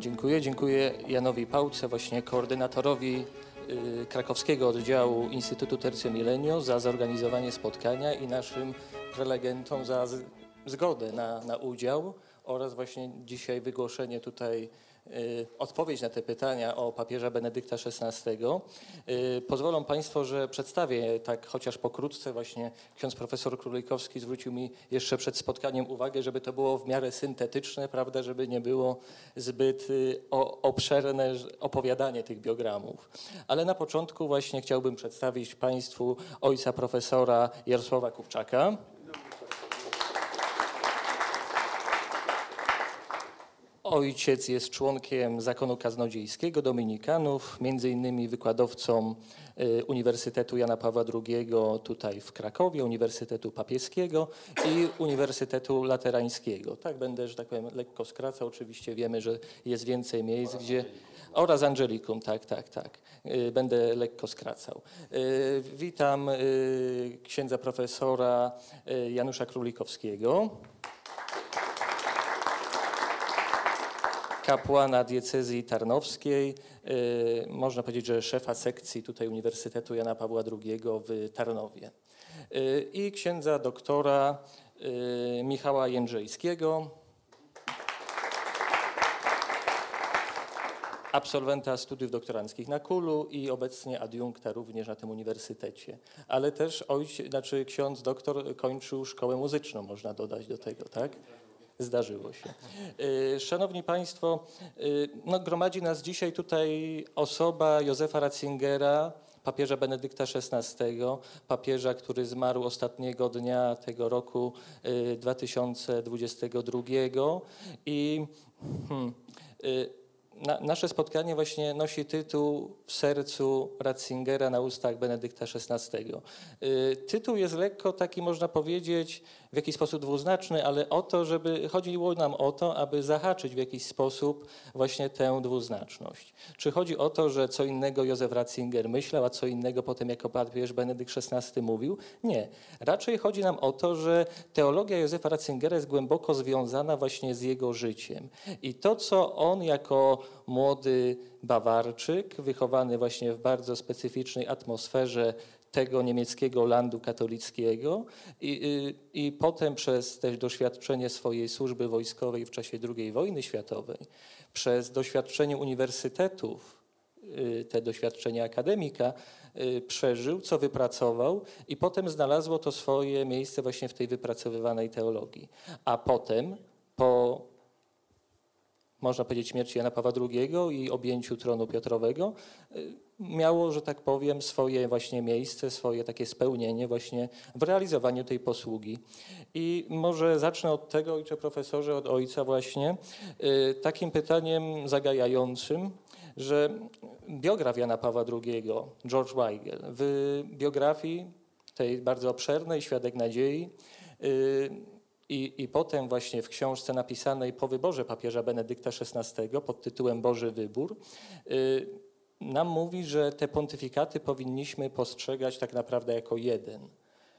Dziękuję. Dziękuję Janowi Pałce, właśnie koordynatorowi y, krakowskiego oddziału Instytutu Tercio Milenio za zorganizowanie spotkania i naszym prelegentom za zgodę na, na udział oraz właśnie dzisiaj wygłoszenie tutaj odpowiedź na te pytania o papieża Benedykta XVI. Y, pozwolą Państwo, że przedstawię tak chociaż pokrótce właśnie ksiądz profesor Królikowski zwrócił mi jeszcze przed spotkaniem uwagę, żeby to było w miarę syntetyczne, prawda, żeby nie było zbyt y, obszerne opowiadanie tych biogramów. Ale na początku właśnie chciałbym przedstawić Państwu ojca profesora Jarosława Kupczaka. Ojciec jest członkiem zakonu kaznodziejskiego Dominikanów, między innymi wykładowcą y, Uniwersytetu Jana Pawła II tutaj w Krakowie, Uniwersytetu Papieskiego i Uniwersytetu Laterańskiego. Tak będę, że tak powiem, lekko skracał. Oczywiście wiemy, że jest więcej miejsc, gdzie... Oraz Angelikum, tak, tak, tak. Y, Będę lekko skracał. Y, Witam księdza profesora Janusza Królikowskiego. Kapłana diecezji tarnowskiej, y, można powiedzieć, że szefa sekcji tutaj Uniwersytetu Jana Pawła II w Tarnowie. Y, I księdza doktora y, Michała Jędrzejskiego, absolwenta studiów doktoranckich na Kulu i obecnie adiunkta również na tym uniwersytecie. Ale też ojciec, znaczy ksiądz doktor kończył szkołę muzyczną, można dodać do tego, tak? Zdarzyło się. Y, Szanowni Państwo, y, no, gromadzi nas dzisiaj tutaj osoba Józefa Ratzingera, papieża Benedykta XVI, papieża, który zmarł ostatniego dnia tego roku y, 2022 i hmm, na, nasze spotkanie właśnie nosi tytuł W sercu Ratzingera na ustach Benedykta XVI. Tytuł jest lekko taki, można powiedzieć, w jakiś sposób dwuznaczny, ale o to, żeby chodziło nam o to, aby zahaczyć w jakiś sposób właśnie tę dwuznaczność. Czy chodzi o to, że co innego Józef Ratzinger myślał, a co innego potem jako papież Benedykt XVI mówił? Nie. Raczej chodzi nam o to, że teologia Józefa Ratzingera jest głęboko związana właśnie z jego życiem. I to, co on jako młody Bawarczyk, wychowany właśnie w bardzo specyficznej atmosferze tego niemieckiego landu katolickiego i, i, i potem przez też doświadczenie swojej służby wojskowej w czasie II wojny światowej, przez doświadczenie uniwersytetów, y, te doświadczenia akademika y, przeżył, co wypracował i potem znalazło to swoje miejsce właśnie w tej wypracowywanej teologii. A potem po można powiedzieć, śmierci Jana Pawła II i objęciu tronu Piotrowego, y, miało, że tak powiem, swoje właśnie miejsce, swoje takie spełnienie właśnie w realizowaniu tej posługi. I może zacznę od tego, ojcze profesorze, od ojca właśnie, y, takim pytaniem zagajającym, że biograf Jana Pawła II, George Weigel, w biografii tej bardzo obszernej, Świadek Nadziei, y, i, I potem właśnie w książce napisanej po wyborze papieża Benedykta XVI pod tytułem Boży Wybór y, nam mówi, że te pontyfikaty powinniśmy postrzegać tak naprawdę jako jeden.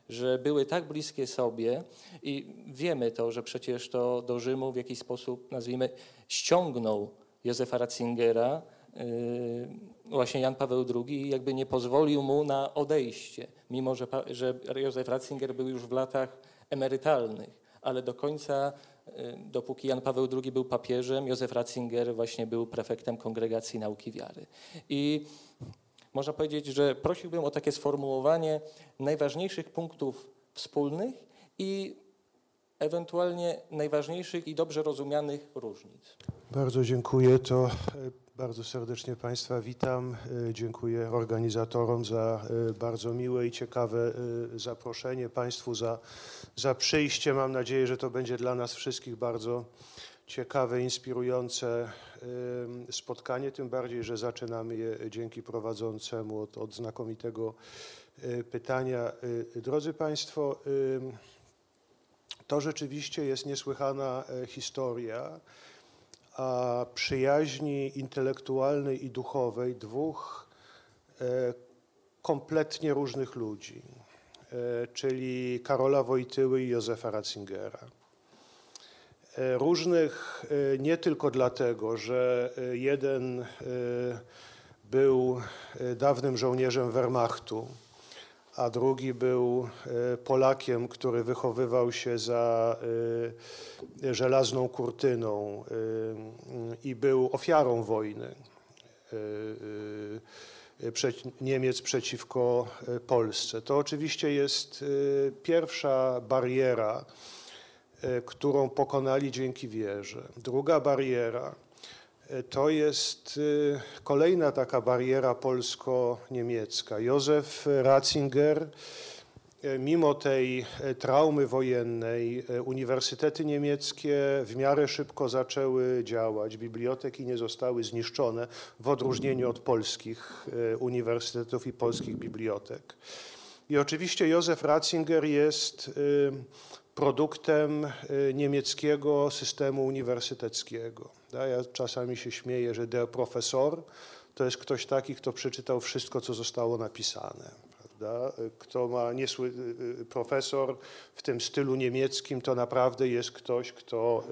Że były tak bliskie sobie i wiemy to, że przecież to do Rzymu w jakiś sposób, nazwijmy, ściągnął Józefa Ratzingera, y, właśnie Jan Paweł II i jakby nie pozwolił mu na odejście, mimo że, że Józef Ratzinger był już w latach emerytalnych ale do końca, dopóki Jan Paweł II był papieżem, Józef Ratzinger właśnie był prefektem Kongregacji Nauki Wiary. I można powiedzieć, że prosiłbym o takie sformułowanie najważniejszych punktów wspólnych i ewentualnie najważniejszych i dobrze rozumianych różnic. Bardzo dziękuję. To e, bardzo serdecznie Państwa witam. E, Dziękuję organizatorom za e, bardzo miłe i ciekawe e, zaproszenie, Państwu za, za przyjście. Mam nadzieję, że to będzie dla nas wszystkich bardzo ciekawe, inspirujące spotkanie, tym bardziej, że zaczynamy je dzięki prowadzącemu od, od znakomitego pytania. Drodzy Państwo, to rzeczywiście jest niesłychana historia a przyjaźni intelektualnej i duchowej dwóch e, kompletnie różnych ludzi, e, czyli Karola Wojtyły i Józefa Ratzingera. E, Różnych nie tylko dlatego, że jeden był dawnym żołnierzem Wehrmachtu, a drugi był e, Polakiem, który wychowywał się za e, żelazną kurtyną e, i był ofiarą wojny Niemiec przeciwko Polsce. To oczywiście jest pierwsza bariera, którą pokonali dzięki wierze. Druga bariera to jest e, kolejna taka bariera polsko-niemiecka. Józef Ratzinger, e, mimo tej e, traumy wojennej, uniwersytety niemieckie w miarę szybko zaczęły działać, biblioteki nie zostały zniszczone, w odróżnieniu od polskich uniwersytetów i polskich bibliotek. I oczywiście Józef Ratzinger jest y, produktem y, niemieckiego systemu uniwersyteckiego. Ja czasami się śmieję, że der Professor to jest ktoś taki, kto przeczytał wszystko, co zostało napisane. Kto ma niesły y, y, profesor w tym stylu niemieckim, to naprawdę jest ktoś, kto.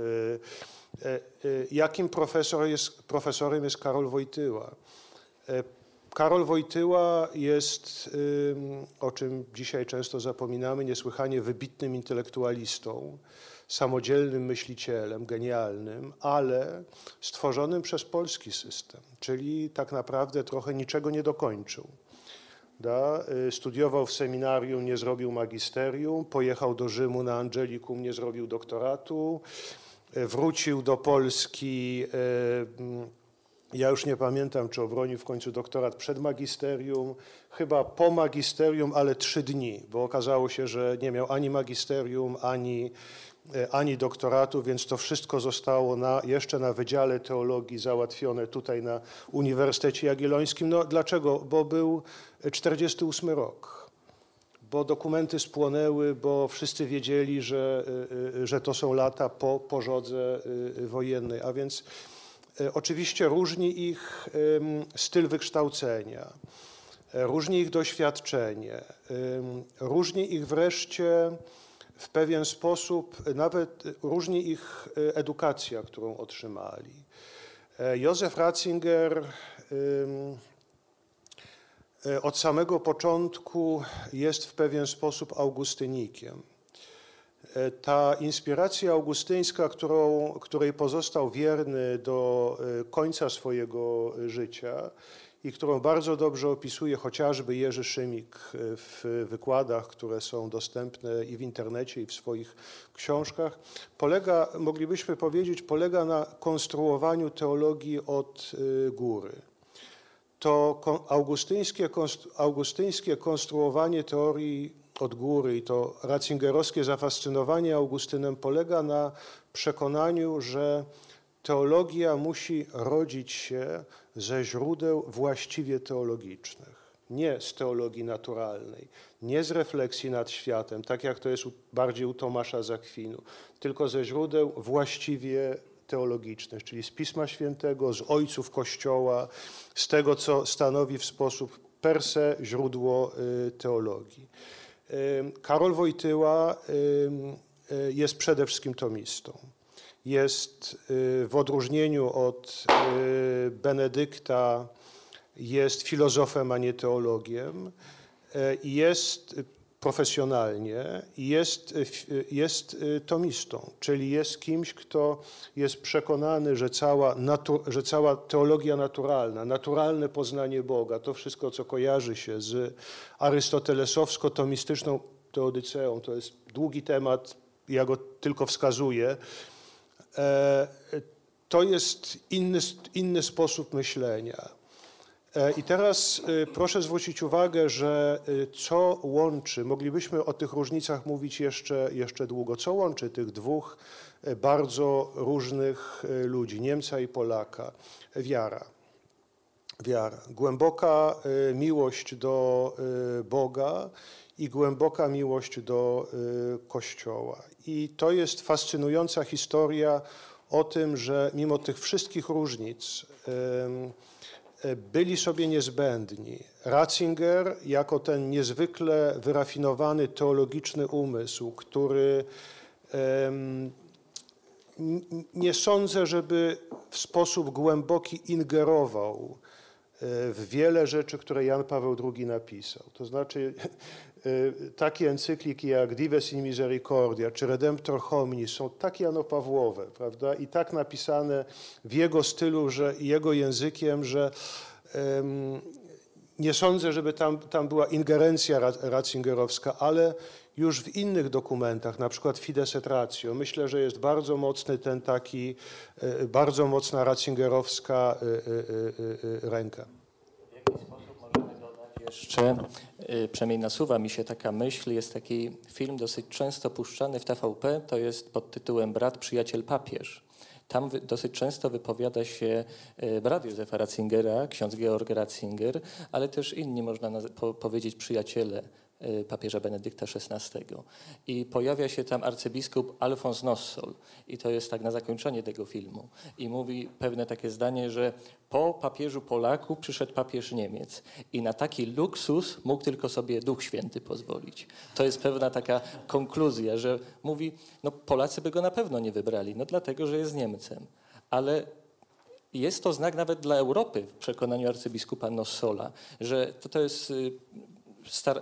y, Jakim profesor jest, profesorem jest Karol Wojtyła? E, Karol Wojtyła jest, o czym dzisiaj często zapominamy, niesłychanie wybitnym intelektualistą, samodzielnym myślicielem, genialnym, ale stworzonym przez polski system, czyli tak naprawdę trochę niczego nie dokończył. Da, y, studiował w seminarium, nie zrobił magisterium, pojechał do Rzymu na Angelikum, nie zrobił doktoratu, y, wrócił do Polski. y, mm, Ja już nie pamiętam, czy obronił w końcu doktorat przed magisterium, chyba po magisterium, ale trzy dni, bo okazało się, że nie miał ani magisterium, ani, ani doktoratu, więc to wszystko zostało na, jeszcze na Wydziale Teologii załatwione tutaj na Uniwersytecie Jagiellońskim. No dlaczego? Bo był 48 rok bo dokumenty spłonęły, bo wszyscy wiedzieli, że, y, że to są lata po pożodze wojennej, a więc oczywiście różni ich styl wykształcenia, różni ich doświadczenie, różni ich wreszcie w pewien sposób, nawet różni ich y, edukacja, którą otrzymali. E, Józef Ratzinger E, od samego początku jest w pewien sposób augustynikiem. E, Ta inspiracja augustyńska, którą, której pozostał wierny do e, końca swojego życia i którą bardzo dobrze opisuje chociażby Jerzy Szymik e, w wykładach, które są dostępne i w internecie, i w swoich książkach, polega, moglibyśmy powiedzieć, polega na konstruowaniu teologii od e, góry. To augustyńskie, augustyńskie konstruowanie teorii od góry i to ratzingerowskie zafascynowanie Augustynem polega na przekonaniu, że teologia musi rodzić się ze źródeł właściwie teologicznych, nie z teologii naturalnej, nie z refleksji nad światem, tak jak to jest bardziej u Tomasza Zakwinu, tylko ze źródeł właściwie teologicznych, czyli z Pisma Świętego, z ojców Kościoła, z tego, co stanowi w sposób per se źródło y, teologii. Ym, Karol Wojtyła y, jest przede wszystkim tomistą. Jest y, w odróżnieniu od y, Benedykta, jest filozofem, a nie teologiem. E, jest profesjonalnie jest, y, jest tomistą, czyli jest kimś, kto jest przekonany, że cała, natu, że cała teologia naturalna, naturalne poznanie Boga, to wszystko, co kojarzy się z arystotelesowsko-tomistyczną teodyceą, to jest długi temat, ja go tylko wskazuję, to jest inny, inny sposób myślenia. E, I teraz y, proszę zwrócić uwagę, że co łączy, moglibyśmy o tych różnicach mówić jeszcze, jeszcze długo, co łączy tych dwóch bardzo różnych ludzi, Niemca i Polaka? Wiara. Wiara. Głęboka miłość do Boga i głęboka miłość do y, Kościoła. I to jest fascynująca historia o tym, że mimo tych wszystkich różnic, ym, e, byli sobie niezbędni. Ratzinger, jako ten niezwykle wyrafinowany teologiczny umysł, który nie sądzę, żeby w sposób głęboki ingerował w wiele rzeczy, które Jan Paweł II napisał. To znaczy takie encykliki jak Dives in Misericordia czy Redemptor Hominis są tak janopawłowe, prawda, i tak napisane w jego stylu, że jego językiem, że em, nie sądzę, żeby tam, tam była ingerencja ra- ratzingerowska, ale już w innych dokumentach, na przykład Fides et Ratio, myślę, że jest bardzo mocny ten taki, e, bardzo mocna ratzingerowska e, ręka. W jaki sposób możemy dodać jeszcze, y, przynajmniej nasuwa mi się taka myśl, jest taki film dosyć często puszczany w TVP, to jest pod tytułem Brat, przyjaciel, papież. Tam dosyć często wypowiada się y, brat Józefa Ratzingera, ksiądz Georg Ratzinger, ale też inni, można powiedzieć, przyjaciele papieża Benedykta XVI. I pojawia się tam arcybiskup Alfons Nossol i to jest tak na zakończenie tego filmu. I mówi pewne takie zdanie, że po papieżu Polaku przyszedł papież Niemiec i na taki luksus mógł tylko sobie Duch Święty pozwolić. To jest pewna taka konkluzja, że mówi, no Polacy by go na pewno nie wybrali, no dlatego, że jest Niemcem. Ale jest to znak nawet dla Europy w przekonaniu arcybiskupa Nossola, że to, to jest, y,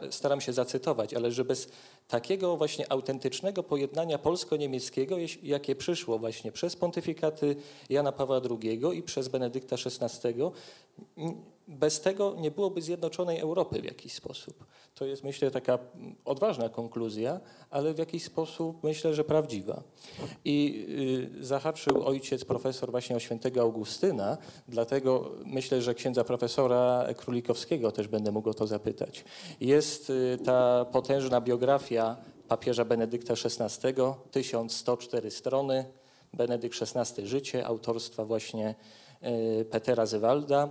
staram się zacytować, ale że bez takiego właśnie autentycznego pojednania polsko-niemieckiego, jakie przyszło właśnie przez pontyfikaty Jana Pawła II i przez Benedykta XVI, bez tego nie byłoby zjednoczonej Europy w jakiś sposób. To jest myślę taka odważna konkluzja, ale w jakiś sposób myślę, że prawdziwa. I y, zahaczył ojciec profesor właśnie o świętego Augustyna, dlatego myślę, że księdza profesora Królikowskiego też będę mógł o to zapytać. Jest y, ta potężna biografia papieża Benedykta XVI, 1104 strony, Benedykt XVI Życie, autorstwa właśnie Petera Zewalda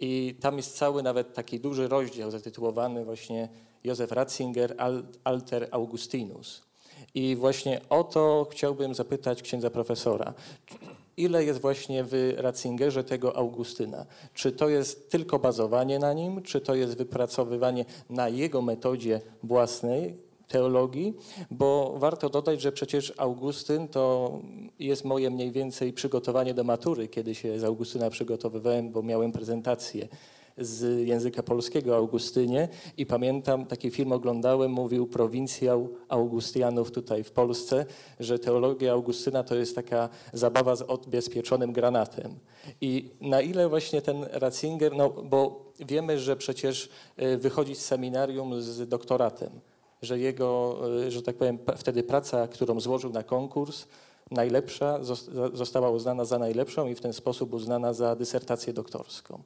i tam jest cały nawet taki duży rozdział zatytułowany właśnie Józef Ratzinger Al- Alter Augustinus. I właśnie o to chciałbym zapytać księdza profesora. Ile jest właśnie w Ratzingerze tego Augustyna? Czy to jest tylko bazowanie na nim, czy to jest wypracowywanie na jego metodzie własnej teologii? Bo warto dodać, że przecież Augustyn to jest moje mniej więcej przygotowanie do matury, kiedy się z Augustyna przygotowywałem, bo miałem prezentację z języka polskiego Augustynie i pamiętam, taki film oglądałem, mówił prowincjał Augustianów tutaj w Polsce, że teologia Augustyna to jest taka zabawa z odbezpieczonym granatem. I na ile właśnie ten Ratzinger, no bo wiemy, że przecież y, wychodzi z seminarium z doktoratem, że jego, y, że tak powiem, wtedy praca, którą złożył na konkurs, najlepsza, zos- za- została uznana za najlepszą i w ten sposób uznana za dysertację doktorską.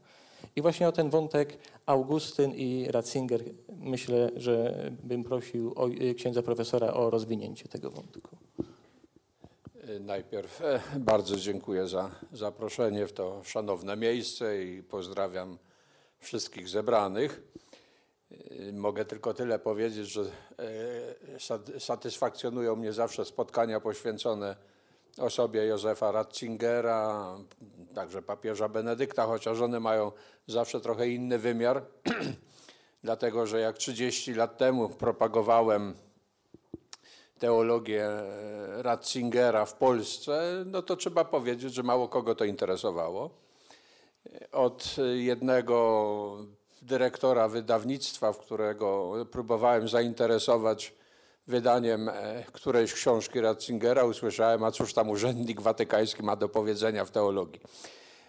I właśnie o ten wątek Augustyn i Ratzinger myślę, że bym prosił o, y, księdza profesora o rozwinięcie tego wątku. Najpierw e, bardzo dziękuję za zaproszenie w to szanowne miejsce i pozdrawiam wszystkich zebranych. E, Mogę tylko tyle powiedzieć, że sat- satysfakcjonują mnie zawsze spotkania poświęcone osobie Józefa Ratzingera, także papieża Benedykta, chociaż one mają zawsze trochę inny wymiar, dlatego że jak 30 lat temu propagowałem teologię e, Ratzingera w Polsce, no to trzeba powiedzieć, że mało kogo to interesowało. Od jednego dyrektora wydawnictwa, w którego próbowałem zainteresować wydaniem e, którejś książki Ratzingera, usłyszałem, a cóż tam urzędnik watykański ma do powiedzenia w teologii.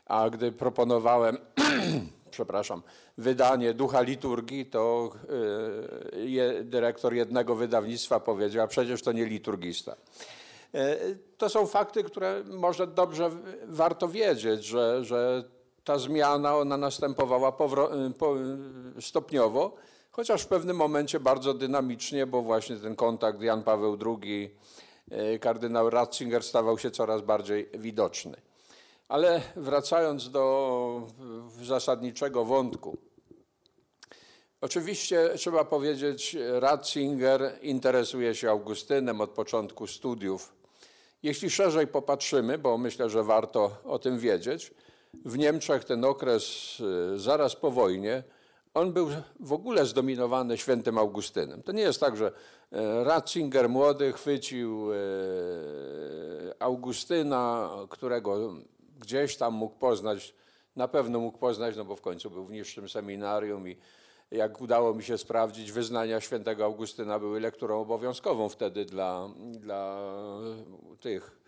A gdy proponowałem, przepraszam, wydanie Ducha Liturgii, to y, je, dyrektor jednego wydawnictwa powiedział, a przecież to nie liturgista. E, To są fakty, które może dobrze warto wiedzieć, że, że ta zmiana ona następowała y, y, stopniowo, chociaż w pewnym momencie bardzo dynamicznie, bo właśnie ten kontakt Jan Paweł II, y, kardynał Ratzinger stawał się coraz bardziej widoczny. Ale wracając do zasadniczego wątku, Oczywiście trzeba powiedzieć, Ratzinger interesuje się Augustynem od początku studiów. Jeśli szerzej popatrzymy, bo myślę, że warto o tym wiedzieć, w Niemczech ten okres y, zaraz po wojnie, on był w ogóle zdominowany świętym Augustynem. To nie jest tak, że e, Ratzinger młody chwycił e, Augustyna, którego gdzieś tam mógł poznać, na pewno mógł poznać, no bo w końcu był w niższym seminarium i jak udało mi się sprawdzić, wyznania świętego Augustyna były lekturą obowiązkową wtedy dla, dla tych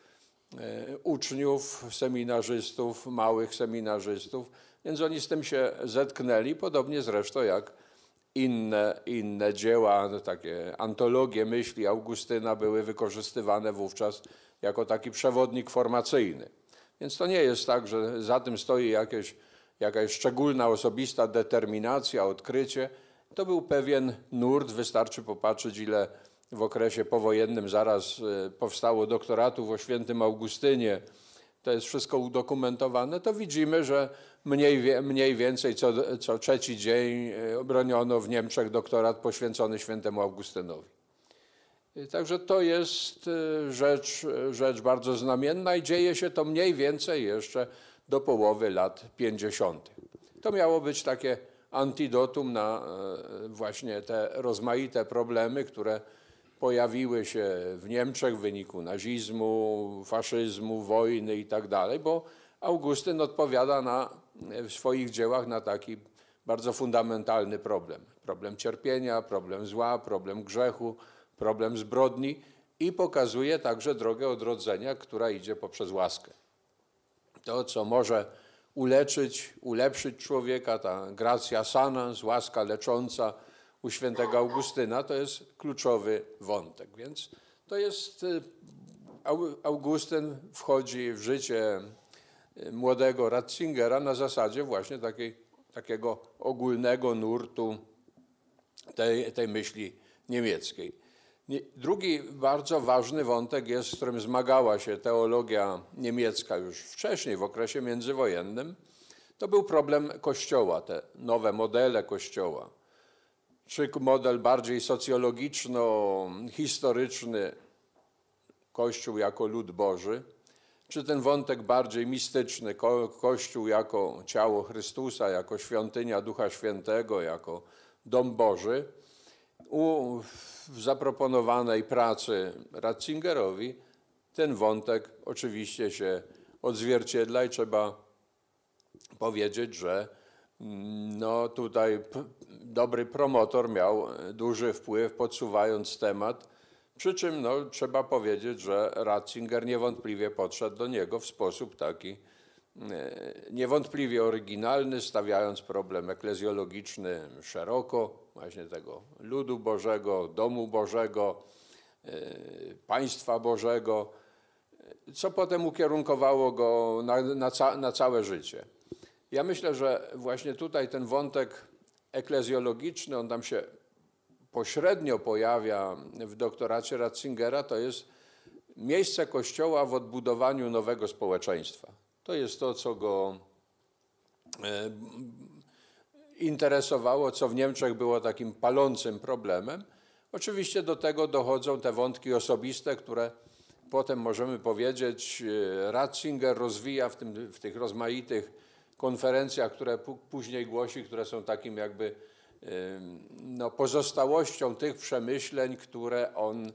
uczniów, seminarzystów, małych seminarzystów, więc oni z tym się zetknęli, podobnie zresztą jak inne, inne dzieła, no takie antologie myśli Augustyna były wykorzystywane wówczas jako taki przewodnik formacyjny. Więc to nie jest tak, że za tym stoi jakieś, jakaś szczególna osobista determinacja, odkrycie. To był pewien nurt, wystarczy popatrzeć, ile w okresie powojennym zaraz e, powstało doktoratów o świętym Augustynie, to jest wszystko udokumentowane, to widzimy, że mniej, mniej więcej co, co trzeci dzień e, broniono w Niemczech doktorat poświęcony świętemu Augustynowi. I Także to jest e, rzecz, rzecz bardzo znamienna i dzieje się to mniej więcej jeszcze do połowy lat 50. To miało być takie antidotum na e, właśnie te rozmaite problemy, które pojawiły się w Niemczech w wyniku nazizmu, faszyzmu, wojny i tak bo Augustyn odpowiada na, w swoich dziełach na taki bardzo fundamentalny problem. Problem cierpienia, problem zła, problem grzechu, problem zbrodni i pokazuje także drogę odrodzenia, która idzie poprzez łaskę. To, co może uleczyć, ulepszyć człowieka, ta gracja sanans, łaska lecząca u świętego Augustyna, to jest kluczowy wątek. Więc to jest, y, Au- Augustyn wchodzi w życie y, młodego Ratzingera na zasadzie właśnie takiej, takiego ogólnego nurtu tej, tej myśli niemieckiej. Nie- Drugi bardzo ważny wątek jest, z którym zmagała się teologia niemiecka już wcześniej, w okresie międzywojennym, to był problem Kościoła, te nowe modele Kościoła. Czy model bardziej socjologiczno-historyczny, Kościół jako lud Boży, czy ten wątek bardziej mistyczny, ko Kościół jako ciało Chrystusa, jako świątynia Ducha Świętego, jako dom Boży, u, zaproponowanej pracy Ratzingerowi ten wątek oczywiście się odzwierciedla i trzeba powiedzieć, że mm, no tutaj dobry promotor miał e, duży wpływ podsuwając temat, przy czym no, trzeba powiedzieć, że Ratzinger niewątpliwie podszedł do niego w sposób taki e, niewątpliwie oryginalny, stawiając problem eklezjologiczny szeroko, właśnie tego ludu Bożego, domu Bożego, e, państwa Bożego, co potem ukierunkowało go na, na, ca, na całe życie. Ja myślę, że właśnie tutaj ten wątek eklezjologiczny, on tam się pośrednio pojawia w doktoracie Ratzingera, to jest miejsce Kościoła w odbudowaniu nowego społeczeństwa. To jest to, co go e, interesowało, co w Niemczech było takim palącym problemem. Oczywiście do tego dochodzą te wątki osobiste, które potem możemy powiedzieć, e, Ratzinger rozwija w, tym, w tych rozmaitych konferencjach, które później głosi, które są takim jakby no, pozostałością tych przemyśleń, które on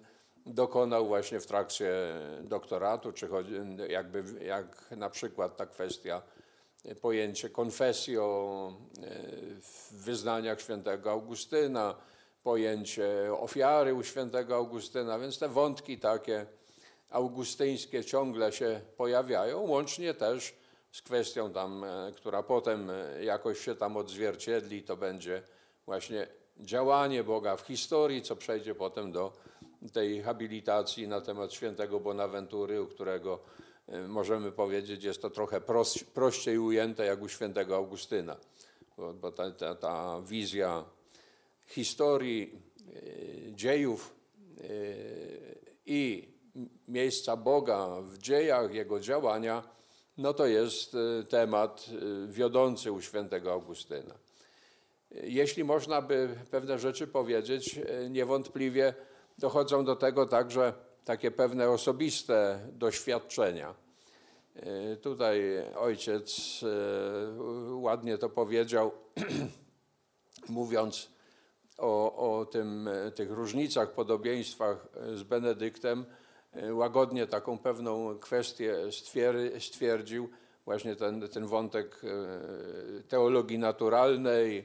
dokonał właśnie w trakcie doktoratu, czy jakby jak na przykład ta kwestia y, pojęcie confessio y, w wyznaniach świętego Augustyna, pojęcie ofiary u świętego Augustyna, więc te wątki takie augustyńskie ciągle się pojawiają, łącznie też z kwestią tam, e, która potem e, jakoś się tam odzwierciedli, to będzie właśnie działanie Boga w historii, co przejdzie potem do tej habilitacji na temat świętego Bonaventury, u którego e, możemy powiedzieć, jest to trochę proś, prościej ujęte jak u świętego Augustyna, bo, bo ta, ta, ta wizja historii, dziejów i miejsca Boga w dziejach, Jego działania, no to jest e, temat e, wiodący u świętego Augustyna. Jeśli można by pewne rzeczy powiedzieć, e, niewątpliwie dochodzą do tego także takie pewne osobiste doświadczenia. Tutaj ojciec ładnie to powiedział, mówiąc o, o tym, tych różnicach, podobieństwach z Benedyktem, łagodnie taką pewną kwestię stwier- stwierdził, właśnie ten, ten wątek e, teologii naturalnej,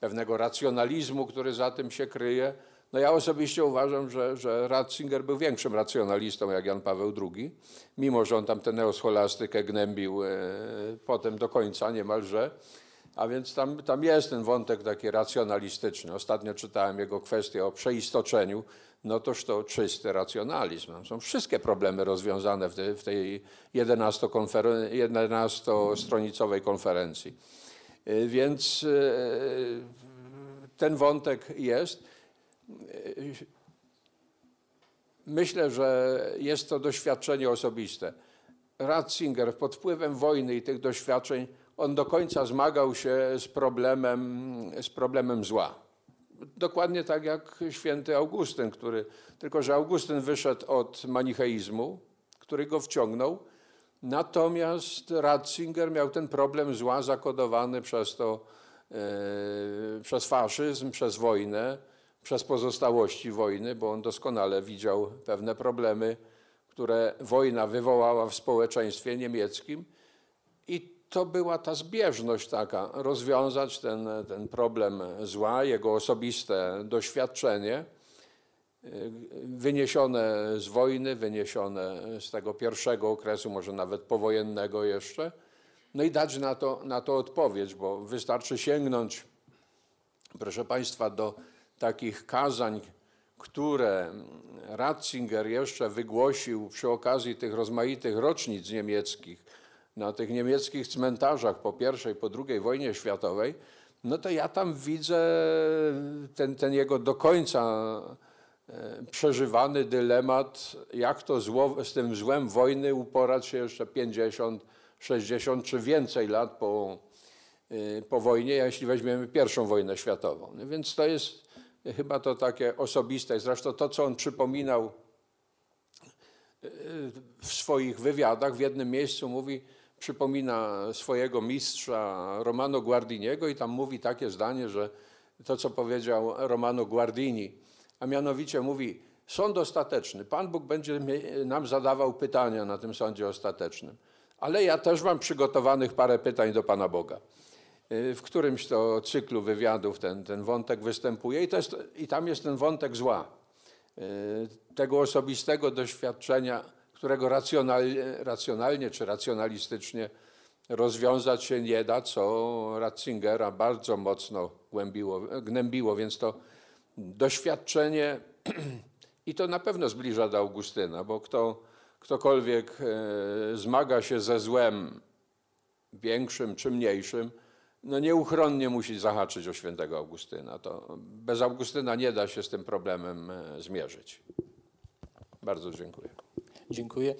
pewnego racjonalizmu, który za tym się kryje. No ja osobiście uważam, że, że Ratzinger był większym racjonalistą jak Jan Paweł II, mimo że on tam tę neoscholastykę gnębił e, potem do końca niemalże. A więc tam, tam jest ten wątek taki racjonalistyczny. Ostatnio czytałem jego kwestię o przeistoczeniu. No toż to czysty racjonalizm. Tam są wszystkie problemy rozwiązane w, te, w tej 11 konferen- 11-stronicowej konferencji. Y, Więc y, ten wątek jest. Y, Myślę, że jest to doświadczenie osobiste. Ratzinger pod wpływem wojny i tych doświadczeń, on do końca zmagał się z problemem, z problemem zła. Dokładnie tak jak święty Augustyn, który, tylko że Augustyn wyszedł od manicheizmu, który go wciągnął, natomiast Ratzinger miał ten problem zła zakodowany przez to, e, przez faszyzm, przez wojnę, przez pozostałości wojny, bo on doskonale widział pewne problemy, które wojna wywołała w społeczeństwie niemieckim to była ta zbieżność taka, rozwiązać ten, ten problem zła, jego osobiste doświadczenie, y, wyniesione z wojny, wyniesione z tego pierwszego okresu, może nawet powojennego jeszcze, no i dać na to, na to odpowiedź, bo wystarczy sięgnąć, proszę Państwa, do takich kazań, które Ratzinger jeszcze wygłosił przy okazji tych rozmaitych rocznic niemieckich, na tych niemieckich cmentarzach po I, po II wojnie światowej, no to ja tam widzę ten, ten jego do końca e, przeżywany dylemat, jak to zło, z tym złem wojny uporać się jeszcze 50, 60 czy więcej lat po, e, po wojnie, jeśli weźmiemy pierwszą wojnę światową. No więc to jest chyba to takie osobiste. Zresztą to, co on przypominał w swoich wywiadach, w jednym miejscu mówi, przypomina swojego mistrza Romano Guardiniego i tam mówi takie zdanie, że to, co powiedział Romano Guardini, a mianowicie mówi, sąd ostateczny, Pan Bóg będzie nam zadawał pytania na tym sądzie ostatecznym, ale ja też mam przygotowanych parę pytań do Pana Boga. Y, W którymś to cyklu wywiadów ten, ten wątek występuje i, to jest, i tam jest ten wątek zła, y, tego osobistego doświadczenia, którego racjonalnie, racjonalnie czy racjonalistycznie rozwiązać się nie da, co Ratzingera bardzo mocno głębiło, gnębiło, więc to doświadczenie i to na pewno zbliża do Augustyna, bo kto, ktokolwiek e, zmaga się ze złem większym czy mniejszym, no nieuchronnie musi zahaczyć o świętego Augustyna. To bez Augustyna nie da się z tym problemem e, zmierzyć. Bardzo dziękuję. Dziękuję.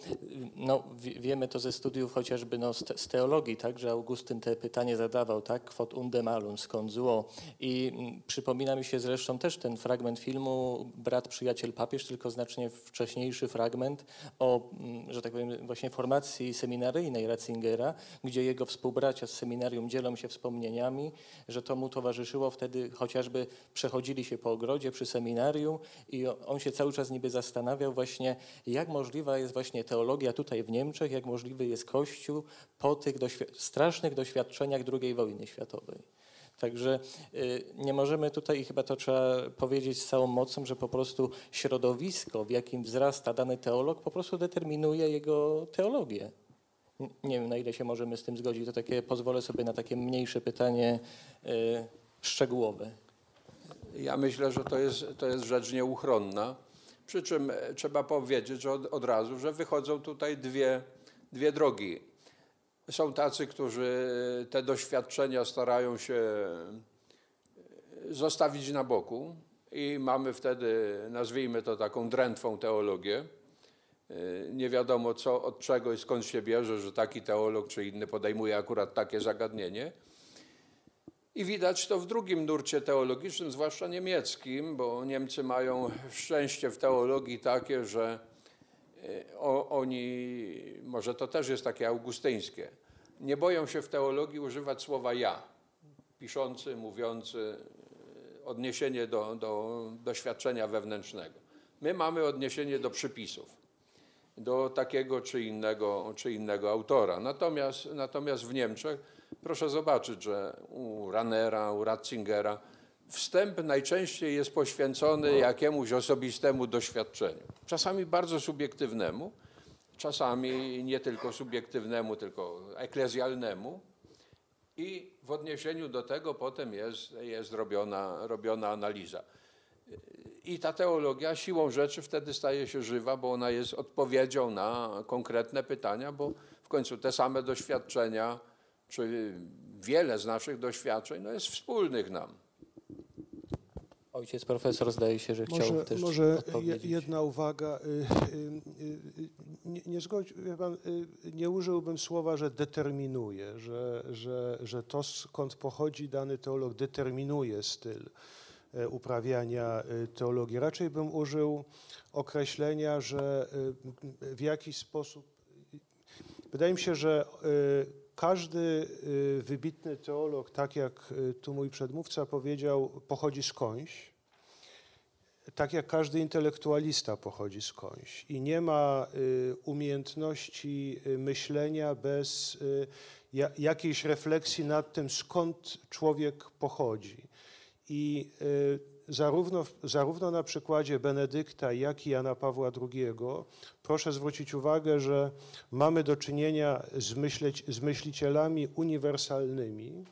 No, wie- wiemy to ze studiów chociażby no, z, te, z teologii, tak, że Augustyn te pytanie zadawał, tak, quod unde malum, skąd zło. I mm, przypomina mi się zresztą też ten fragment filmu Brat, przyjaciel, papież, tylko znacznie wcześniejszy fragment o, mm, że tak powiem, właśnie formacji seminaryjnej Ratzingera, gdzie jego współbracia z seminarium dzielą się wspomnieniami, że to mu towarzyszyło wtedy, chociażby przechodzili się po ogrodzie przy seminarium i on się cały czas niby zastanawiał właśnie, jak możliwa jest właśnie teologia tutaj w Niemczech, jak możliwy jest Kościół po tych doświ- strasznych doświadczeniach II wojny światowej. Także y, nie możemy tutaj, chyba to trzeba powiedzieć z całą mocą, że po prostu środowisko, w jakim wzrasta dany teolog, po prostu determinuje jego teologię. Nie wiem, na ile się możemy z tym zgodzić. To takie, pozwolę sobie na takie mniejsze pytanie y, szczegółowe. Ja myślę, że to jest, to jest rzecz nieuchronna. Przy czym e, trzeba powiedzieć od, od razu, że wychodzą tutaj dwie, dwie drogi. Są tacy, którzy te doświadczenia starają się e, zostawić na boku i mamy wtedy, nazwijmy to taką drętwą teologię. E, Nie wiadomo co, od czego i skąd się bierze, że taki teolog czy inny podejmuje akurat takie zagadnienie. I widać to w drugim nurcie teologicznym, zwłaszcza niemieckim, bo Niemcy mają szczęście w teologii takie, że e, oni, może to też jest takie augustyńskie, nie boją się w teologii używać słowa ja, piszący, mówiący, e, odniesienie do, do doświadczenia wewnętrznego. My mamy odniesienie do przypisów. do takiego czy innego, czy innego autora. Natomiast, natomiast w Niemczech proszę zobaczyć, że u Ranera, u Ratzingera wstęp najczęściej jest poświęcony jakiemuś osobistemu doświadczeniu. Czasami bardzo subiektywnego, czasami nie tylko subiektywnemu, tylko eklezjalnemu. I w odniesieniu do tego potem jest, jest robiona, robiona analiza. I ta teologia siłą rzeczy wtedy staje się żywa, bo ona jest odpowiedzią na konkretne pytania, bo w końcu te same doświadczenia, czy wiele z naszych doświadczeń, no jest wspólnych nam. Ojciec profesor zdaje się, że chciał Może, też może jedna uwaga. y, y, y, Nie, nie, zgodzi, wie pan, nie użyłbym słowa, że determinuje, że, że, że to skąd pochodzi dany teolog determinuje styl e, uprawiania teologii. Raczej bym użył określenia, że w jakiś sposób. Wydaje mi się, że każdy y, wybitny teolog, tak jak y, tu mój przedmówca powiedział, pochodzi skądś tak jak każdy intelektualista pochodzi skądś i nie ma y, umiejętności myślenia bez ja, jakiejś refleksji nad tym, skąd człowiek pochodzi. I zarówno, zarówno na przykładzie Benedykta, jak i Jana Pawła II proszę zwrócić uwagę, że mamy do czynienia z, myśleć, z myślicielami uniwersalnymi,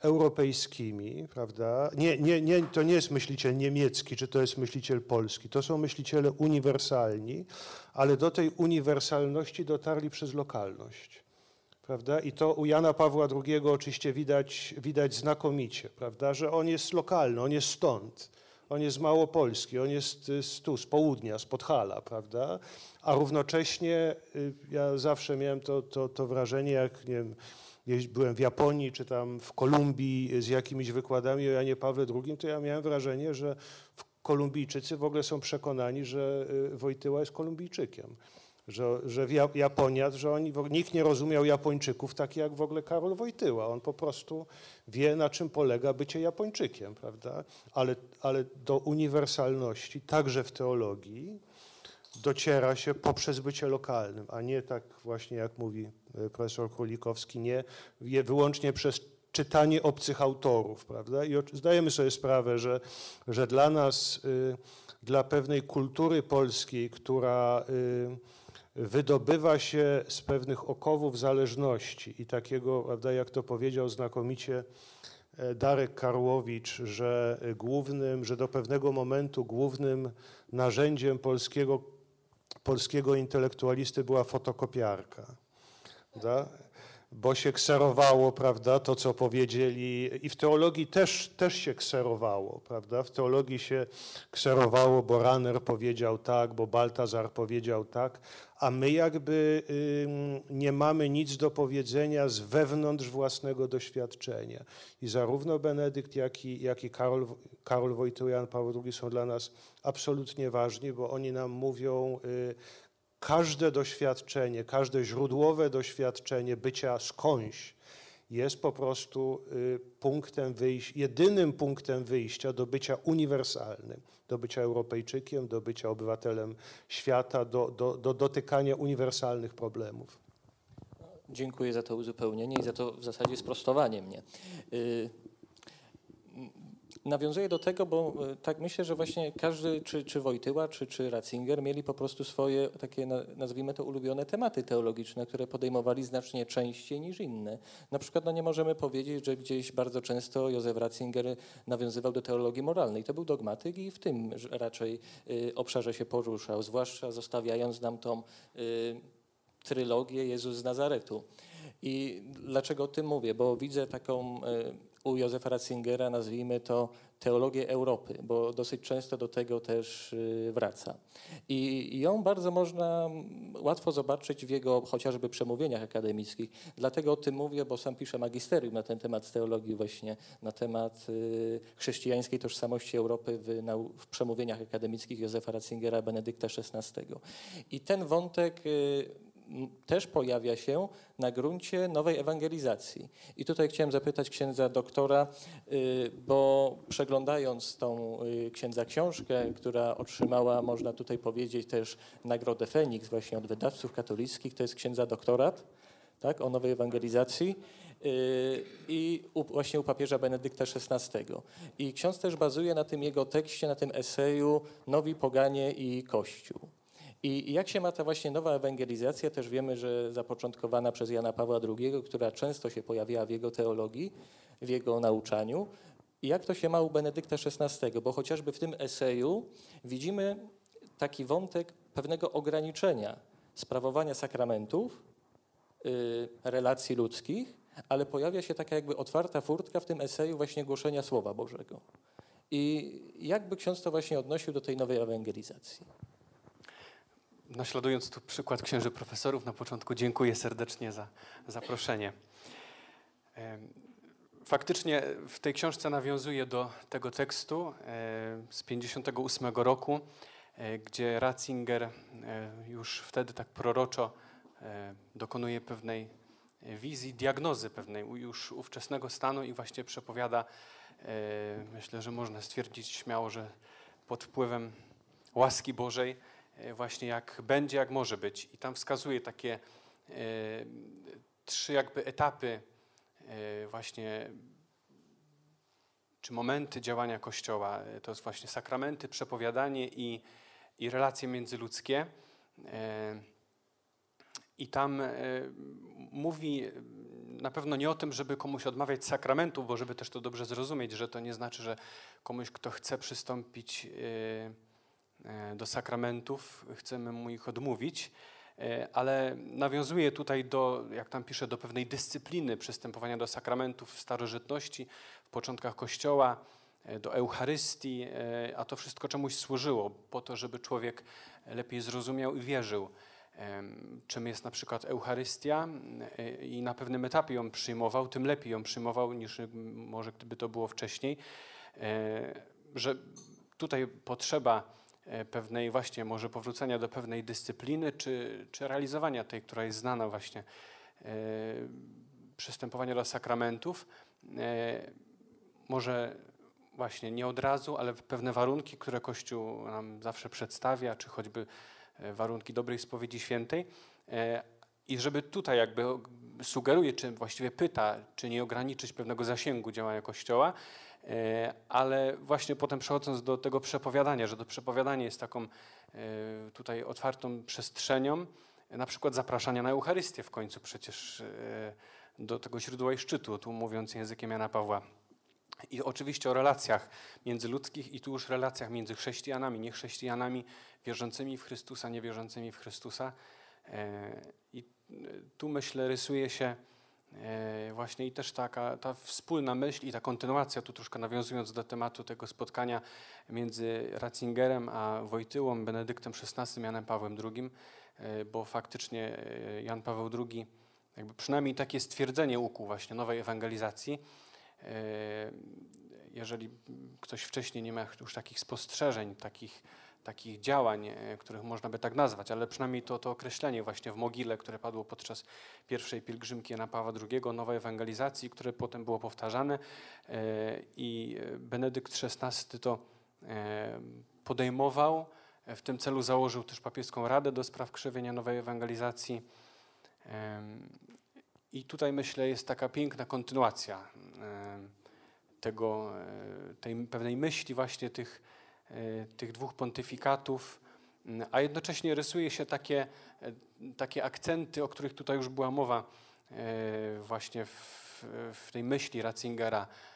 europejskimi, prawda? Nie, nie, nie, to nie jest myśliciel niemiecki, czy to jest myśliciel polski. To są myśliciele uniwersalni, ale do tej uniwersalności dotarli przez lokalność. Prawda? I to u Jana Pawła II oczywiście widać, widać znakomicie, prawda? że on jest lokalny, on jest stąd, on jest Małopolski, on jest y, z tu, z południa, z Podhala, prawda? A równocześnie y, ja zawsze miałem to, to, to wrażenie, jak nie wiem, byłem w Japonii czy tam w Kolumbii z jakimiś wykładami o Janie Pawle II, to ja miałem wrażenie, że Kolumbijczycy w ogóle są przekonani, że y, Wojtyła jest Kolumbijczykiem. Że, że Japonia, że oni, nikt nie rozumiał Japończyków tak jak w ogóle Karol Wojtyła. On po prostu wie, na czym polega bycie Japończykiem, prawda? Ale, ale do uniwersalności, także w teologii, dociera się poprzez bycie lokalnym, a nie tak właśnie jak mówi e, profesor Królikowski, nie wyłącznie przez czytanie obcych autorów, prawda? I zdajemy sobie sprawę, że, że dla nas, y, dla pewnej kultury polskiej, która y, wydobywa się z pewnych okowów zależności i takiego, prawda, jak to powiedział znakomicie e, Darek Karłowicz, że głównym, że do pewnego momentu głównym narzędziem polskiego polskiego intelektualisty była fotokopiarka. Prawda? Bo się kserowało, prawda, to co powiedzieli, i w teologii też, też się kserowało, prawda? W teologii się kserowało, bo Ranner powiedział tak, bo Baltazar powiedział tak, a my jakby nie mamy nic do powiedzenia z wewnątrz własnego doświadczenia. I zarówno Benedykt, jak i, jak i Karol, Karol Wojtyła, Jan Paweł II są dla nas absolutnie ważni, bo oni nam mówią, y, każde doświadczenie, każde źródłowe doświadczenie bycia skądś jest po prostu y, punktem wyjścia, jedynym punktem wyjścia do bycia uniwersalnym, do bycia Europejczykiem, do bycia obywatelem świata, do, do, do dotykania uniwersalnych problemów. Dziękuję za to uzupełnienie i za to w zasadzie sprostowanie mnie. Y, Nawiązuję do tego, bo y, tak myślę, że właśnie każdy, czy, czy Wojtyła, czy, czy Ratzinger mieli po prostu swoje takie, na- nazwijmy to, ulubione tematy teologiczne, które podejmowali znacznie częściej niż inne. Na przykład no nie możemy powiedzieć, że gdzieś bardzo często Józef Ratzinger nawiązywał do teologii moralnej. To był dogmatyk i w tym raczej y, obszarze się poruszał, zwłaszcza zostawiając nam tą y, trylogię Jezus z Nazaretu. I dlaczego o tym mówię? Bo widzę taką e, u Józefa Ratzingera, nazwijmy to teologię Europy, bo dosyć często do tego też e, wraca. I ją bardzo można łatwo zobaczyć w jego chociażby przemówieniach akademickich. Dlatego o tym mówię, bo sam piszę magisterium na ten temat teologii właśnie, na temat e, chrześcijańskiej tożsamości Europy w, w przemówieniach akademickich Józefa Ratzingera, Benedykta XVI. I ten wątek m, też pojawia się na gruncie nowej ewangelizacji. I tutaj chciałem zapytać księdza doktora, y, bo przeglądając tą y, księdza książkę, która otrzymała, można tutaj powiedzieć, też nagrodę Feniks właśnie od wydawców katolickich, to jest księdza doktorat tak, o nowej ewangelizacji y, i u, właśnie u papieża Benedykta XVI. I ksiądz też bazuje na tym jego tekście, na tym eseju Nowi Poganie i Kościół. I jak się ma ta właśnie nowa ewangelizacja, też wiemy, że zapoczątkowana przez Jana Pawła II, która często się pojawiała w jego teologii, w jego nauczaniu. Jak to się ma u Benedykta XVI? Bo chociażby w tym eseju widzimy taki wątek pewnego ograniczenia sprawowania sakramentów, y, relacji ludzkich, ale pojawia się taka jakby otwarta furtka w tym eseju właśnie głoszenia Słowa Bożego. I jakby ksiądz to właśnie odnosił do tej nowej ewangelizacji? Naśladując tu przykład księży profesorów, na początku dziękuję serdecznie za zaproszenie. Faktycznie w tej książce nawiązuję do tego tekstu z 58 roku, gdzie Ratzinger już wtedy tak proroczo dokonuje pewnej wizji, diagnozy pewnej już ówczesnego stanu i właśnie przepowiada, myślę, że można stwierdzić śmiało, że pod wpływem łaski Bożej, właśnie jak będzie, jak może być. I tam wskazuje takie e, trzy jakby etapy e, właśnie czy momenty działania Kościoła. E, To jest właśnie sakramenty, przepowiadanie i, i relacje międzyludzkie. E, I tam e, mówi e, na pewno nie o tym, żeby komuś odmawiać sakramentów, bo żeby też to dobrze zrozumieć, że to nie znaczy, że komuś, kto chce przystąpić e, e, do sakramentów, chcemy mu ich odmówić, e, ale nawiązuje tutaj do, jak tam pisze, do pewnej dyscypliny przystępowania do sakramentów w starożytności, w początkach Kościoła, e, do Eucharystii, e, a to wszystko czemuś służyło, po to, żeby człowiek lepiej zrozumiał i wierzył, czym jest na przykład Eucharystia e, i na pewnym etapie ją przyjmował, tym lepiej ją przyjmował niż może gdyby to było wcześniej, E, że tutaj potrzeba e, pewnej właśnie może powrócenia do pewnej dyscypliny, czy, czy realizowania tej, która jest znana właśnie, e, przystępowania do sakramentów, e, może właśnie nie od razu, ale pewne warunki, które Kościół nam zawsze przedstawia, czy choćby e, warunki dobrej spowiedzi świętej. E, I żeby tutaj jakby sugeruje, czy właściwie pyta, czy nie ograniczyć pewnego zasięgu działania Kościoła, e, ale właśnie potem przechodząc do tego przepowiadania, że to przepowiadanie jest taką e, tutaj otwartą przestrzenią, e, na przykład zapraszania na Eucharystię w końcu przecież e, do tego źródła i szczytu, tu mówiąc językiem Jana Pawła. I oczywiście o relacjach międzyludzkich i tu już relacjach między chrześcijanami, niechrześcijanami, wierzącymi w Chrystusa, niewierzącymi w Chrystusa. E, I e, tu myślę rysuje się e, właśnie i też taka ta wspólna myśl i ta kontynuacja, tu troszkę nawiązując do tematu tego spotkania między Ratzingerem a Wojtyłą, Benedyktem XVI, Janem Pawłem II, e, bo faktycznie e, Jan Paweł II jakby przynajmniej takie stwierdzenie ukuł właśnie nowej ewangelizacji, E, jeżeli ktoś wcześniej nie miał już takich spostrzeżeń, takich, takich działań, e, których można by tak nazwać, ale przynajmniej to, to określenie właśnie w mogile, które padło podczas pierwszej pielgrzymki Jana Pawła II, nowej ewangelizacji, które potem było powtarzane e, i Benedykt XVI to e, podejmował, w tym celu założył też papieską radę do spraw krzewienia nowej ewangelizacji. I tutaj myślę jest taka piękna kontynuacja tego, tej pewnej myśli właśnie tych, tych dwóch pontyfikatów, m, a jednocześnie rysuje się takie, e, takie akcenty, o których tutaj już była mowa e, właśnie w, w tej myśli Ratzingera, e,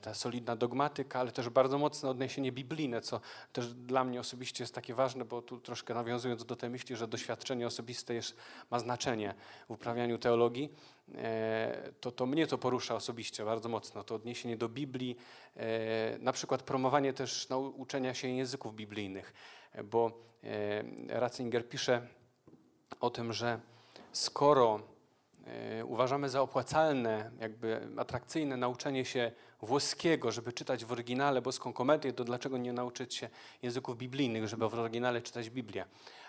ta solidna dogmatyka, ale też bardzo mocne odniesienie biblijne, co też dla mnie osobiście jest takie ważne, bo tu troszkę nawiązując do tej myśli, że doświadczenie osobiste jest, ma znaczenie w uprawianiu teologii, e, to, to mnie to porusza osobiście bardzo mocno, to odniesienie do Biblii, e, na przykład promowanie też nauczenia się języków biblijnych, e, bo e, Ratzinger pisze o tym, że skoro e, uważamy za opłacalne, jakby atrakcyjne nauczenie się włoskiego, żeby czytać w oryginale boską komedię, to dlaczego nie nauczyć się języków biblijnych, żeby w oryginale czytać Biblię?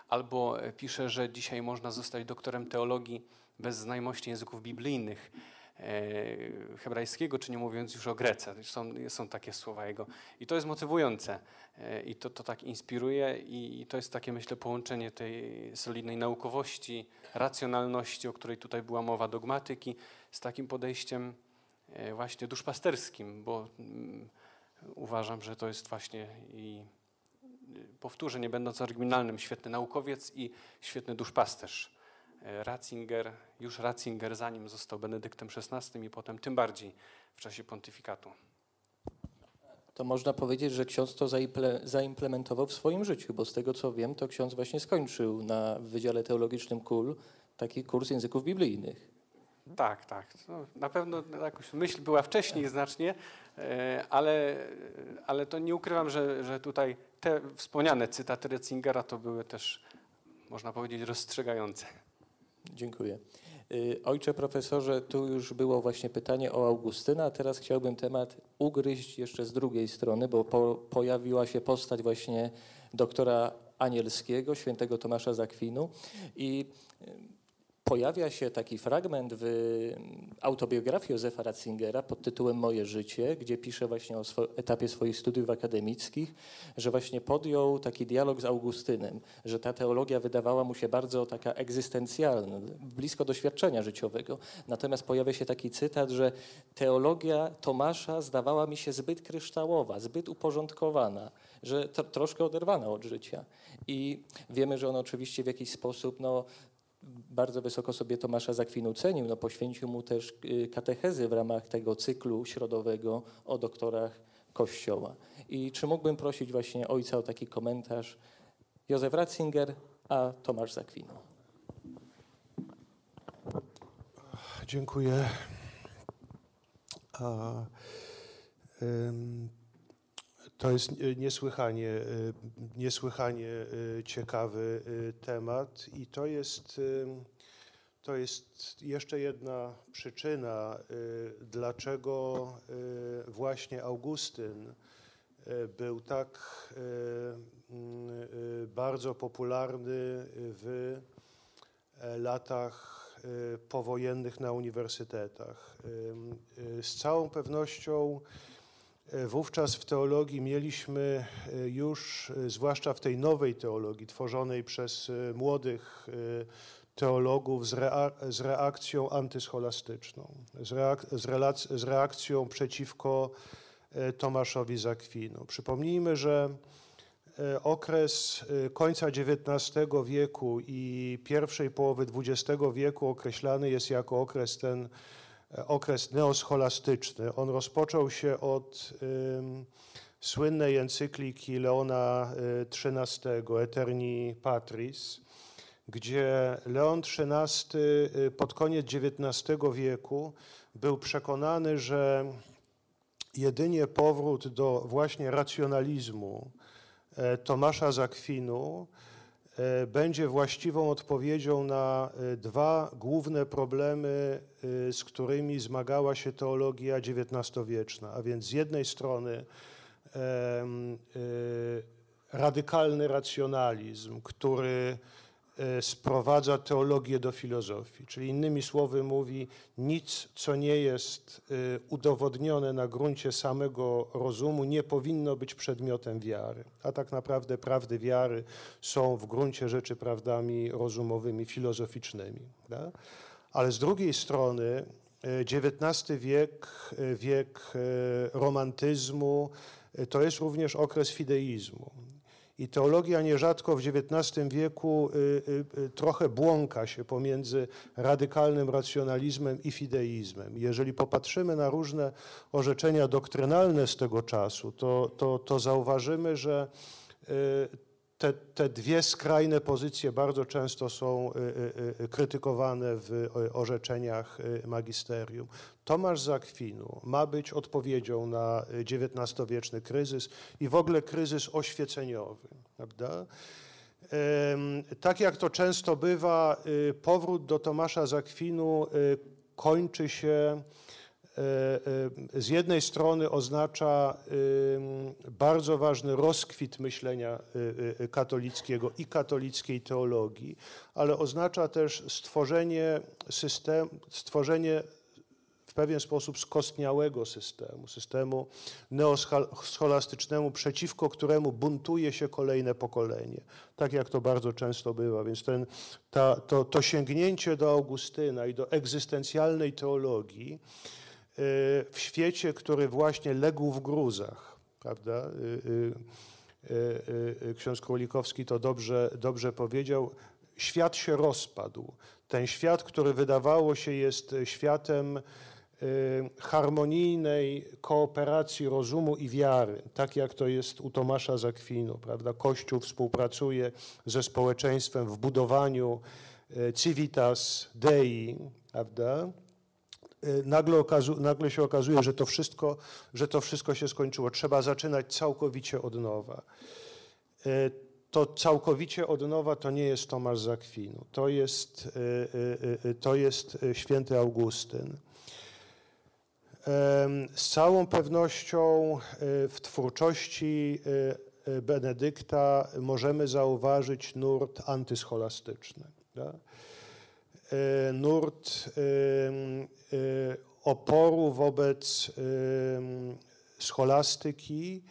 albo e, pisze, że dzisiaj można zostać doktorem teologii bez znajomości języków biblijnych, e, hebrajskiego, czy nie mówiąc już o Grece. Są, są takie słowa jego. I to jest motywujące e, i to, to tak inspiruje i, to jest takie, myślę, połączenie tej solidnej naukowości, racjonalności, o której tutaj była mowa, dogmatyki, z takim podejściem e, właśnie duszpasterskim, bo mm, uważam, że to jest właśnie i powtórzę, nie będąc oryginalnym, świetny naukowiec i świetny duszpasterz. E, Ratzinger, już Ratzinger, zanim został Benedyktem XVI i potem tym bardziej w czasie pontyfikatu. To można powiedzieć, że ksiądz to zaimple- zaimplementował w swoim życiu, bo z tego co wiem, to ksiądz właśnie skończył na Wydziale Teologicznym KUL taki kurs języków biblijnych. Tak, tak. No, na pewno jakoś myśl była wcześniej znacznie, e, ale, ale to nie ukrywam, że, że tutaj te wspomniane cytaty Ratzingera to były też, można powiedzieć, rozstrzygające. Dziękuję. Y, Ojcze profesorze, tu już było właśnie pytanie o Augustyna, a teraz chciałbym temat ugryźć jeszcze z drugiej strony, bo po, pojawiła się postać właśnie doktora Anielskiego, świętego Tomasza z Akwinu i y, pojawia się taki fragment w autobiografii Józefa Ratzingera pod tytułem Moje życie, gdzie pisze właśnie o swo- etapie swoich studiów akademickich, że właśnie podjął taki dialog z Augustynem, że ta teologia wydawała mu się bardzo taka egzystencjalna, blisko doświadczenia życiowego. Natomiast pojawia się taki cytat, że teologia Tomasza zdawała mi się zbyt kryształowa, zbyt uporządkowana, że to, troszkę oderwana od życia. I wiemy, że on oczywiście w jakiś sposób no, bardzo wysoko sobie Tomasza z Akwinu cenił. No, poświęcił mu też y, katechezy w ramach tego cyklu środowego o doktorach Kościoła. I czy mógłbym prosić właśnie ojca o taki komentarz? Józef Ratzinger, a Tomasz z Akwinu. Dziękuję. A, ym, to jest e, niesłychanie, e, niesłychanie e, ciekawy temat i to jest, to jest jeszcze jedna przyczyna, dlaczego właśnie Augustyn był tak mm, bardzo popularny w latach powojennych na uniwersytetach. Z całą pewnością wówczas w teologii mieliśmy e, już, e, zwłaszcza w tej nowej teologii tworzonej przez e, młodych e, teologów z, rea- z reakcją antyscholastyczną, z, reak- z, z reakcją przeciwko e, Tomaszowi z Akwinu. Przypomnijmy, że e, okres e, końca XIX wieku i pierwszej połowy XX wieku określany jest jako okres ten, e, okres neoscholastyczny. On rozpoczął się od słynnej encykliki Leona y, XIII Eterni Patris, gdzie Leon XIII y, pod koniec XIX wieku był przekonany, że jedynie powrót do właśnie racjonalizmu e, Tomasza z Akwinu e, będzie właściwą odpowiedzią na e, dwa główne problemy, e, z którymi zmagała się teologia XIX-wieczna. A więc z jednej strony e, radykalny racjonalizm, który e, sprowadza teologię do filozofii, czyli innymi słowy mówi, nic co nie jest e, udowodnione na gruncie samego rozumu nie powinno być przedmiotem wiary, a tak naprawdę prawdy wiary są w gruncie rzeczy prawdami rozumowymi, filozoficznymi. Da? Ale z drugiej strony XIX wiek, e, wiek e, romantyzmu, to jest również okres fideizmu. I teologia nierzadko w XIX wieku y, y, y, trochę błąka się pomiędzy radykalnym racjonalizmem i fideizmem. Jeżeli popatrzymy na różne orzeczenia doktrynalne z tego czasu, to, to, to zauważymy, że te, te dwie skrajne pozycje bardzo często są y, y, y, krytykowane w orzeczeniach magisterium. Tomasz z Akwinu ma być odpowiedzią na XIX-wieczny kryzys i w ogóle kryzys oświeceniowy. Prawda? Tak jak to często bywa, powrót do Tomasza z Akwinu y, kończy się z jednej strony oznacza e, bardzo ważny rozkwit myślenia katolickiego i katolickiej teologii, ale oznacza też stworzenie systemu, stworzenie w pewien sposób skostniałego systemu, systemu neoscholastycznemu, przeciwko któremu buntuje się kolejne pokolenie, tak jak to bardzo często bywa. Więc ten, ta, to, to sięgnięcie do Augustyna i do egzystencjalnej teologii y, w świecie, który właśnie legł w gruzach, prawda? Y, y, y, y, Ksiądz Królikowski to dobrze, dobrze powiedział. Świat się rozpadł. Ten świat, który wydawało się jest światem y, harmonijnej kooperacji rozumu i wiary, tak jak to jest u Tomasza z Akwinu, prawda? Kościół współpracuje ze społeczeństwem w budowaniu y, civitas dei, prawda? Y, Nagle, nagle się okazuje, że to, wszystko, że to wszystko się skończyło. Trzeba zaczynać całkowicie od nowa. Y, To całkowicie od nowa to nie jest Tomasz z Akwinu, to jest, y, to jest święty Augustyn. Z całą pewnością w twórczości Benedykta możemy zauważyć nurt antyscholastyczny. tak? Y, Nurt ym, y, oporu wobec scholastyki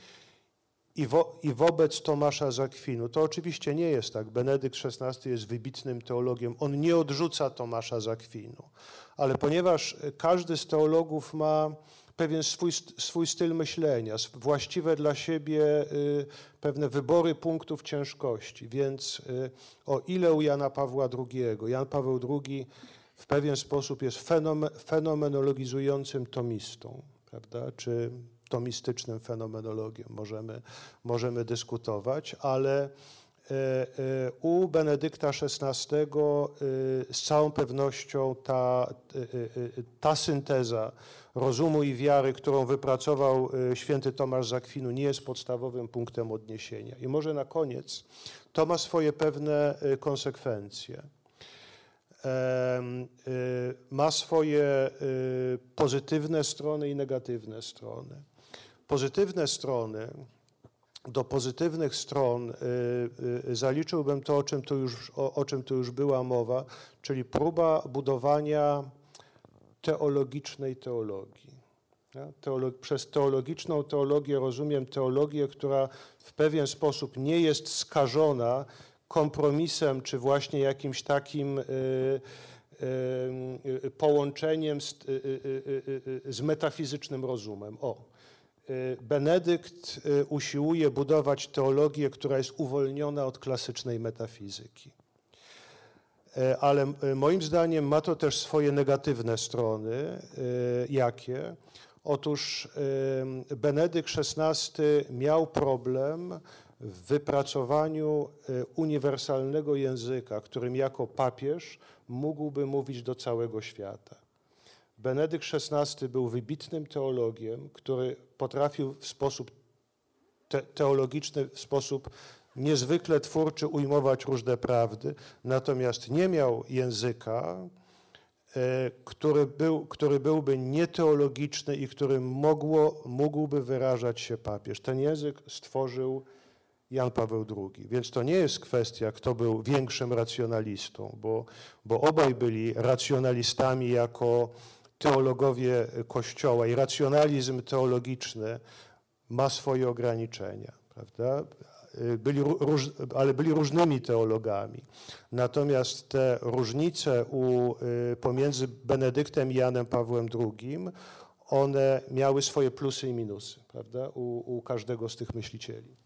i, wo, i wobec Tomasza z Akwinu. To oczywiście nie jest tak. Benedykt XVI jest wybitnym teologiem. On nie odrzuca Tomasza z Akwinu. Ale ponieważ każdy z teologów ma pewien swój, swój styl myślenia, właściwe dla siebie y, pewne wybory punktów ciężkości, więc y, o ile u Jana Pawła II, Jan Paweł II w pewien sposób jest fenom, fenomenologizującym tomistą, prawda, czy tomistycznym fenomenologiem, możemy, możemy dyskutować, ale e, e, u Benedykta XVI e, z całą pewnością ta, ta synteza rozumu i wiary, którą wypracował e, święty Tomasz z Akwinu, nie jest podstawowym punktem odniesienia. I może na koniec to ma swoje pewne e, konsekwencje. Y, Ma swoje pozytywne strony i negatywne strony. Pozytywne strony, do pozytywnych stron zaliczyłbym to, o czym tu już, o, o czym tu już była mowa, czyli próba budowania teologicznej teologii. Przez teologiczną teologię rozumiem teologię, która w pewien sposób nie jest skażona kompromisem, czy właśnie jakimś takim y, y, połączeniem z, y, z metafizycznym rozumem. O. Benedykt usiłuje budować teologię, która jest uwolniona od klasycznej metafizyki. E, Ale m- moim zdaniem ma to też swoje negatywne strony. E, Jakie? Otóż Benedykt XVI miał problem w wypracowaniu e, uniwersalnego języka, którym jako papież mógłby mówić do całego świata. Benedykt XVI był wybitnym teologiem, który potrafił w sposób te, teologiczny, w sposób niezwykle twórczy ujmować różne prawdy, natomiast nie miał języka, e, który, był, który byłby nieteologiczny i którym mogło, mógłby wyrażać się papież. Ten język stworzył Jan Paweł II. Więc to nie jest kwestia, kto był większym racjonalistą, bo, bo obaj byli racjonalistami jako teologowie Kościoła i racjonalizm teologiczny ma swoje ograniczenia, prawda? Byli, ró- róż, ale byli różnymi teologami. Natomiast te różnice u, y, pomiędzy Benedyktem i Janem Pawłem II, one miały swoje plusy i minusy, prawda? U, u każdego z tych myślicieli.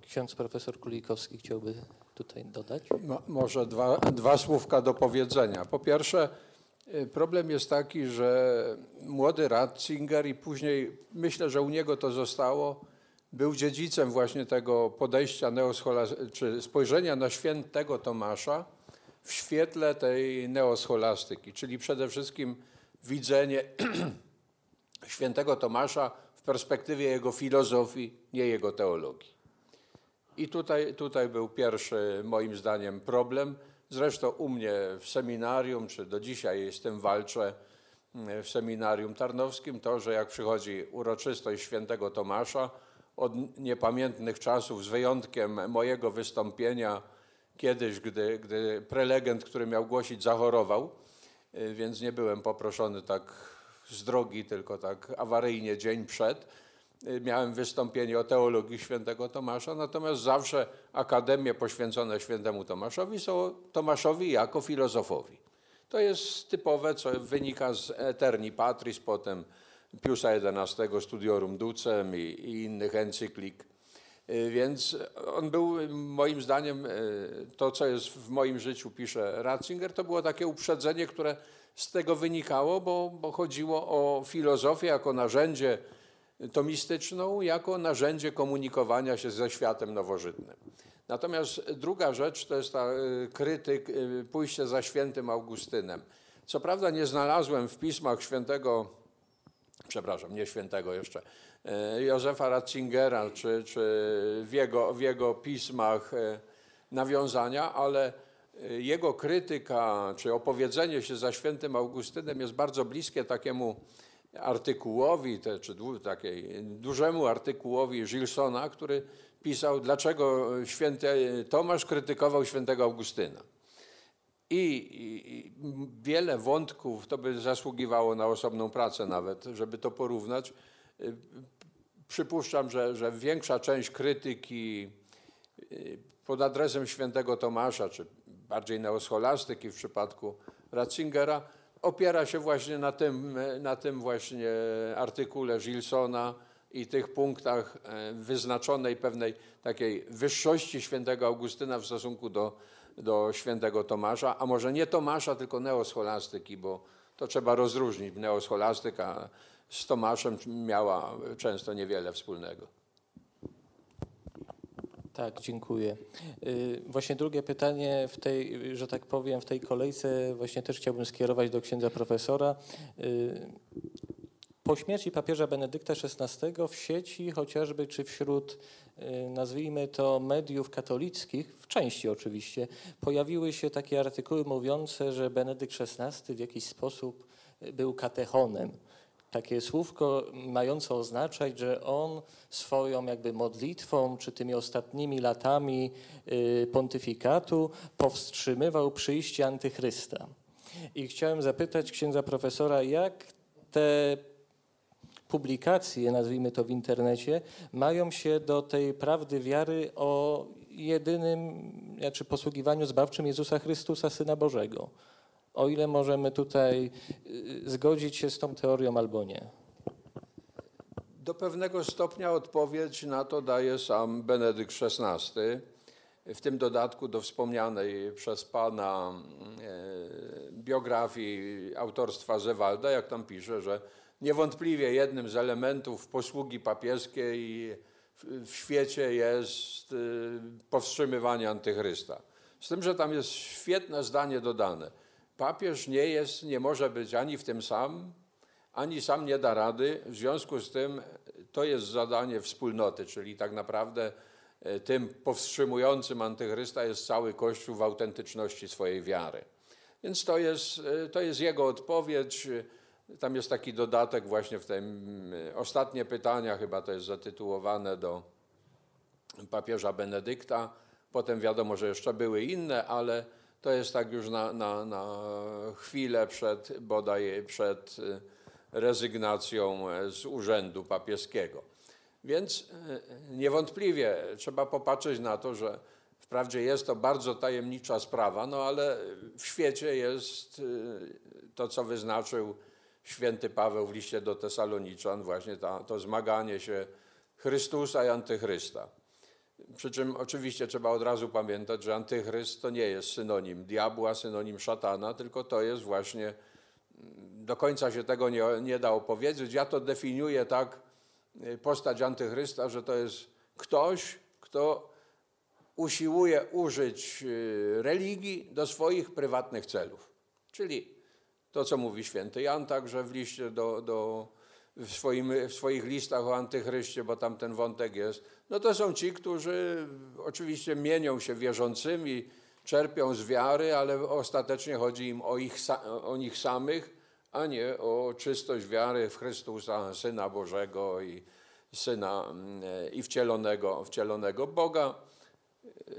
Ksiądz profesor Kulikowski chciałby tutaj dodać. Mo- Może dwa, dwa słówka do powiedzenia. Po pierwsze, y, problem jest taki, że młody Ratzinger i później myślę, że u niego to zostało, był dziedzicem właśnie tego podejścia czy spojrzenia na świętego Tomasza w świetle tej neoscholastyki, czyli przede wszystkim widzenie świętego Tomasza w perspektywie jego filozofii, nie jego teologii. I tutaj, tutaj był pierwszy, moim zdaniem, problem. Zresztą u mnie w seminarium, czy do dzisiaj z tym walczę, w seminarium tarnowskim, to, że jak przychodzi uroczystość świętego Tomasza, od niepamiętnych czasów, z wyjątkiem mojego wystąpienia kiedyś, gdy, gdy prelegent, który miał głosić, zachorował, y, więc nie byłem poproszony tak z drogi, tylko tak awaryjnie dzień przed. Y, Miałem wystąpienie o teologii świętego Tomasza, natomiast zawsze akademie poświęcone świętemu Tomaszowi są Tomaszowi jako filozofowi. To jest typowe, co wynika z Eterni Patris, potem Piusa XI, Studiorum Ducem i, i innych encyklik. Y, Więc on był moim zdaniem, y, to co jest w moim życiu, pisze Ratzinger, to było takie uprzedzenie, które z tego wynikało, bo, bo chodziło o filozofię jako narzędzie tomistyczną, jako narzędzie komunikowania się ze światem nowożytnym. Natomiast druga rzecz to jest ta y, krytyk, pójście za świętym Augustynem. Co prawda nie znalazłem w pismach świętego przepraszam, nie świętego jeszcze, e, Józefa Ratzingera, czy, czy w, jego, w jego pismach e, nawiązania, ale e, jego krytyka, czy opowiedzenie się za świętym Augustynem jest bardzo bliskie takiemu artykułowi, te, czy dłu, takiej dużemu artykułowi Gilsona, który pisał, dlaczego święty Tomasz krytykował świętego Augustyna. I, wiele wątków, to by zasługiwało na osobną pracę nawet, żeby to porównać. Y, Przypuszczam, że, że większa część krytyki y, pod adresem świętego Tomasza, czy bardziej neoscholastyki w przypadku Ratzingera, opiera się właśnie na tym, na tym właśnie artykule Gilsona i tych punktach wyznaczonej pewnej takiej wyższości świętego Augustyna w stosunku do, do świętego Tomasza, a może nie Tomasza, tylko neoscholastyki, bo to trzeba rozróżnić. Neoscholastyka z Tomaszem miała często niewiele wspólnego. Tak, dziękuję. Y, Właśnie drugie pytanie w tej, że tak powiem, w tej kolejce właśnie też chciałbym skierować do księdza profesora. Y, Po śmierci papieża Benedykta XVI w sieci chociażby, czy wśród, y, nazwijmy to, mediów katolickich, w części oczywiście, pojawiły się takie artykuły mówiące, że Benedykt XVI w jakiś sposób był katechonem takie słówko mające oznaczać, że on swoją jakby modlitwą, czy tymi ostatnimi latami y, pontyfikatu powstrzymywał przyjście antychrysta. I chciałem zapytać księdza profesora, jak te publikacje, nazwijmy to w internecie, mają się do tej prawdy wiary o jedynym, znaczy posługiwaniu zbawczym Jezusa Chrystusa, Syna Bożego. O ile możemy tutaj y, zgodzić się z tą teorią albo nie. Do pewnego stopnia odpowiedź na to daje sam Benedykt XVI. W tym dodatku do wspomnianej przez Pana e, biografii autorstwa Zewalda, jak tam pisze, że niewątpliwie jednym z elementów posługi papieskiej w, świecie jest e, powstrzymywanie antychrysta. Z tym, że tam jest świetne zdanie dodane. Papież nie jest, nie może być ani w tym sam, ani sam nie da rady. W związku z tym to jest zadanie wspólnoty, czyli tak naprawdę e, tym powstrzymującym antychrysta jest cały Kościół w autentyczności swojej wiary. Więc to jest, to jest jego odpowiedź. Tam jest taki dodatek właśnie w tym e, ostatnie pytania, chyba to jest zatytułowane do papieża Benedykta. Potem wiadomo, że jeszcze były inne, ale to jest tak już na, na, na chwilę przed, bodaj przed y, rezygnacją e, z urzędu papieskiego. Więc y, niewątpliwie trzeba popatrzeć na to, że wprawdzie jest to bardzo tajemnicza sprawa, no ale w świecie jest y, to, co wyznaczył święty Paweł w liście do Tesaloniczan, właśnie ta, to zmaganie się Chrystusa i antychrysta. Przy czym oczywiście trzeba od razu pamiętać, że antychryst to nie jest synonim diabła, synonim szatana, tylko to jest właśnie, mm, do końca się tego nie, nie da opowiedzieć. Ja to definiuję tak, y, postać antychrysta, że to jest ktoś, kto usiłuje użyć y, religii do swoich prywatnych celów. Czyli to, co mówi święty Jan także w liście do, do w, swoim, w swoich listach o antychryście, bo tam ten wątek jest, no to są ci, którzy oczywiście mienią się wierzącymi, czerpią z wiary, ale ostatecznie chodzi im o, ich, o nich samych, a nie o czystość wiary w Chrystusa, Syna Bożego i Syna mm, i wcielonego, wcielonego Boga.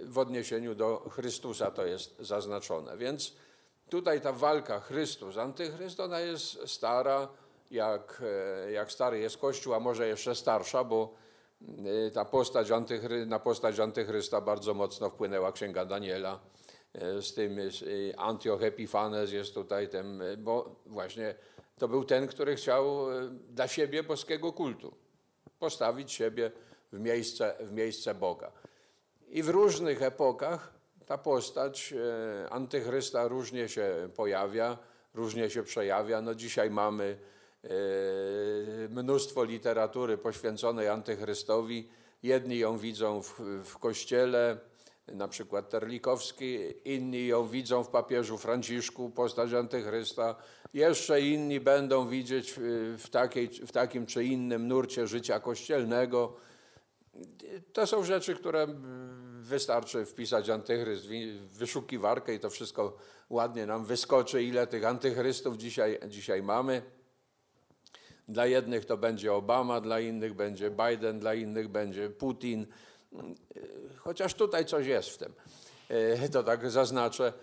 W odniesieniu do Chrystusa to jest zaznaczone. Więc tutaj ta walka Chrystus, antychryst, ona jest stara, jak, e, jak stary jest Kościół, a może jeszcze starsza, bo e, ta postać antychry, na postać antychrysta bardzo mocno wpłynęła Księga Daniela. E, Z tym Antioch Epifanes jest tutaj e, bo właśnie to był ten, który chciał dla siebie boskiego kultu postawić siebie w miejsce, w miejsce Boga. I w różnych epokach ta postać e, antychrysta różnie się pojawia, różnie się przejawia. No dzisiaj mamy e, mnóstwo literatury poświęconej antychrystowi. Jedni ją widzą w, w kościele, na przykład Terlikowski, inni ją widzą w papieżu Franciszku, postać antychrysta. Jeszcze inni będą widzieć w, w, takiej, w takim czy innym nurcie życia kościelnego. To są rzeczy, które wystarczy wpisać antychryst w wyszukiwarkę i to wszystko ładnie nam wyskoczy, ile tych antychrystów dzisiaj, dzisiaj mamy. Dla jednych to będzie Obama, dla innych będzie Biden, dla innych będzie Putin. Chociaż tutaj coś jest w tym. E, To tak zaznaczę.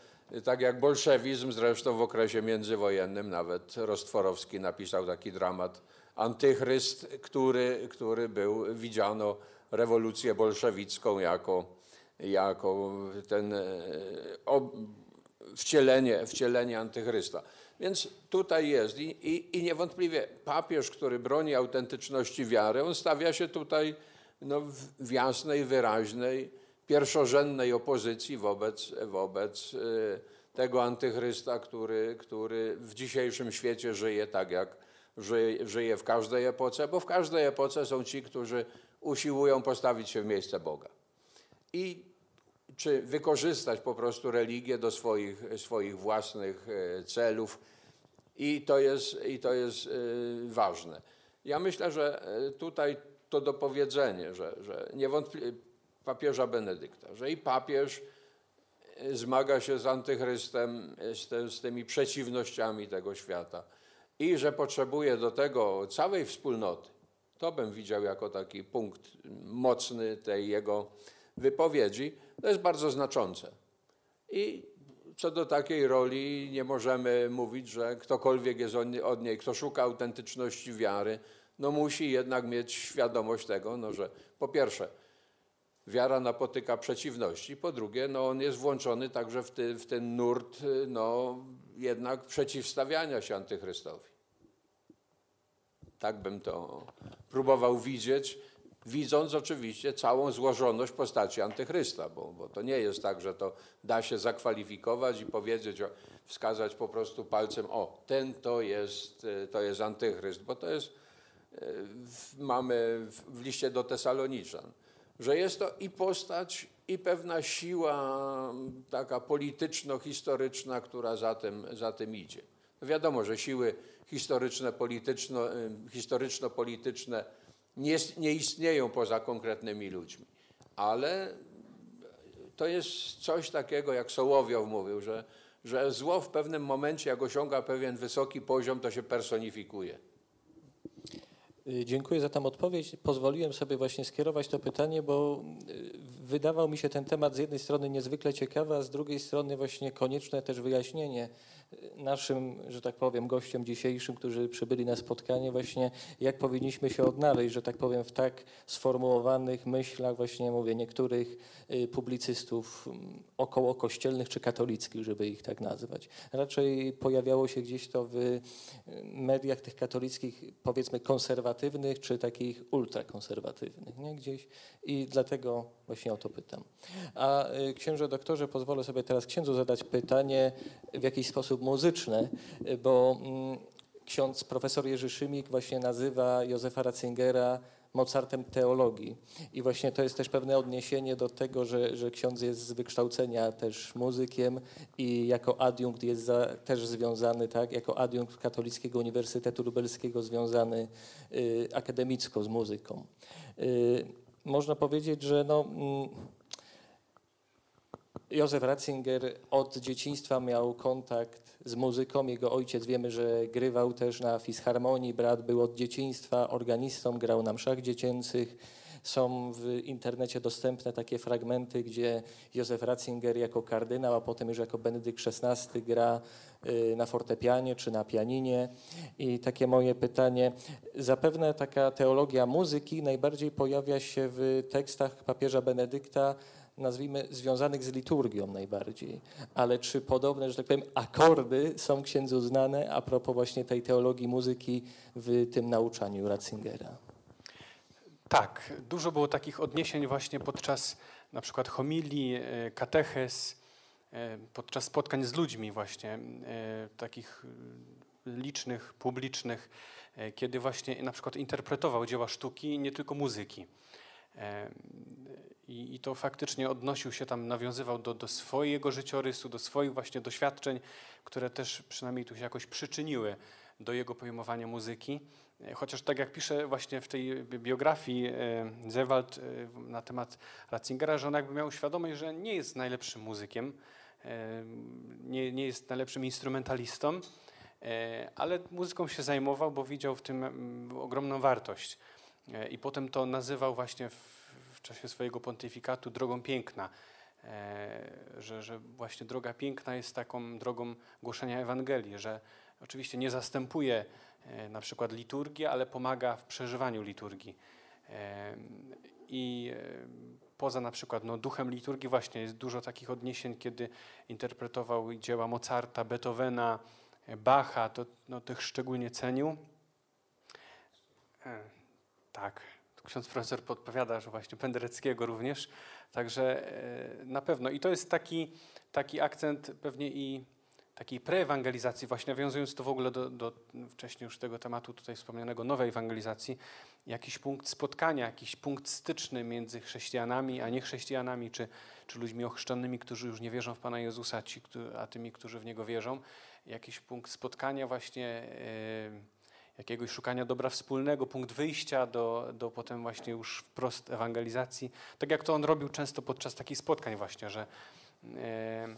Tak jak bolszewizm, zresztą w okresie międzywojennym nawet Rostworowski napisał taki dramat Antychryst, który, który był, widziano rewolucję bolszewicką jako, jako ten e, ob, wcielenie, wcielenie antychrysta. Więc tutaj jest I, i, i niewątpliwie papież, który broni autentyczności wiary, on stawia się tutaj no, w, jasnej, wyraźnej, pierwszorzędnej opozycji wobec, wobec y, tego antychrysta, który, który w dzisiejszym świecie żyje tak, jak żyje, żyje w każdej epoce, bo w każdej epoce są ci, którzy usiłują postawić się w miejsce Boga. I czy wykorzystać po prostu religię do swoich, swoich własnych e, celów. I to jest, i to jest e, ważne. Ja myślę, że e, tutaj to dopowiedzenie, że, że niewątpliwie papieża Benedykta, że i papież zmaga się z antychrystem, z, te, z tymi przeciwnościami tego świata i że potrzebuje do tego całej wspólnoty. To bym widział jako taki punkt mocny tej jego wypowiedzi. To jest bardzo znaczące. I co do takiej roli nie możemy mówić, że ktokolwiek jest od niej, kto szuka autentyczności wiary, no musi jednak mieć świadomość tego, no, że po pierwsze wiara napotyka przeciwności, po drugie no, on jest włączony także w, ty, w ten nurt no, jednak przeciwstawiania się antychrystowi. Tak bym to próbował widzieć, widząc oczywiście całą złożoność postaci antychrysta, bo, bo to nie jest tak, że to da się zakwalifikować i powiedzieć, wskazać po prostu palcem, o, ten to jest, e, to jest antychryst, bo to jest, e, mamy w, liście do Tesaloniczan, że jest to i postać, i pewna siła taka polityczno-historyczna, która za tym, za tym idzie. No wiadomo, że siły historyczne, polityczno, historyczno-polityczne nie, nie istnieją poza konkretnymi ludźmi, ale to jest coś takiego, jak Sołowiow mówił, że, że zło w pewnym momencie, jak osiąga pewien wysoki poziom, to się personifikuje. Y, Dziękuję za tę odpowiedź. Pozwoliłem sobie właśnie skierować to pytanie, bo y, wydawał mi się ten temat z jednej strony niezwykle ciekawy, a z drugiej strony właśnie konieczne też wyjaśnienie naszym, że tak powiem, gościom dzisiejszym, którzy przybyli na spotkanie, właśnie jak powinniśmy się odnaleźć, że tak powiem, w tak sformułowanych myślach, właśnie mówię, niektórych y, publicystów mm, około kościelnych czy katolickich, żeby ich tak nazwać. Raczej pojawiało się gdzieś to w y, mediach tych katolickich, powiedzmy konserwatywnych, czy takich ultrakonserwatywnych, nie? Gdzieś i dlatego właśnie o to pytam. A y, księże doktorze, pozwolę sobie teraz księdzu zadać pytanie w jakiś sposób muzyczne, y, bo mm, ksiądz profesor Jerzy Szymik właśnie nazywa Józefa Ratzingera Mozartem teologii. I właśnie to jest też pewne odniesienie do tego, że, że ksiądz jest z wykształcenia też muzykiem i jako adiunkt jest za, też związany, tak, jako adiunkt Katolickiego Uniwersytetu Lubelskiego związany y, akademicko z muzyką. Y, można powiedzieć, że no, mm, Józef Ratzinger od dzieciństwa miał kontakt z muzyką. Jego ojciec wiemy, że grywał też na fisharmonii. Brat był od dzieciństwa organistą, grał na mszach dziecięcych. Są w internecie dostępne takie fragmenty, gdzie Józef Ratzinger jako kardynał, a potem już jako Benedykt XVI gra y, na fortepianie czy na pianinie. I takie moje pytanie. Zapewne taka teologia muzyki najbardziej pojawia się w tekstach papieża Benedykta, nazwijmy, związanych z liturgią najbardziej. Ale czy podobne, że tak powiem, akordy są księdzu znane a propos właśnie tej teologii muzyki w tym nauczaniu Ratzingera? Tak, dużo było takich odniesień właśnie podczas na przykład homilii, e, kateches, e, podczas spotkań z ludźmi właśnie, e, takich licznych, publicznych, kiedy właśnie na przykład interpretował dzieła sztuki, nie tylko muzyki. I, I to faktycznie odnosił się tam, nawiązywał do, do swojego życiorysu, do swoich właśnie doświadczeń, które też przynajmniej tu się jakoś przyczyniły do jego pojmowania muzyki. E, Chociaż tak jak pisze właśnie w tej bi- biografii e, Zewald e, na temat Ratzingera, że on jakby miał świadomość, że nie jest najlepszym muzykiem, nie, nie jest najlepszym instrumentalistą, ale muzyką się zajmował, bo widział w tym mm, ogromną wartość. I potem to nazywał właśnie w, w czasie swojego pontyfikatu drogą piękna. E, że, że właśnie droga piękna jest taką drogą głoszenia Ewangelii, że oczywiście nie zastępuje e, na przykład liturgii, ale pomaga w przeżywaniu liturgii. E, I poza na przykład no, duchem liturgii właśnie jest dużo takich odniesień, kiedy interpretował dzieła Mozarta, Beethovena, Bacha, to no, tych szczególnie cenił. Tak, ksiądz profesor podpowiada, że właśnie Pendereckiego również. Także e, na pewno. I to jest taki, taki akcent pewnie i takiej preewangelizacji, właśnie nawiązując to w ogóle do, do wcześniej już tego tematu tutaj wspomnianego nowej ewangelizacji, jakiś punkt spotkania, jakiś punkt styczny między chrześcijanami a niechrześcijanami, czy, czy ludźmi ochrzczonymi, którzy już nie wierzą w Pana Jezusa, ci, a tymi, którzy w Niego wierzą. Jakiś punkt spotkania właśnie e, jakiegoś szukania dobra wspólnego, punkt wyjścia do, do potem właśnie już wprost ewangelizacji. Tak jak to on robił często podczas takich spotkań właśnie, że e, e,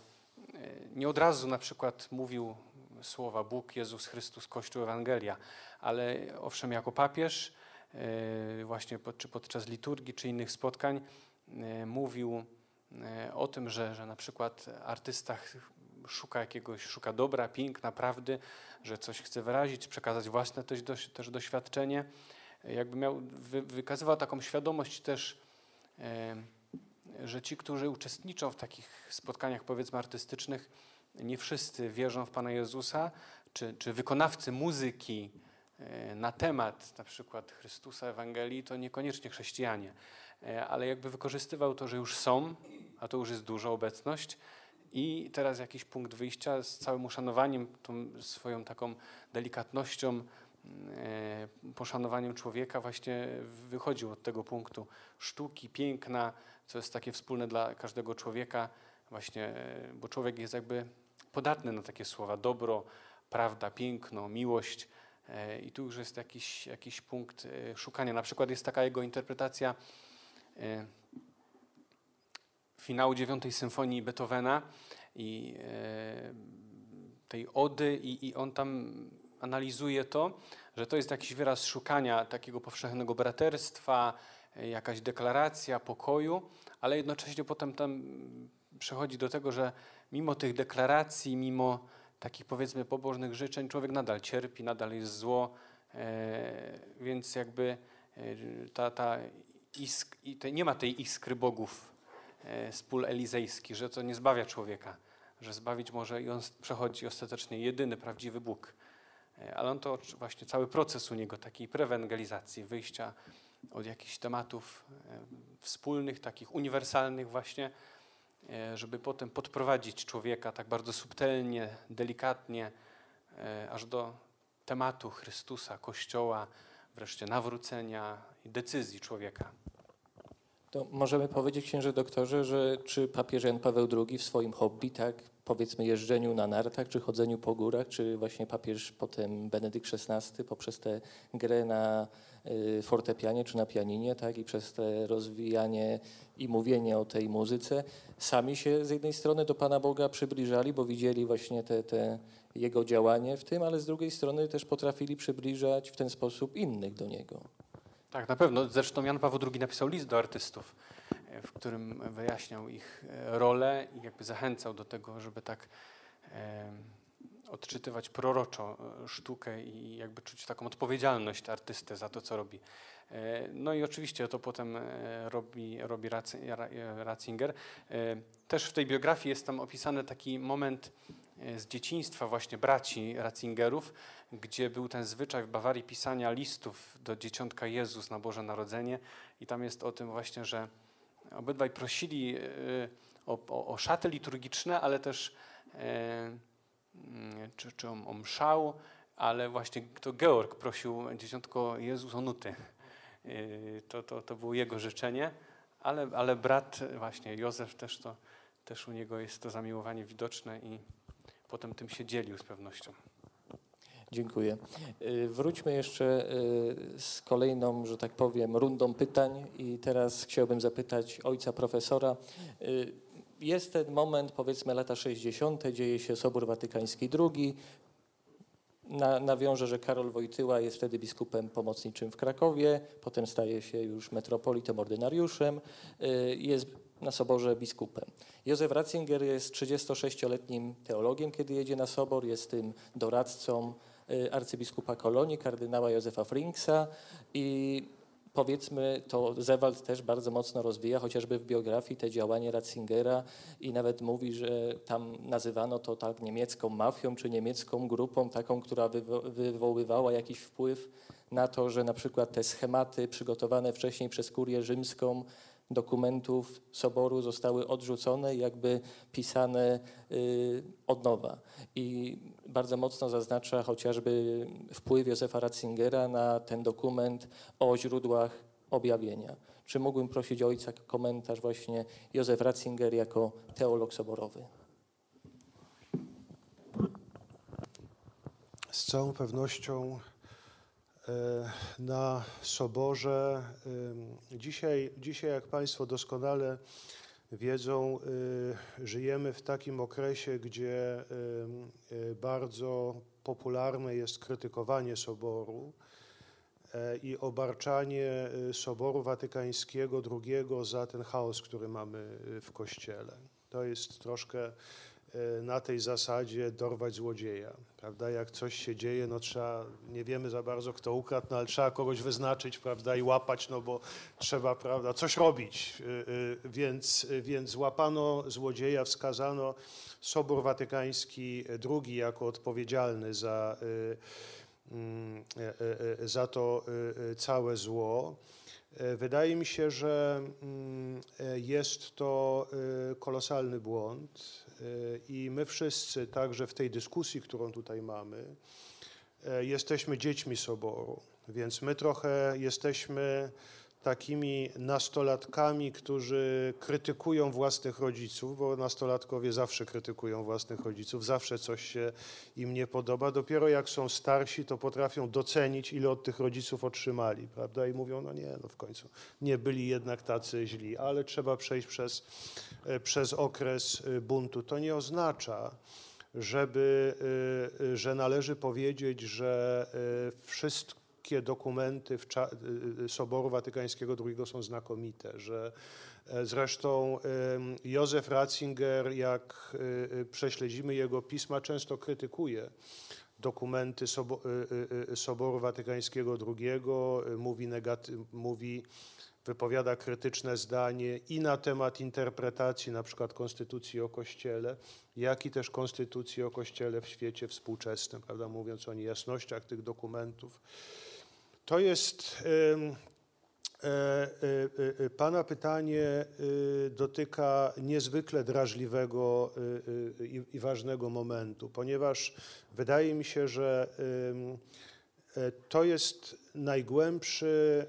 nie od razu na przykład mówił słowa Bóg, Jezus Chrystus, Kościół, Ewangelia, ale owszem jako papież e, właśnie pod, czy podczas liturgii, czy innych spotkań mówił o tym, że, że na przykład artysta szuka jakiegoś, szuka dobra, piękna, prawdy, że coś chce wyrazić, przekazać własne też, też doświadczenie. Jakby miał, wy, wykazywał taką świadomość też, e, że ci, którzy uczestniczą w takich spotkaniach powiedzmy artystycznych, nie wszyscy wierzą w Pana Jezusa, czy, czy wykonawcy muzyki e, na temat na przykład Chrystusa, Ewangelii, to niekoniecznie chrześcijanie, E, ale jakby wykorzystywał to, że już są, a to już jest duża obecność, i teraz jakiś punkt wyjścia z całym uszanowaniem, tą swoją taką delikatnością, e, poszanowaniem człowieka właśnie wychodził od tego punktu. Sztuki, piękna, co jest takie wspólne dla każdego człowieka, właśnie, e, bo człowiek jest jakby podatny na takie słowa, dobro, prawda, piękno, miłość. E, i tu już jest jakiś, jakiś punkt szukania. Na przykład jest taka jego interpretacja finału dziewiątej symfonii Beethovena i e, tej ody i, i on tam analizuje to, że to jest jakiś wyraz szukania takiego powszechnego braterstwa, e, jakaś deklaracja pokoju, ale jednocześnie potem tam przechodzi do tego, że mimo tych deklaracji, mimo takich powiedzmy pobożnych życzeń, człowiek nadal cierpi, nadal jest zło, e, więc jakby ta, ta isk, nie ma tej iskry bogów e, z pól elizejskich, że to nie zbawia człowieka, że zbawić może i on przechodzi ostatecznie jedyny prawdziwy Bóg. E, Ale on to właśnie cały proces u niego takiej prewangelizacji, wyjścia od jakichś tematów e, wspólnych, takich uniwersalnych właśnie, żeby potem podprowadzić człowieka tak bardzo subtelnie, delikatnie, aż do tematu Chrystusa, Kościoła, wreszcie nawrócenia i decyzji człowieka. To możemy powiedzieć, księże doktorze, że czy papież Jan Paweł II w swoim hobby tak powiedzmy jeżdżeniu na nartach, czy chodzeniu po górach, czy właśnie papież potem Benedykt XVI poprzez tę grę na y, fortepianie czy na pianinie, tak, i przez te rozwijanie i mówienie o tej muzyce, sami się z jednej strony do Pana Boga przybliżali, bo widzieli właśnie te, te jego działanie w tym, ale z drugiej strony też potrafili przybliżać w ten sposób innych do Niego. Tak, na pewno. Zresztą Jan Paweł II napisał list do artystów, e, w którym wyjaśniał ich e, rolę i jakby zachęcał do tego, żeby tak e, odczytywać proroczo sztukę i jakby czuć taką odpowiedzialność artysty za to, co robi. No i oczywiście to potem robi, robi Ratzinger. Też w tej biografii jest tam opisany taki moment z dzieciństwa właśnie braci Ratzingerów, gdzie był ten zwyczaj w Bawarii pisania listów do dzieciątka Jezus na Boże Narodzenie i tam jest o tym właśnie, że obydwaj prosili e, o, o, o szaty liturgiczne, ale też e, mm, czy, czy o, o mszał, ale właśnie to Georg prosił dzieciątko Jezus o nuty. E, To, to, to było jego życzenie, ale, ale brat właśnie Józef też to, też u niego jest to zamiłowanie widoczne i potem tym się dzielił z pewnością. Dziękuję. Y, Wróćmy jeszcze y, z kolejną, że tak powiem, rundą pytań i teraz chciałbym zapytać ojca profesora. Y, Jest ten moment, powiedzmy lata 60., dzieje się Sobór Watykański II. Na, nawiążę, że Karol Wojtyła jest wtedy biskupem pomocniczym w Krakowie, potem staje się już metropolitą ordynariuszem, jest na soborze biskupem. Józef Ratzinger jest 36-letnim teologiem, kiedy jedzie na sobor, jest tym doradcą y, arcybiskupa Kolonii, kardynała Józefa Frinksa i powiedzmy to Zewald też bardzo mocno rozwija, chociażby w biografii te działanie Ratzingera i nawet mówi, że tam nazywano to tak niemiecką mafią czy niemiecką grupą, taką, która wywo- wywoływała jakiś wpływ na to, że na przykład te schematy przygotowane wcześniej przez kurię rzymską dokumentów soboru zostały odrzucone jakby pisane y, od nowa. I bardzo mocno zaznacza chociażby wpływ Józefa Ratzingera na ten dokument o źródłach objawienia. Czy mógłbym prosić ojca komentarz właśnie Józef Ratzinger jako teolog soborowy? Z całą pewnością na Soborze e, dzisiaj, dzisiaj, jak Państwo doskonale wiedzą, e, żyjemy w takim okresie, gdzie e, e, bardzo popularne jest krytykowanie Soboru e, i obarczanie e, Soboru Watykańskiego II za ten chaos, który mamy e, w Kościele. To jest troszkę e, na tej zasadzie dorwać złodzieja, prawda? Jak coś się dzieje, no trzeba, nie wiemy za bardzo kto ukradł, no ale trzeba kogoś wyznaczyć, prawda, i łapać, no bo trzeba, prawda, coś robić. Y, y, Więc, więc złapano złodzieja, wskazano Sobór Watykański II jako odpowiedzialny za, y, mm, y, y, za to y, y, całe zło. Wydaje mi się, że mm, jest to kolosalny błąd i my wszyscy, także w tej dyskusji, którą tutaj mamy, e, jesteśmy dziećmi Soboru, więc my trochę jesteśmy takimi nastolatkami, którzy krytykują własnych rodziców, bo nastolatkowie zawsze krytykują własnych rodziców, zawsze coś się im nie podoba. Dopiero jak są starsi, to potrafią docenić, ile od tych rodziców otrzymali, prawda? I mówią, no nie, no w końcu nie byli jednak tacy źli, ale trzeba przejść przez, e, przez okres e, buntu. To nie oznacza, żeby, y, że należy powiedzieć, że y, wszystkie dokumenty w y, y, Soboru Watykańskiego II są znakomite, że e, zresztą Józef Ratzinger, jak y, prześledzimy jego pisma, często krytykuje dokumenty Sobo- Soboru Watykańskiego II, mówi, mówi wypowiada krytyczne zdanie i na temat interpretacji na przykład Konstytucji o Kościele, jak i też Konstytucji o Kościele w świecie współczesnym, prawda, mówiąc o niejasnościach tych dokumentów. To jest e, e, e, Pana pytanie y, dotyka niezwykle drażliwego y, y, i- ważnego momentu, ponieważ wydaje mi się, że to jest najgłębszy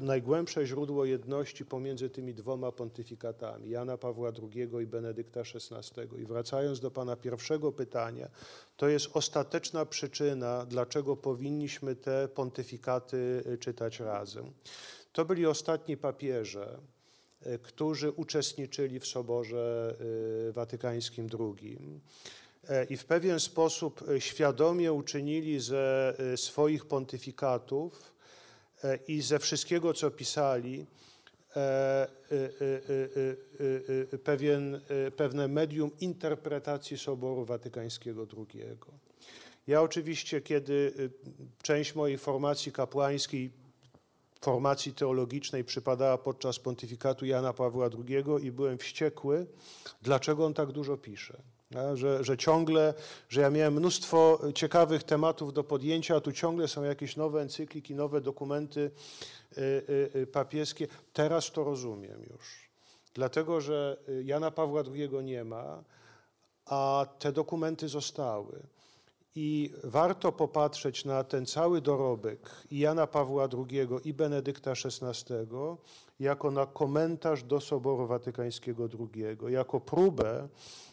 najgłębsze źródło jedności pomiędzy tymi dwoma pontyfikatami, Jana Pawła II i Benedykta XVI. I wracając do Pana pierwszego pytania, to jest ostateczna przyczyna, dlaczego powinniśmy te pontyfikaty y, czytać razem. To byli ostatni papieże, y, którzy uczestniczyli w Soborze y, Watykańskim II e, i w pewien sposób świadomie uczynili ze swoich pontyfikatów i ze wszystkiego, co pisali, e, e, e, pewien, pewne medium interpretacji Soboru Watykańskiego II. Ja oczywiście, kiedy e, część mojej formacji kapłańskiej, formacji teologicznej przypadała podczas pontyfikatu Jana Pawła II i byłem wściekły, dlaczego on tak dużo pisze. Że, że ciągle, że ja miałem mnóstwo ciekawych tematów do podjęcia, a tu ciągle są jakieś nowe encykliki, nowe dokumenty y, y, y, papieskie. Teraz to rozumiem już. Dlatego, że Jana Pawła II nie ma, a te dokumenty zostały. I warto popatrzeć na ten cały dorobek i Jana Pawła II i Benedykta XVI jako na komentarz do Soboru Watykańskiego II, jako próbę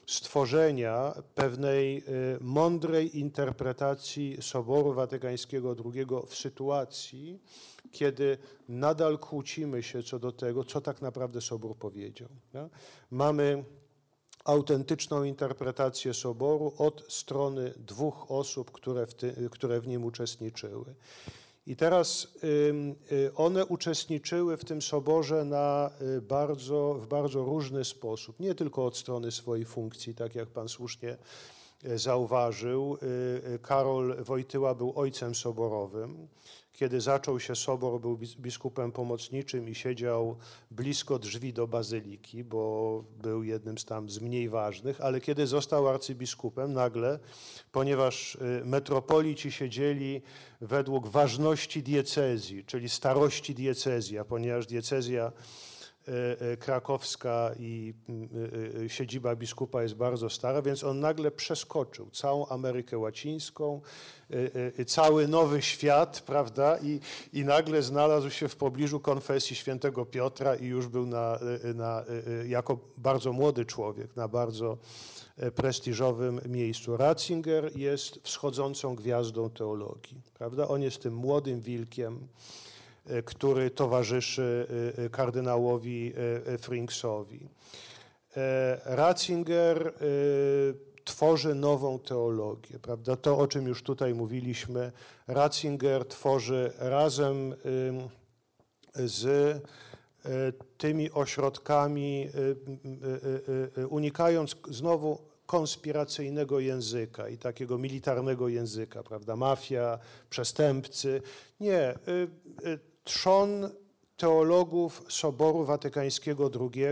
stworzenia pewnej y, mądrej interpretacji Soboru Watykańskiego II w sytuacji, kiedy nadal kłócimy się co do tego, co tak naprawdę Sobór powiedział. Mamy autentyczną interpretację Soboru od strony dwóch osób, które w, ty, które w nim uczestniczyły. I teraz y, one uczestniczyły w tym soborze na y, bardzo, w bardzo różny sposób, nie tylko od strony swojej funkcji, tak jak pan słusznie y, zauważył. Karol Wojtyła był ojcem soborowym. Kiedy zaczął się sobor, był bis- biskupem pomocniczym i siedział blisko drzwi do bazyliki, bo był jednym z tam z mniej ważnych, ale kiedy został arcybiskupem, nagle, ponieważ y, metropolici siedzieli według ważności diecezji, czyli starości diecezji, a ponieważ diecezja krakowska i y, y, siedziba biskupa jest bardzo stara, więc on nagle przeskoczył całą Amerykę Łacińską, y, y, cały Nowy Świat, prawda, i, i nagle znalazł się w pobliżu konfesji świętego Piotra i już był na, y, na, y, y, jako bardzo młody człowiek na bardzo prestiżowym miejscu. Ratzinger jest wschodzącą gwiazdą teologii, prawda? On jest tym młodym wilkiem, który towarzyszy e, e, kardynałowi e, e, Frinksowi. E, Ratzinger e, tworzy nową teologię, prawda? To, o czym już tutaj mówiliśmy, Ratzinger tworzy razem z e, tymi ośrodkami, y, y, y, y, unikając znowu konspiracyjnego języka i takiego militarnego języka, prawda? Mafia, przestępcy. Nie. Trzon teologów Soboru Watykańskiego II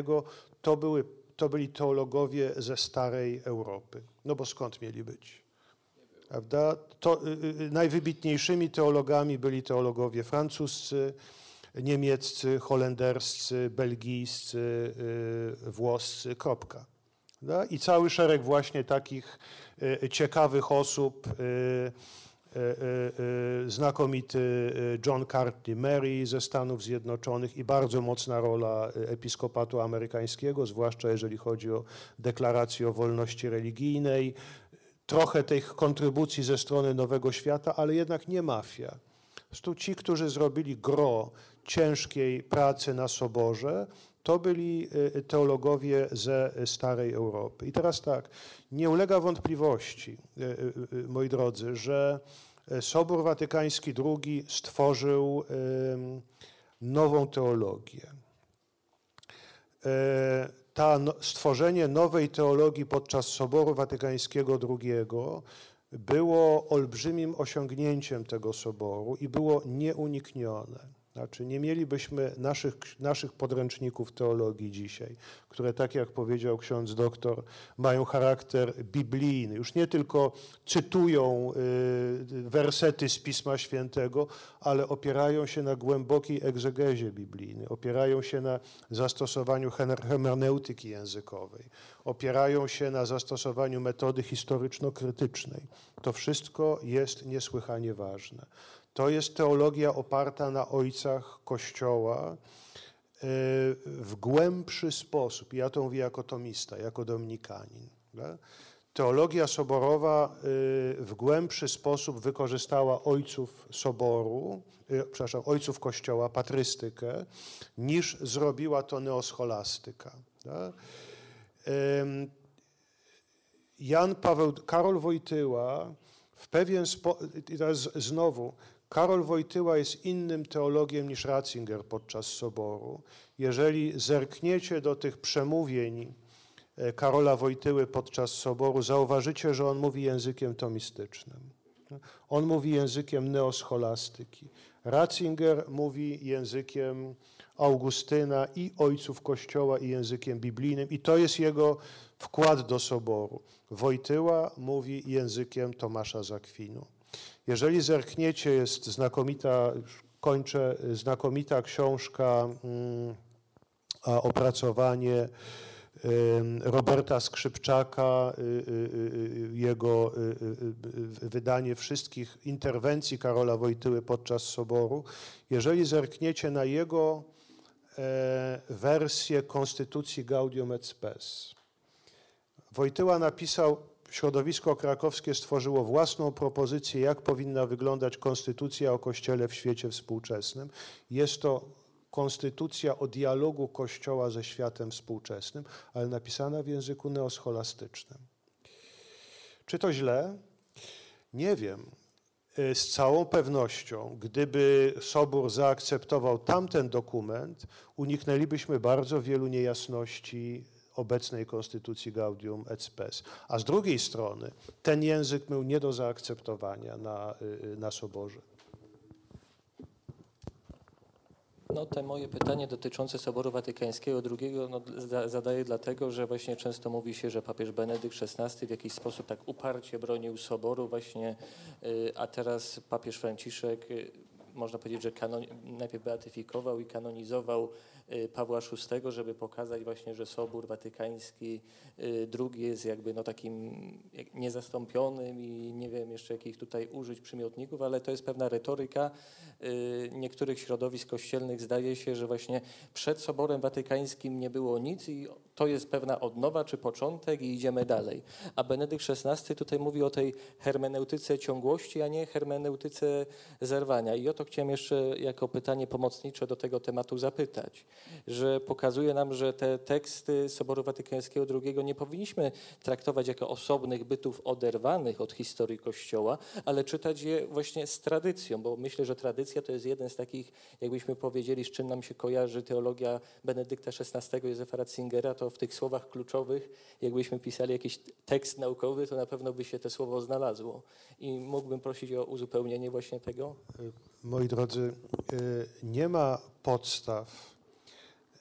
to, były, to byli teologowie ze starej Europy. No bo skąd mieli być? Prawda? To, y, y, najwybitniejszymi teologami byli teologowie francuscy, niemieccy, holenderscy, belgijscy, y, włoscy, kropka. Prawda? I cały szereg właśnie takich y, ciekawych osób, y, znakomity y, John Cartney Mary ze Stanów Zjednoczonych i bardzo mocna rola episkopatu amerykańskiego, zwłaszcza jeżeli chodzi o deklarację o wolności religijnej, trochę tych kontrybucji ze strony Nowego Świata, ale jednak nie mafia. Prostu ci, którzy zrobili gro ciężkiej pracy na Soborze, to byli teologowie ze starej Europy. I teraz tak, nie ulega wątpliwości, moi drodzy, że Sobór Watykański II stworzył nową teologię. E, ta no, stworzenie nowej teologii podczas Soboru Watykańskiego II było olbrzymim osiągnięciem tego soboru i było nieuniknione. Znaczy nie mielibyśmy naszych, naszych podręczników teologii dzisiaj, które tak jak powiedział ksiądz doktor, mają charakter biblijny. Już nie tylko cytują y, wersety z Pisma Świętego, ale opierają się na głębokiej egzegezie biblijnej, opierają się na zastosowaniu hermeneutyki językowej, opierają się na zastosowaniu metody historyczno-krytycznej. To wszystko jest niesłychanie ważne. To jest teologia oparta na ojcach Kościoła e, w głębszy sposób. Ja to mówię jako tomista, jako dominikanin. tak? Teologia soborowa y, w głębszy sposób wykorzystała ojców soboru, y, przepraszam, ojców kościoła, patrystykę, niż zrobiła to neoscholastyka. tak? Jan Paweł, Karol Wojtyła w pewien sposób, i teraz znowu, Karol Wojtyła jest innym teologiem niż Ratzinger podczas Soboru. Jeżeli zerkniecie do tych przemówień e, Karola Wojtyły podczas Soboru, zauważycie, że on mówi językiem tomistycznym. On mówi językiem neoscholastyki. Ratzinger mówi językiem Augustyna i ojców Kościoła i językiem biblijnym i to jest jego wkład do Soboru. Wojtyła mówi językiem Tomasza z Akwinu. Jeżeli zerkniecie, jest znakomita, kończę, znakomita książka, mm, opracowanie Roberta Skrzypczaka, y, y, y, jego wydanie wszystkich interwencji Karola Wojtyły podczas Soboru. Jeżeli zerkniecie na jego e, wersję Konstytucji Gaudium et Spes, Wojtyła napisał, środowisko krakowskie stworzyło własną propozycję, jak powinna wyglądać konstytucja o Kościele w świecie współczesnym. Jest to konstytucja o dialogu Kościoła ze światem współczesnym, ale napisana w języku neoscholastycznym. Czy to źle? Nie wiem. Y, Z całą pewnością, gdyby Sobór zaakceptował tamten dokument, uniknęlibyśmy bardzo wielu niejasności obecnej konstytucji Gaudium et Spes. A z drugiej strony ten język był nie do zaakceptowania na, y, na Soborze. No, te moje pytanie dotyczące Soboru Watykańskiego II no, za- zadaję dlatego, że właśnie często mówi się, że papież Benedykt XVI w jakiś sposób tak uparcie bronił Soboru właśnie, y, a teraz papież Franciszek, y, można powiedzieć, że najpierw beatyfikował i kanonizował Pawła VI, żeby pokazać właśnie, że Sobór Watykański y, II jest jakby no takim niezastąpionym i nie wiem jeszcze jakich tutaj użyć przymiotników, ale to jest pewna retoryka y, niektórych środowisk kościelnych. Zdaje się, że właśnie przed Soborem Watykańskim nie było nic i to jest pewna odnowa czy początek i idziemy dalej. A Benedykt XVI tutaj mówi o tej hermeneutyce ciągłości, a nie hermeneutyce zerwania. I o to chciałem jeszcze jako pytanie pomocnicze do tego tematu zapytać, że pokazuje nam, że te teksty Soboru Watykańskiego II nie powinniśmy traktować jako osobnych bytów oderwanych od historii Kościoła, ale czytać je właśnie z tradycją, bo myślę, że tradycja to jest jeden z takich, jakbyśmy powiedzieli, z czym nam się kojarzy teologia Benedykta XVI, Józefa Ratzingera, to w tych słowach kluczowych, jakbyśmy pisali jakiś tekst naukowy, to na pewno by się to słowo znalazło. I mógłbym prosić o uzupełnienie właśnie tego? Moi drodzy, y, nie ma podstaw,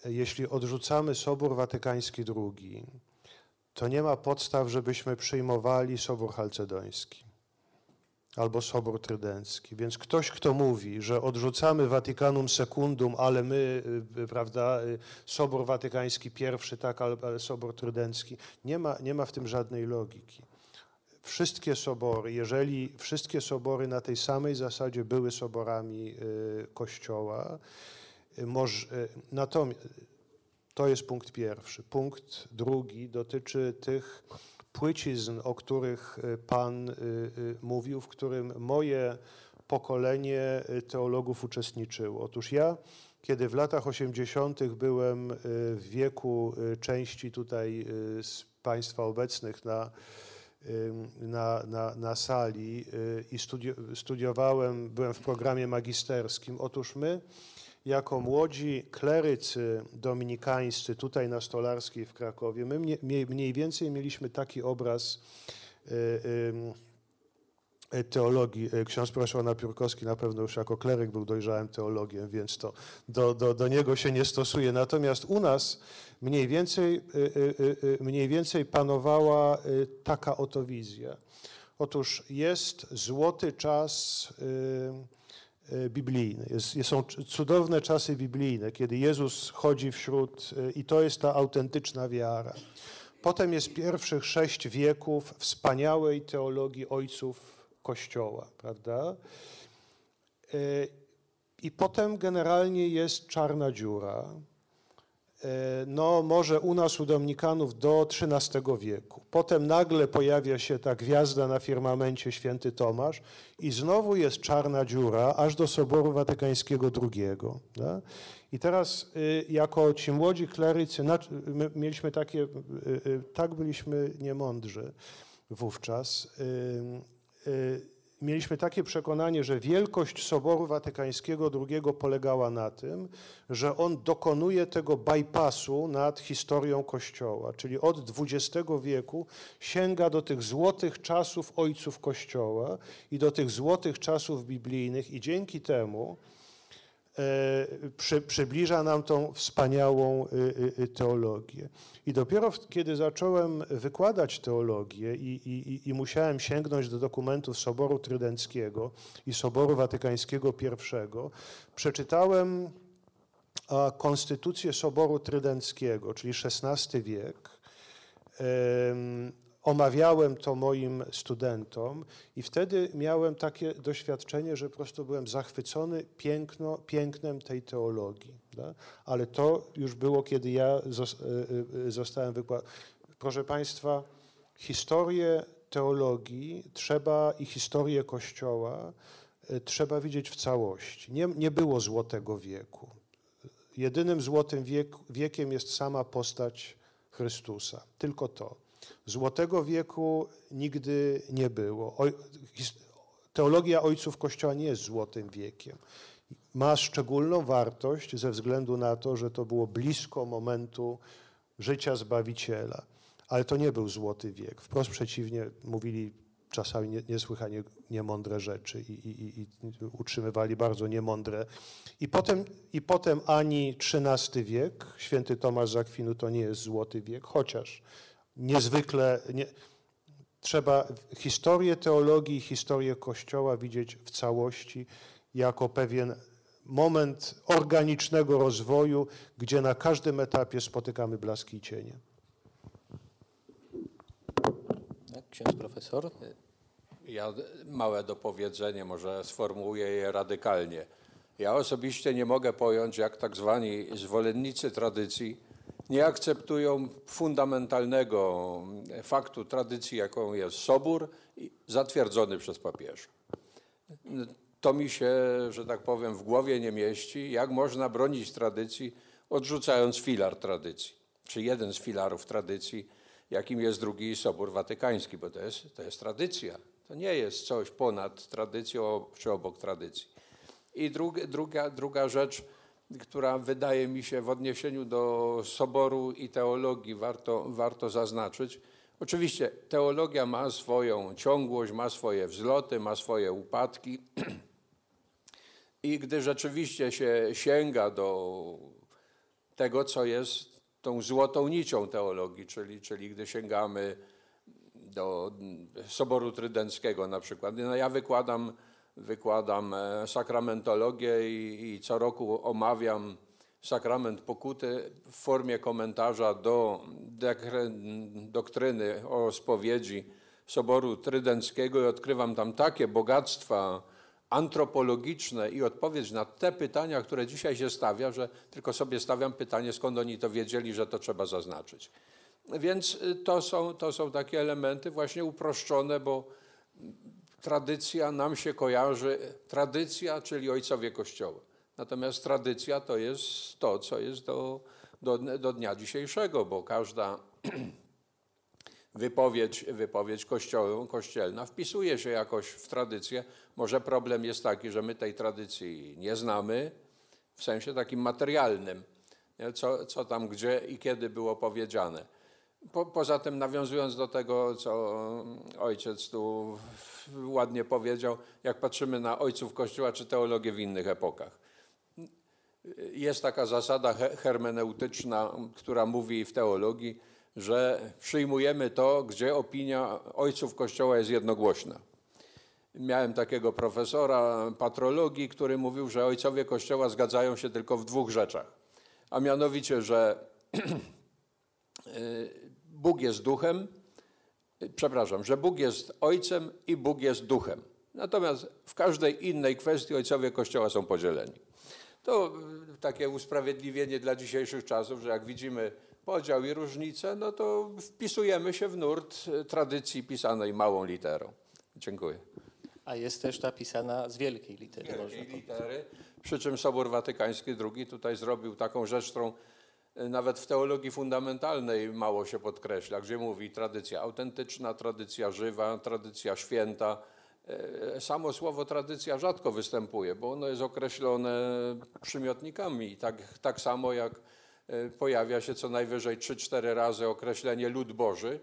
y, jeśli odrzucamy Sobór Watykański II, to nie ma podstaw, żebyśmy przyjmowali Sobór Chalcedoński albo Sobór Trydencki. Więc ktoś, kto mówi, że odrzucamy Watykanum Secundum, ale my, y, prawda, y, Sobór Watykański I, tak, ale, Sobór Trydencki, nie ma, nie ma w tym żadnej logiki. Wszystkie sobory, jeżeli wszystkie sobory na tej samej zasadzie były soborami y, Kościoła, y, moż, y, natomiast to jest punkt pierwszy. Punkt drugi dotyczy tych płycizn, o których y, Pan y, y, mówił, w którym moje pokolenie teologów uczestniczyło. Otóż ja, kiedy w latach 80. byłem w wieku części tutaj z Państwa obecnych na, na, na, na sali i studi- studiowałem, byłem w programie magisterskim. Otóż my, jako młodzi klerycy dominikańscy tutaj na Stolarskiej w Krakowie, my mniej, mniej- więcej mieliśmy taki obraz y, ym, y, teologii. Y, Ksiądz profesor Napiórkowski na pewno już jako kleryk był dojrzałym teologiem, więc to do, do, do niego się nie stosuje. Natomiast u nas mniej więcej, y, y, y, y, mniej więcej panowała y, taka oto wizja. Otóż jest złoty czas y, y, biblijny. Jest, są cudowne czasy biblijne, kiedy Jezus chodzi wśród y, i to jest ta autentyczna wiara. Potem jest pierwszych sześć wieków wspaniałej teologii ojców Kościoła, prawda? Y, I potem generalnie jest czarna dziura. Y, No, może u nas, u Dominikanów, do XIII wieku. Potem nagle pojawia się ta gwiazda na firmamencie święty Tomasz i znowu jest czarna dziura, aż do Soboru Watykańskiego II. I teraz, y, jako ci młodzi klerycy, mieliśmy takie, y, y, tak byliśmy niemądrzy wówczas. Mieliśmy takie przekonanie, że wielkość Soboru Watykańskiego II polegała na tym, że on dokonuje tego bypassu nad historią Kościoła, czyli od XX wieku sięga do tych złotych czasów ojców Kościoła i do tych złotych czasów biblijnych i dzięki temu przy, przybliża nam tą wspaniałą y, y, teologię. I dopiero kiedy zacząłem wykładać teologię i, i, i- musiałem sięgnąć do dokumentów Soboru Trydenckiego i Soboru Watykańskiego I, przeczytałem Konstytucję Soboru Trydenckiego, czyli XVI wiek. Em, Omawiałem to moim studentom i wtedy miałem takie doświadczenie, że po prostu byłem zachwycony piękno, pięknem tej teologii. Da? Ale to już było, kiedy ja y, y, zostałem wykładany. Proszę Państwa, historię teologii trzeba i historię Kościoła y, trzeba widzieć w całości. Nie, nie było złotego wieku. Jedynym złotym wiek, wiekiem jest sama postać Chrystusa. Tylko to. Złotego wieku nigdy nie było. Teologia ojców Kościoła nie jest złotym wiekiem. Ma szczególną wartość ze względu na to, że to było blisko momentu życia Zbawiciela. Ale to nie był złoty wiek. Wprost przeciwnie, mówili czasami nie- niesłychanie niemądre rzeczy i, i, i, utrzymywali bardzo niemądre. I potem, I potem ani XIII wiek, święty Tomasz z to nie jest złoty wiek, chociaż niezwykle nie, trzeba historię teologii i historię Kościoła widzieć w całości jako pewien moment organicznego rozwoju, gdzie na każdym etapie spotykamy blaski i cienie. Tak, ksiądz profesor. Ja małe dopowiedzenie, może sformułuję je radykalnie. Ja osobiście nie mogę pojąć, jak tak zwani zwolennicy tradycji nie akceptują fundamentalnego faktu tradycji, jaką jest Sobór zatwierdzony przez papieża. To mi się, że tak powiem, w głowie nie mieści. Jak można bronić tradycji, odrzucając filar tradycji, czy jeden z filarów tradycji, jakim jest drugi Sobór Watykański, bo to jest, to jest tradycja. To nie jest coś ponad tradycją czy obok tradycji. I druga, druga, druga rzecz, która wydaje mi się w odniesieniu do Soboru i teologii warto, warto zaznaczyć. Oczywiście teologia ma swoją ciągłość, ma swoje wzloty, ma swoje upadki. I gdy rzeczywiście się sięga do tego, co jest tą złotą nicią teologii, czyli, czyli gdy sięgamy do Soboru Trydenckiego na przykład. No ja wykładam, wykładam e, sakramentologię i, i co roku omawiam sakrament pokuty w formie komentarza do doktryny o spowiedzi Soboru Trydenckiego i odkrywam tam takie bogactwa antropologiczne i odpowiedź na te pytania, które dzisiaj się stawia, że tylko sobie stawiam pytanie, skąd oni to wiedzieli, że to trzeba zaznaczyć. Więc y, to są, to są takie elementy właśnie uproszczone, bo tradycja nam się kojarzy, tradycja, czyli ojcowie Kościoła. Natomiast tradycja to jest to, co jest do, do, do dnia dzisiejszego, bo każda wypowiedź, wypowiedź kościoł, kościelna wpisuje się jakoś w tradycję. Może problem jest taki, że my tej tradycji nie znamy w sensie takim materialnym? Co, co tam, gdzie i kiedy było powiedziane. Po, poza tym, nawiązując do tego, co ojciec tu ładnie powiedział, jak patrzymy na ojców Kościoła czy teologię w innych epokach. Jest taka zasada he- hermeneutyczna, która mówi w teologii, że przyjmujemy to, gdzie opinia ojców Kościoła jest jednogłośna. Miałem takiego profesora patrologii, który mówił, że ojcowie Kościoła zgadzają się tylko w dwóch rzeczach. A mianowicie, że Bóg jest duchem, przepraszam, że Bóg jest ojcem i Bóg jest duchem. Natomiast w każdej innej kwestii ojcowie Kościoła są podzieleni. To y, takie usprawiedliwienie dla dzisiejszych czasów, że jak widzimy podział i różnice, no to wpisujemy się w nurt y, tradycji pisanej małą literą. Dziękuję. A jest też ta pisana z wielkiej litery, Wielkiej litery. Przy czym Sobór Watykański II tutaj zrobił taką rzecz, którą nawet w teologii fundamentalnej mało się podkreśla, gdzie mówi tradycja autentyczna, tradycja żywa, tradycja święta. E, Samo słowo tradycja rzadko występuje, bo ono jest określone przymiotnikami. Tak, tak samo jak e, pojawia się co najwyżej 3-4 razy określenie lud Boży,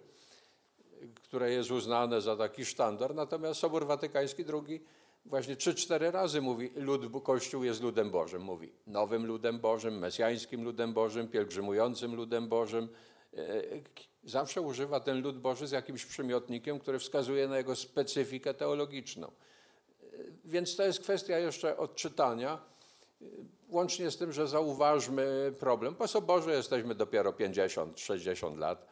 które jest uznane za taki sztandar. Natomiast Sobór Watykański II właśnie 3-4 razy mówi, lud, Kościół jest ludem Bożym. Mówi nowym ludem Bożym, mesjańskim ludem Bożym, pielgrzymującym ludem Bożym. E, Zawsze używa ten lud Boży z jakimś przymiotnikiem, który wskazuje na jego specyfikę teologiczną. E, Więc to jest kwestia jeszcze odczytania. E, Łącznie z tym, że zauważmy problem. Po Soborze jesteśmy dopiero 50-60 lat.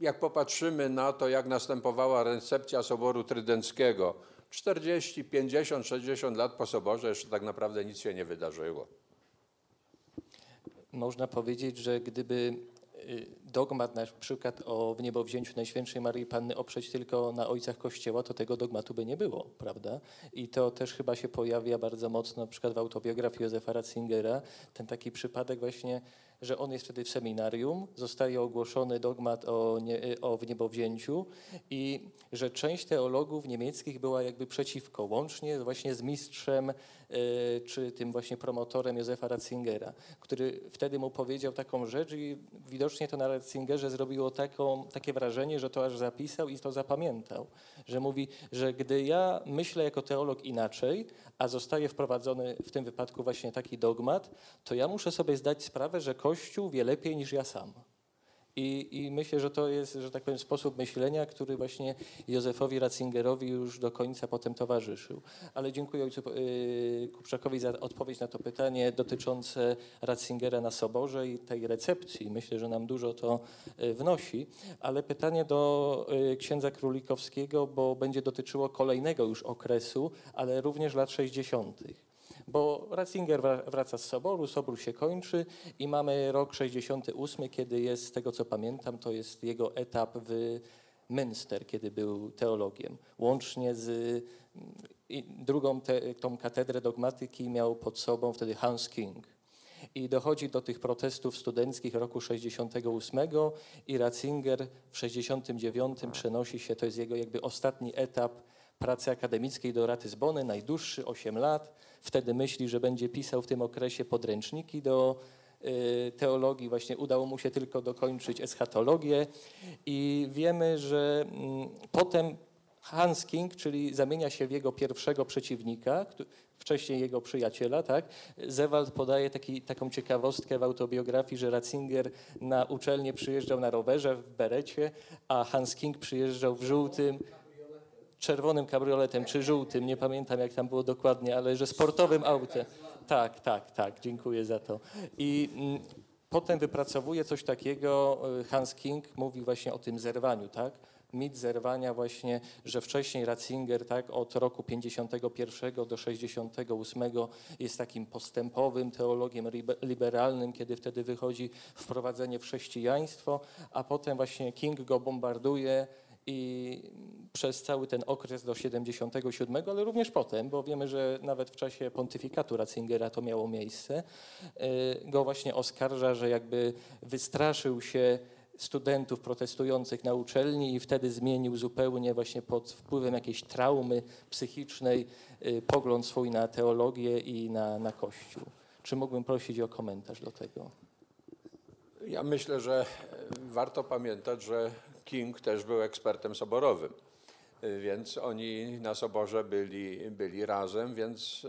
Jak popatrzymy na to, jak następowała recepcja Soboru Trydenckiego, 40, 50, 60 lat po Soborze jeszcze tak naprawdę nic się nie wydarzyło. Można powiedzieć, że gdyby y, dogmat na przykład o wniebowzięciu Najświętszej Maryi Panny oprzeć tylko na ojcach Kościoła, to tego dogmatu by nie było, prawda? I to też chyba się pojawia bardzo mocno na przykład w autobiografii Józefa Ratzingera, ten taki przypadek właśnie, że on jest wtedy w seminarium, zostaje ogłoszony dogmat o, nie, o wniebowzięciu i że część teologów niemieckich była jakby przeciwko, łącznie właśnie z mistrzem czy tym właśnie promotorem Józefa Ratzingera, który wtedy mu powiedział taką rzecz i widocznie to na Ratzingerze zrobiło taką, takie wrażenie, że to aż zapisał i to zapamiętał, że mówi, że gdy ja myślę jako teolog inaczej, a zostaje wprowadzony w tym wypadku właśnie taki dogmat, to ja muszę sobie zdać sprawę, że Kościół wie lepiej niż ja sam. I, I myślę, że to jest, że tak powiem, sposób myślenia, który właśnie Józefowi Ratzingerowi już do końca potem towarzyszył. Ale dziękuję ojcu yy, Kupczakowi za odpowiedź na to pytanie dotyczące Ratzingera na Soborze i tej recepcji. Myślę, że nam dużo to yy, wnosi. Ale pytanie do yy, księdza Królikowskiego, bo będzie dotyczyło kolejnego już okresu, ale również lat 60. Bo Ratzinger wra- wraca z Soboru, Sobór się kończy i mamy rok 68, kiedy jest, z tego co pamiętam, to jest jego etap w Münster, kiedy był teologiem. Łącznie z drugą te, tą katedrę dogmatyki miał pod sobą wtedy Hans King. I dochodzi do tych protestów studenckich roku 68 i Ratzinger w 69 przenosi się, to jest jego jakby ostatni etap pracy akademickiej do Ratyzbony, najdłuższy, 8 lat. Wtedy myśli, że będzie pisał w tym okresie podręczniki do y, teologii. Właśnie udało mu się tylko dokończyć eschatologię i wiemy, że mm, potem Hans King, czyli zamienia się w jego pierwszego przeciwnika, wcześniej jego przyjaciela, tak? Zewald podaje taki, taką ciekawostkę w autobiografii, że Ratzinger na uczelnię przyjeżdżał na rowerze w berecie, a Hans King przyjeżdżał w żółtym, czerwonym kabrioletem czy żółtym, nie pamiętam jak tam było dokładnie, ale że sportowym autem. Tak, tak, tak, dziękuję za to. I mm, potem wypracowuje coś takiego, y, Hans King mówi właśnie o tym zerwaniu, tak? Mit zerwania właśnie, że wcześniej Ratzinger tak, od roku 51 do 68 jest takim postępowym teologiem libe- liberalnym, kiedy wtedy wychodzi wprowadzenie w chrześcijaństwo, a potem właśnie King go bombarduje i przez cały ten okres do 77, ale również potem, bo wiemy, że nawet w czasie pontyfikatu Ratzingera to miało miejsce, y, go właśnie oskarża, że jakby wystraszył się studentów protestujących na uczelni i wtedy zmienił zupełnie właśnie pod wpływem jakiejś traumy psychicznej y, pogląd swój na teologię i na, na Kościół. Czy mógłbym prosić o komentarz do tego? Ja myślę, że e, warto pamiętać, że King też był ekspertem soborowym, E, więc oni na soborze byli, byli razem, więc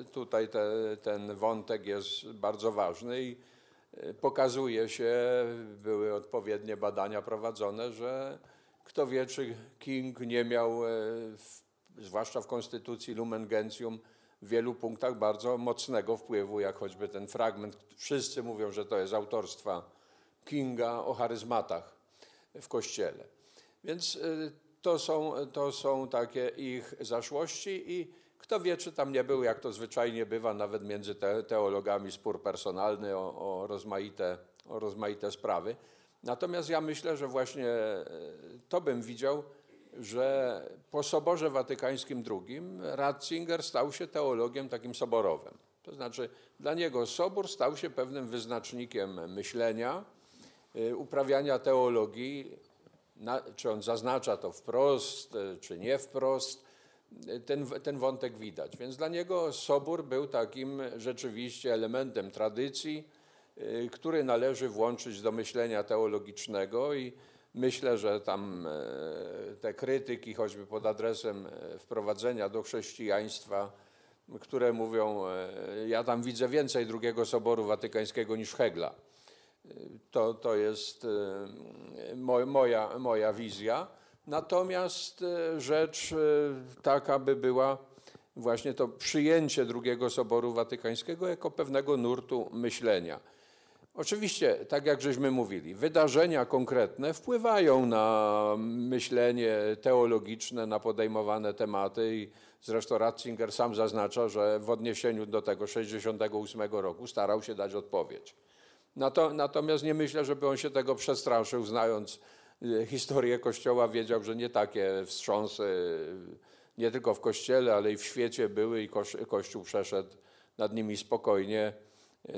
e, tutaj te, ten wątek jest bardzo ważny i e, pokazuje się, były odpowiednie badania prowadzone, że kto wie, czy King nie miał, e, zwłaszcza w konstytucji Lumen Gentium, w wielu punktach bardzo mocnego wpływu, jak choćby ten fragment, wszyscy mówią, że to jest autorstwa Kinga o charyzmatach w Kościele. Więc y, to są, to są takie ich zaszłości i kto wie, czy tam nie był, jak to zwyczajnie bywa, nawet między te, teologami spór personalny o, o, rozmaite, o rozmaite sprawy. Natomiast ja myślę, że właśnie e, to bym widział, że po Soborze Watykańskim II Ratzinger stał się teologiem takim soborowym. To znaczy dla niego Sobór stał się pewnym wyznacznikiem myślenia, y, uprawiania teologii, czy on zaznacza to wprost, y, czy nie wprost, y, ten, ten wątek widać. Więc dla niego Sobór był takim rzeczywiście elementem tradycji, y, który należy włączyć do myślenia teologicznego i myślę, że tam e, te krytyki, choćby pod adresem e, wprowadzenia do chrześcijaństwa, które mówią, e, ja tam widzę więcej drugiego Soboru Watykańskiego niż Hegla. To, to jest e, mo- moja, moja wizja. Natomiast e, rzecz e, taka by była właśnie to przyjęcie drugiego Soboru Watykańskiego jako pewnego nurtu myślenia. Oczywiście, tak jak żeśmy mówili, wydarzenia konkretne wpływają na myślenie teologiczne, na podejmowane tematy i zresztą Ratzinger sam zaznacza, że w odniesieniu do tego 68 roku starał się dać odpowiedź. Nato, natomiast nie myślę, żeby on się tego przestraszył, znając y, historię Kościoła, wiedział, że nie takie wstrząsy nie tylko w Kościele, ale i w świecie były i koś- Kościół przeszedł nad nimi spokojnie.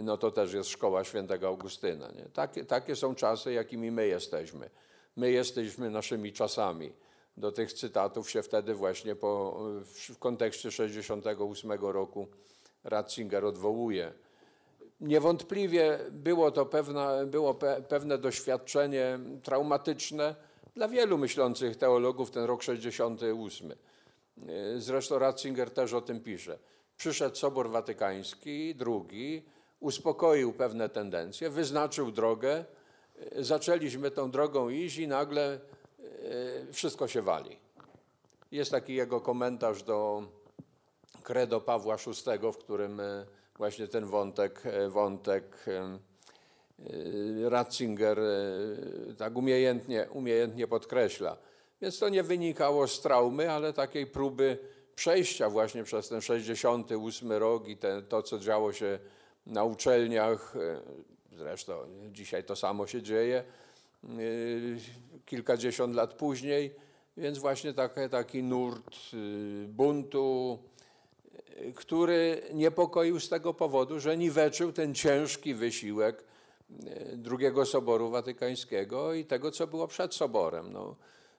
No to też jest szkoła świętego Augustyna. Nie? Takie, takie są czasy, jakimi my jesteśmy. My jesteśmy naszymi czasami. Do tych cytatów się wtedy właśnie po, w kontekście 68 roku Ratzinger odwołuje. Niewątpliwie było to pewna, było pe, pewne doświadczenie traumatyczne dla wielu myślących teologów ten rok 68. Y, Zresztą Ratzinger też o tym pisze. Przyszedł Sobór Watykański II, uspokoił pewne tendencje, wyznaczył drogę, zaczęliśmy tą drogą iść i nagle y, wszystko się wali. Jest taki jego komentarz do credo Pawła VI, w którym e, właśnie ten wątek, e, wątek e, e, Ratzinger tak umiejętnie, umiejętnie podkreśla. Więc to nie wynikało z traumy, ale takiej próby przejścia właśnie przez ten 68 rok i to, co działo się na uczelniach. Zresztą dzisiaj to samo się dzieje, kilkadziesiąt lat później. Więc właśnie taki, taki nurt buntu, który niepokoił z tego powodu, że niweczył ten ciężki wysiłek y, drugiego Soboru Watykańskiego i tego, co było przed Soborem. No,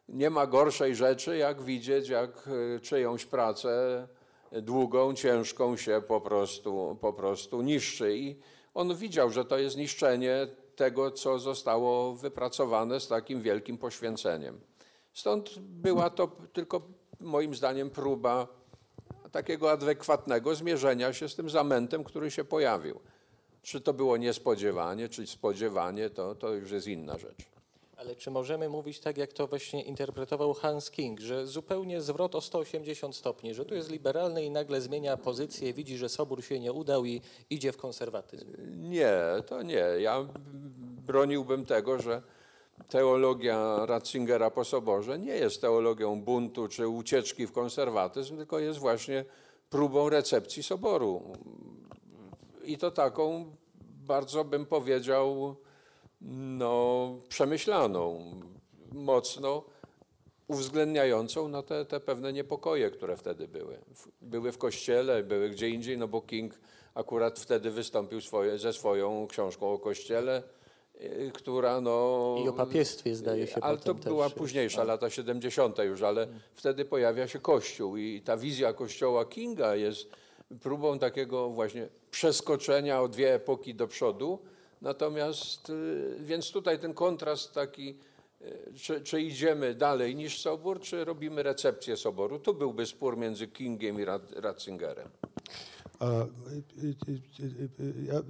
nie ma gorszej rzeczy, jak widzieć, jak y, czyjąś pracę długą, ciężką się po prostu, po prostu niszczy. I on widział, że to jest niszczenie tego, co zostało wypracowane z takim wielkim poświęceniem. Stąd była to tylko moim zdaniem próba takiego adekwatnego zmierzenia się z tym zamętem, który się pojawił. Czy to było niespodziewanie, czy spodziewanie, to, to już jest inna rzecz. Ale czy możemy mówić tak, jak to właśnie interpretował Hans King, że zupełnie zwrot o 180 stopni, że tu jest liberalny i nagle zmienia pozycję, widzi, że Sobór się nie udał i idzie w konserwatyzm? Nie, to nie. Ja broniłbym tego, że teologia Ratzingera po Soborze nie jest teologią buntu czy ucieczki w konserwatyzm, tylko jest właśnie próbą recepcji Soboru. I to taką bardzo bym powiedział no, przemyślaną, mocno uwzględniającą no, te, te pewne niepokoje, które wtedy były. Były w kościele, były gdzie indziej, no bo King akurat wtedy wystąpił swoje, ze swoją książką o kościele, która no... I o papiestwie zdaje się Ale to była też. późniejsza, lata 70. już, ale wtedy pojawia się Kościół i ta wizja Kościoła Kinga jest próbą takiego właśnie przeskoczenia o dwie epoki do przodu. Natomiast, y, więc tutaj ten kontrast taki, y, czy, czy idziemy dalej niż Sobór, czy robimy recepcję Soboru. Tu byłby spór między Kingiem i Rat- Ratzingerem. Ja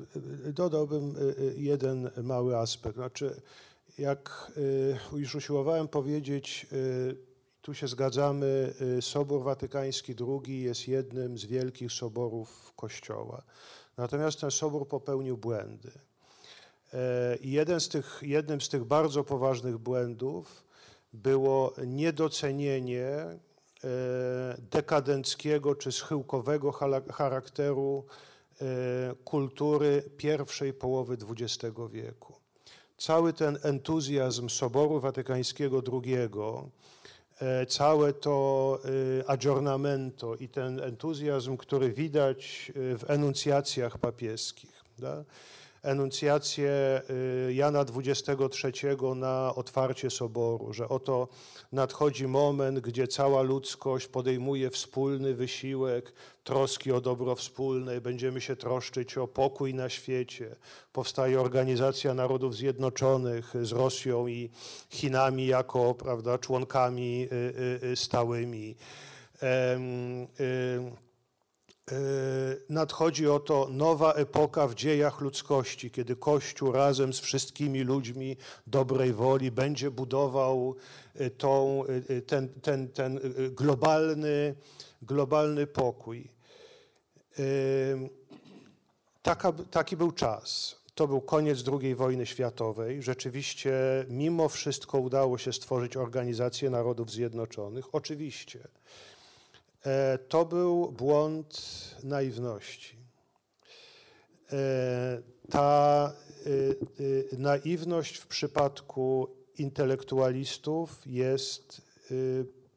dodałbym jeden mały aspekt. Znaczy, jak y, już usiłowałem powiedzieć, y, tu się zgadzamy, y, Sobór Watykański II jest jednym z wielkich soborów Kościoła. Natomiast ten sobór popełnił błędy. E, I jeden z tych, jednym z tych bardzo poważnych błędów było niedocenienie dekadenckiego czy schyłkowego charakteru e, kultury pierwszej połowy XX wieku. Cały ten entuzjazm Soboru Watykańskiego II, e, całe to e, aggiornamento i ten entuzjazm, który widać e, w enuncjacjach papieskich, da? Enuncjację y, Jana XXIII na otwarcie Soboru, że oto nadchodzi moment, gdzie cała ludzkość podejmuje wspólny wysiłek troski o dobro wspólne, będziemy się troszczyć o pokój na świecie. Powstaje Organizacja Narodów Zjednoczonych z Rosją i Chinami jako prawda, członkami y, y, stałymi. Y, E, nadchodzi oto nowa epoka w dziejach ludzkości, kiedy Kościół razem z wszystkimi ludźmi dobrej woli będzie budował e, tą, e, ten, ten, ten e, globalny, globalny pokój. E, Taka, taki był czas. To był koniec II wojny światowej. Rzeczywiście, mimo wszystko udało się stworzyć Organizację Narodów Zjednoczonych. Oczywiście. E, To był błąd naiwności. E, Ta e, e, naiwność w przypadku intelektualistów jest e,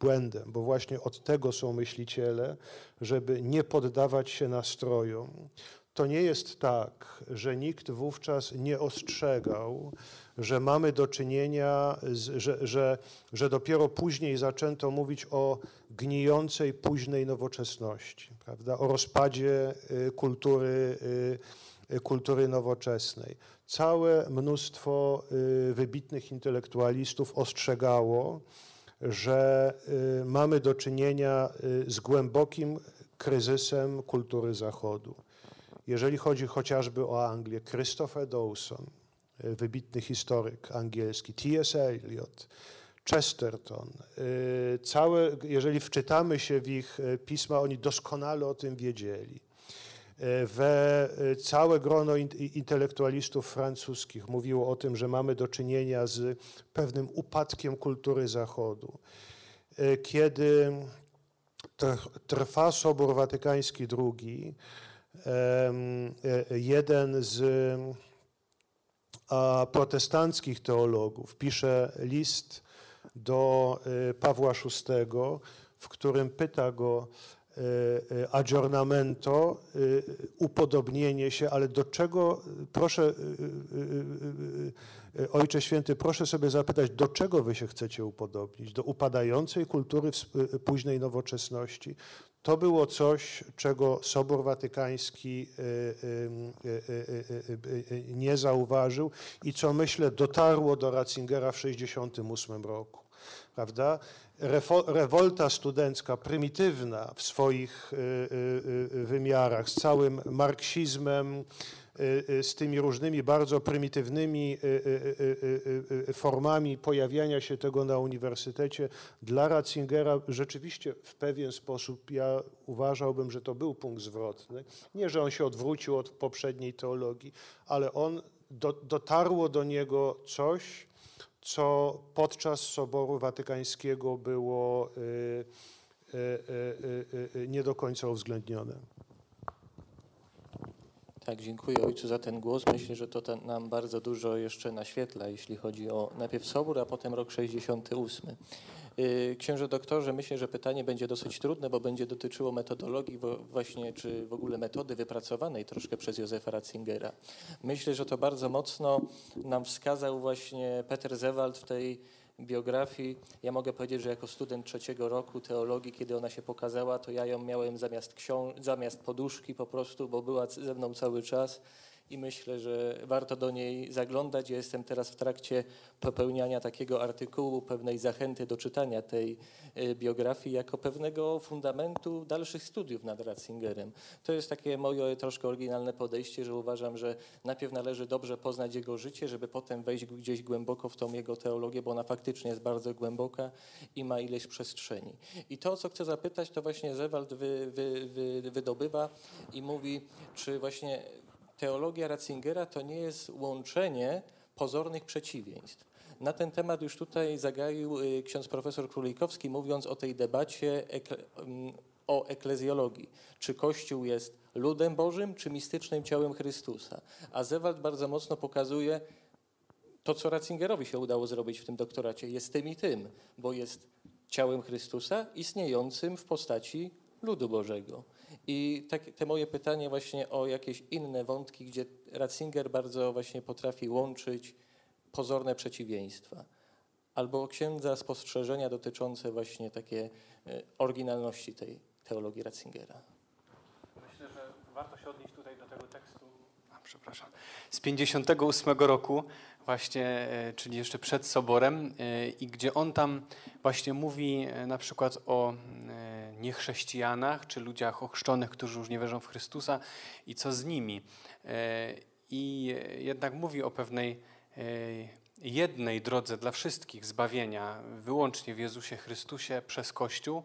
błędem, bo właśnie od tego są myśliciele, żeby nie poddawać się nastrojom. To nie jest tak, że nikt wówczas nie ostrzegał, że mamy do czynienia, z, że, że, że dopiero później zaczęto mówić o gnijącej późnej nowoczesności, prawda? o rozpadzie y, kultury, y, kultury nowoczesnej. Całe mnóstwo y, wybitnych intelektualistów ostrzegało, że mamy do czynienia z głębokim kryzysem kultury Zachodu. Jeżeli chodzi chociażby o Anglię, Christopher Dawson, wybitny historyk angielski, T.S. Eliot, Chesterton, y, całe, jeżeli wczytamy się w ich y, pisma, oni doskonale o tym wiedzieli. Y, We y, całe grono in- intelektualistów francuskich mówiło o tym, że mamy do czynienia z pewnym upadkiem kultury Zachodu. Y, Kiedy tr- trwa Sobór Watykański II, e, jeden z protestanckich teologów pisze list do e, Pawła VI, w którym pyta go e, aggiornamento, e, upodobnienie się, ale do czego, proszę, Ojcze Święty, proszę sobie zapytać, do czego wy się chcecie upodobnić? Do upadającej kultury późnej nowoczesności? To było coś, czego Sobór Watykański e, e, e, nie zauważył i co myślę dotarło do Ratzingera w 1968 roku. Prawda? Rewolta studencka, prymitywna w swoich wymiarach, z całym marksizmem, z tymi różnymi bardzo prymitywnymi e, e, e, e, e, formami pojawiania się tego na uniwersytecie, dla Ratzingera rzeczywiście w pewien sposób ja uważałbym, że to był punkt zwrotny. Nie, że on się odwrócił od poprzedniej teologii, ale on do, dotarło do niego coś, co podczas Soboru Watykańskiego było y, y, y, y, y, nie do końca uwzględnione. Tak, dziękuję ojcu za ten głos. Myślę, że to ten, nam bardzo dużo jeszcze naświetla, jeśli chodzi o najpierw Sobór, a potem rok 68. Yy, Księże doktorze, myślę, że pytanie będzie dosyć trudne, bo będzie dotyczyło metodologii właśnie, czy w ogóle metody wypracowanej troszkę przez Józefa Ratzingera. Myślę, że to bardzo mocno nam wskazał właśnie Peter Zewald w tej biografii. Ja mogę powiedzieć, że jako student trzeciego roku teologii, kiedy ona się pokazała, to ja ją miałem zamiast, zamiast poduszki po prostu, bo była ze mną cały czas i myślę, że warto do niej zaglądać. Ja jestem teraz w trakcie popełniania takiego artykułu, pewnej zachęty do czytania tej e, biografii jako pewnego fundamentu dalszych studiów nad Ratzingerem. To jest takie moje troszkę oryginalne podejście, że uważam, że najpierw należy dobrze poznać jego życie, żeby potem wejść gdzieś głęboko w tą jego teologię, bo ona faktycznie jest bardzo głęboka i ma ileś przestrzeni. I to, co chcę zapytać, to właśnie Zewald wy, wy, wy, wydobywa i mówi, czy właśnie teologia Ratzingera to nie jest łączenie pozornych przeciwieństw. Na ten temat już tutaj zagaił y, ksiądz profesor Królikowski, mówiąc o tej debacie o eklezjologii. Czy Kościół jest ludem Bożym, czy mistycznym ciałem Chrystusa? A Zewald bardzo mocno pokazuje to, co Ratzingerowi się udało zrobić w tym doktoracie. Jest tym i tym, bo jest ciałem Chrystusa istniejącym w postaci ludu Bożego. I tak, te moje pytanie właśnie o jakieś inne wątki, gdzie Ratzinger bardzo właśnie potrafi łączyć pozorne przeciwieństwa. Albo księdza spostrzeżenia dotyczące właśnie takie e, oryginalności tej teologii Ratzingera. Myślę, że warto się odnieść tutaj do tego tekstu. A, przepraszam. Z 58 roku, właśnie, e, czyli jeszcze przed soborem, e, i gdzie on tam właśnie mówi e, na przykład o niechrześcijanach, czy ludziach ochrzczonych, którzy już nie wierzą w Chrystusa i co z nimi. I jednak mówi o pewnej jednej drodze dla wszystkich zbawienia, wyłącznie w Jezusie Chrystusie przez Kościół.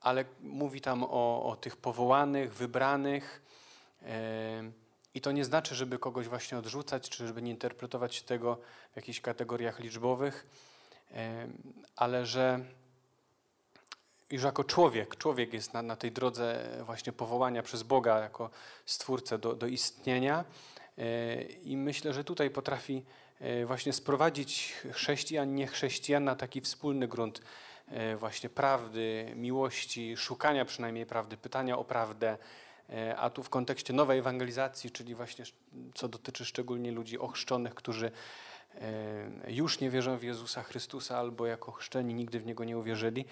Ale mówi tam o, o tych powołanych, wybranych. I to nie znaczy, żeby kogoś właśnie odrzucać, czy żeby nie interpretować tego w jakichś kategoriach liczbowych, ale że iż jako człowiek, człowiek jest na, na tej drodze właśnie powołania przez Boga jako stwórcę do, do istnienia. E, I myślę, że tutaj potrafi e, właśnie sprowadzić chrześcijan, niechrześcijan na taki wspólny grunt e, właśnie prawdy, miłości, szukania przynajmniej prawdy, pytania o prawdę. E, A tu w kontekście nowej ewangelizacji, czyli właśnie co dotyczy szczególnie ludzi ochrzczonych, którzy e, już nie wierzą w Jezusa Chrystusa albo jako chrzczeni nigdy w Niego nie uwierzyli.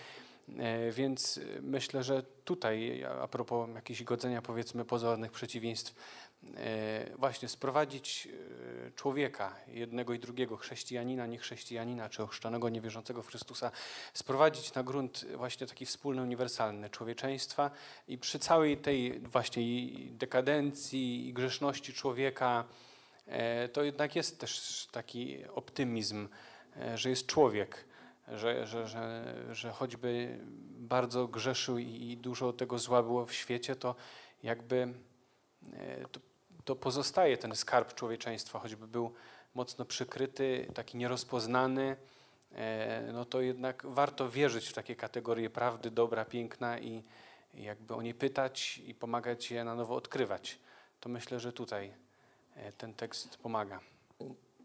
E, Więc myślę, że tutaj, a propos jakichś godzenia powiedzmy pozornych przeciwieństw, właśnie sprowadzić e, człowieka, jednego i drugiego, chrześcijanina, niechrześcijanina, czy ochrzczonego, niewierzącego w Chrystusa, sprowadzić na grunt właśnie taki wspólny, uniwersalny człowieczeństwa i przy całej tej właśnie dekadencji i grzeszności człowieka, e, to jednak jest też taki optymizm, e, że jest człowiek, że, że, że, że choćby bardzo grzeszył i, dużo tego zła było w świecie, to jakby e, to, to pozostaje ten skarb człowieczeństwa, choćby był mocno przykryty, taki nierozpoznany, e, no to jednak warto wierzyć w takie kategorie prawdy, dobra, piękna i jakby o nie pytać i pomagać je na nowo odkrywać. To myślę, że tutaj e, ten tekst pomaga.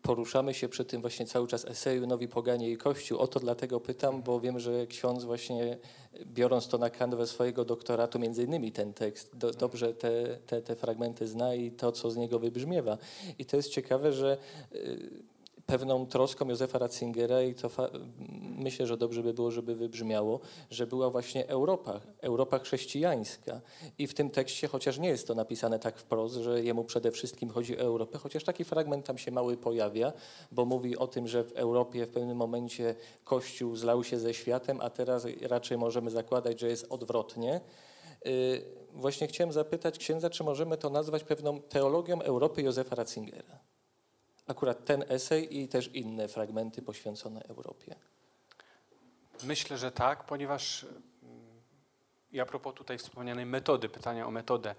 Poruszamy się przy tym właśnie cały czas eseju Nowi Poganie i Kościół. O to dlatego pytam, bo wiem, że ksiądz właśnie biorąc to na kanwę swojego doktoratu, między innymi ten tekst, do, dobrze te, te, te fragmenty zna i to, co z niego wybrzmiewa. I to jest ciekawe, że y, pewną troską Józefa Ratzingera i to myślę, że dobrze by było, żeby wybrzmiało, że była właśnie Europa, Europa chrześcijańska. I w tym tekście, chociaż nie jest to napisane tak wprost, że jemu przede wszystkim chodzi o Europę, chociaż taki fragment tam się mały pojawia, bo mówi o tym, że w Europie w pewnym momencie Kościół zlał się ze światem, a teraz raczej możemy zakładać, że jest odwrotnie. Y, Właśnie chciałem zapytać księdza, czy możemy to nazwać pewną teologią Europy Józefa Ratzingera? Akurat ten esej i też inne fragmenty poświęcone Europie. Myślę, że tak, ponieważ mm, i a propos tutaj wspomnianej metody, pytania o metodę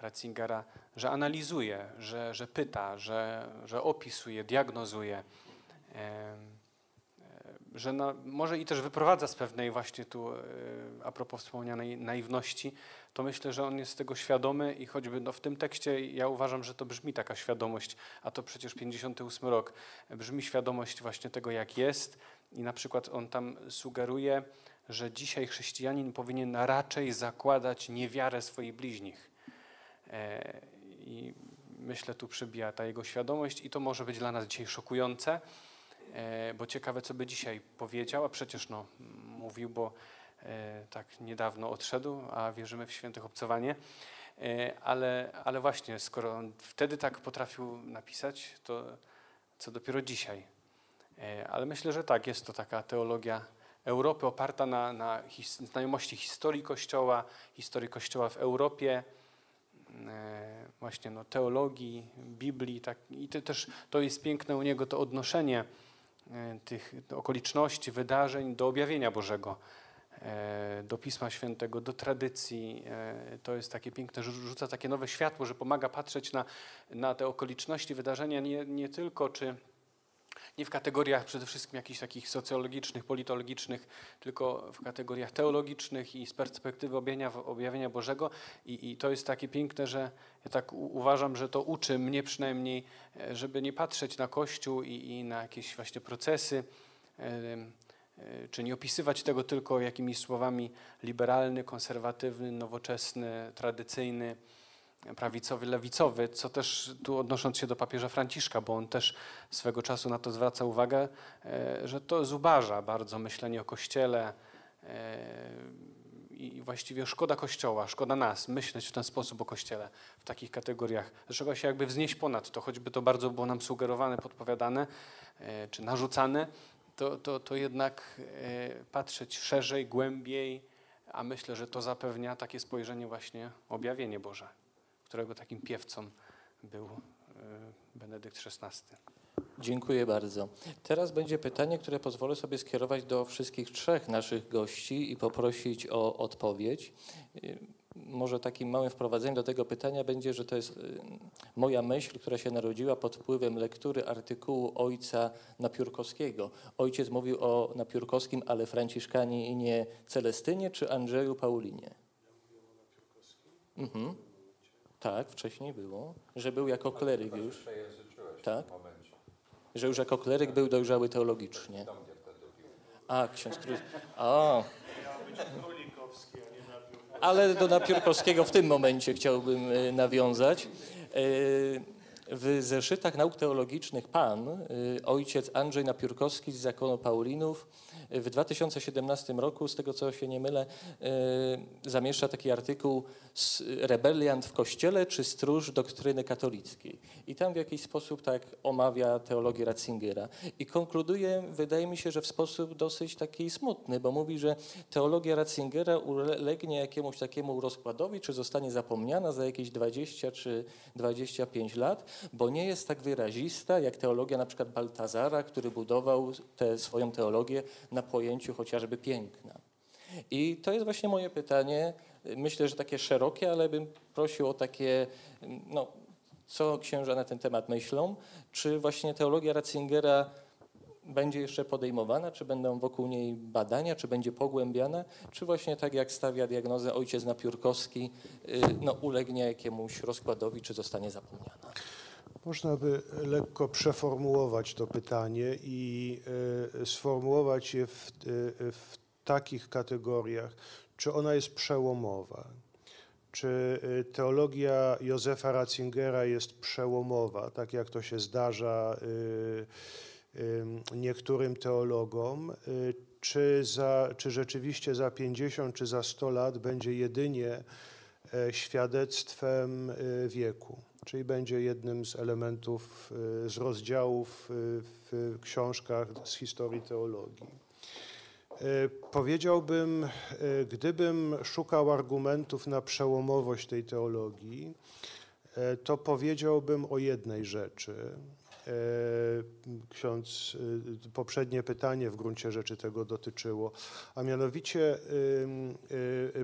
Ratzingera, że analizuje, że, że pyta, że, że opisuje, diagnozuje, e, że na, może i też wyprowadza z pewnej właśnie tu, e, a propos wspomnianej naiwności, to myślę, że on jest tego świadomy i choćby no, w tym tekście ja uważam, że to brzmi taka świadomość, a to przecież 58 rok, brzmi świadomość właśnie tego, jak jest i na przykład on tam sugeruje, że dzisiaj chrześcijanin powinien raczej zakładać niewiarę swoich bliźnich. E, I myślę, tu przybija ta jego świadomość i to może być dla nas dzisiaj szokujące, e, bo ciekawe, co by dzisiaj powiedział, a przecież no, mówił, bo tak niedawno odszedł, a wierzymy w świętych obcowanie. E, Ale, ale właśnie, skoro on wtedy tak potrafił napisać, to co dopiero dzisiaj. E, Ale myślę, że tak, jest to taka teologia Europy oparta na, na his, znajomości historii Kościoła, historii Kościoła w Europie, e, właśnie no, teologii, Biblii. Tak, I to też to jest piękne u niego to odnoszenie e, tych okoliczności, wydarzeń do objawienia Bożego, e, do Pisma Świętego, do tradycji. E, To jest takie piękne, rzuca takie nowe światło, że pomaga patrzeć na, na te okoliczności, wydarzenia nie, nie tylko czy nie w kategoriach przede wszystkim jakichś takich socjologicznych, politologicznych, tylko w kategoriach teologicznych i z perspektywy objawienia, objawienia Bożego. I, I to jest takie piękne, że ja tak uważam, że to uczy mnie przynajmniej, e, żeby nie patrzeć na Kościół i, i na jakieś właśnie procesy, e, e, czy nie opisywać tego tylko jakimiś słowami liberalny, konserwatywny, nowoczesny, tradycyjny, prawicowy, lewicowy, co też tu odnosząc się do papieża Franciszka, bo on też swego czasu na to zwraca uwagę, e, że to zubaża bardzo myślenie o Kościele e, i właściwie szkoda Kościoła, szkoda nas myśleć w ten sposób o Kościele, w takich kategoriach. Trzeba się jakby wznieść ponad to, choćby to bardzo było nam sugerowane, podpowiadane e, czy narzucane, to, to, to jednak patrzeć szerzej, głębiej, a myślę, że to zapewnia takie spojrzenie właśnie objawienie Boże którego takim piewcą był e, Benedykt XVI. Dziękuję bardzo. Teraz będzie pytanie, które pozwolę sobie skierować do wszystkich trzech naszych gości i poprosić o odpowiedź. Może takim małym wprowadzeniem do tego pytania będzie, że to jest y, moja myśl, która się narodziła pod wpływem lektury artykułu ojca Napiórkowskiego. Ojciec mówił o Napiórkowskim, ale Franciszkanie i nie Celestynie czy Andrzeju Paulinie? Mhm. Tak, wcześniej było, że był jako kleryk już. Tak. Że już jako kleryk był dojrzały teologicznie. A, ksiądz Krus. A. Ale do Napiórkowskiego w tym momencie chciałbym y, nawiązać. Y, w zeszytach nauk teologicznych Pan, y, ojciec Andrzej Napiórkowski z zakonu Paulinów, w 2017 roku, z tego co się nie mylę, zamieszcza taki artykuł rebeliant w kościele czy stróż doktryny katolickiej. I tam w jakiś sposób tak omawia teologię Ratzingera. I konkluduje, wydaje mi się, że w sposób dosyć taki smutny, bo mówi, że teologia Ratzingera ulegnie jakiemuś takiemu rozkładowi, czy zostanie zapomniana za jakieś 20 czy 25 lat, bo nie jest tak wyrazista jak teologia na przykład Baltazara, który budował tę swoją teologię na pojęciu chociażby piękna. I to jest właśnie moje pytanie, myślę, że takie szerokie, ale bym prosił o takie, no, co księża na ten temat myślą, czy właśnie teologia Ratzingera będzie jeszcze podejmowana, czy będą wokół niej badania, czy będzie pogłębiana, czy właśnie tak jak stawia diagnozę ojciec Napiórkowski, y, no, ulegnie jakiemuś rozkładowi, czy zostanie zapomniana. Można by lekko przeformułować to pytanie i y, sformułować je w, y, w takich kategoriach, czy ona jest przełomowa, czy y, teologia Józefa Ratzingera jest przełomowa, tak jak to się zdarza niektórym teologom, czy, za, czy rzeczywiście za 50 czy za 100 lat będzie jedynie e, świadectwem wieku czyli będzie jednym z elementów, y, z rozdziałów y, w książkach z historii teologii. Y, powiedziałbym, gdybym szukał argumentów na przełomowość tej teologii, to powiedziałbym o jednej rzeczy. Ksiądz, poprzednie pytanie w gruncie rzeczy tego dotyczyło, a mianowicie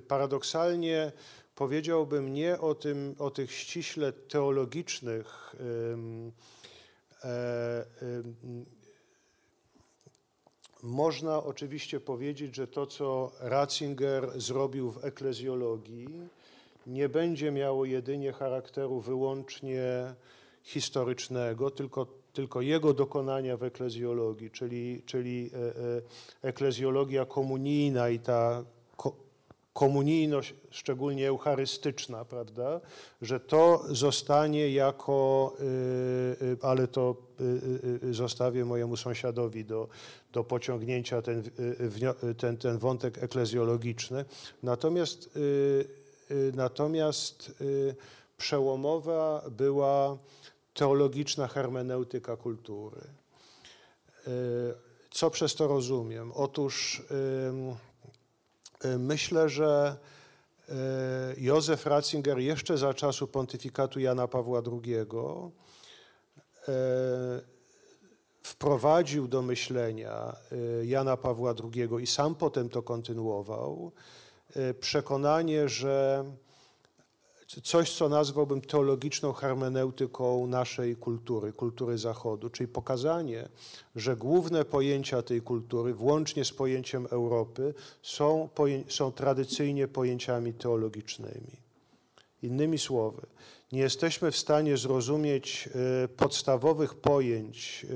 paradoksalnie powiedziałbym nie o, tym, o tych ściśle teologicznych e, można oczywiście powiedzieć, że to, co Ratzinger zrobił w eklezjologii, nie będzie miało jedynie charakteru wyłącznie historycznego, tylko, tylko jego dokonania w eklezjologii, czyli, czyli e, e, eklezjologia komunijna i ta komunijność, szczególnie eucharystyczna, prawda, że to zostanie jako, y, y, ale to y, zostawię mojemu sąsiadowi do, do pociągnięcia ten, ten, ten wątek eklezjologiczny. Natomiast, natomiast przełomowa była teologiczna hermeneutyka kultury. Co przez to rozumiem? Otóż myślę, że e, Józef Ratzinger jeszcze za czasu pontyfikatu Jana Pawła II e, wprowadził do myślenia Jana Pawła II i sam potem to kontynuował, przekonanie, że coś, co nazwałbym teologiczną hermeneutyką naszej kultury, kultury Zachodu, czyli pokazanie, że główne pojęcia tej kultury, włącznie z pojęciem Europy, są, są tradycyjnie pojęciami teologicznymi. Innymi słowy, nie jesteśmy w stanie zrozumieć e, podstawowych pojęć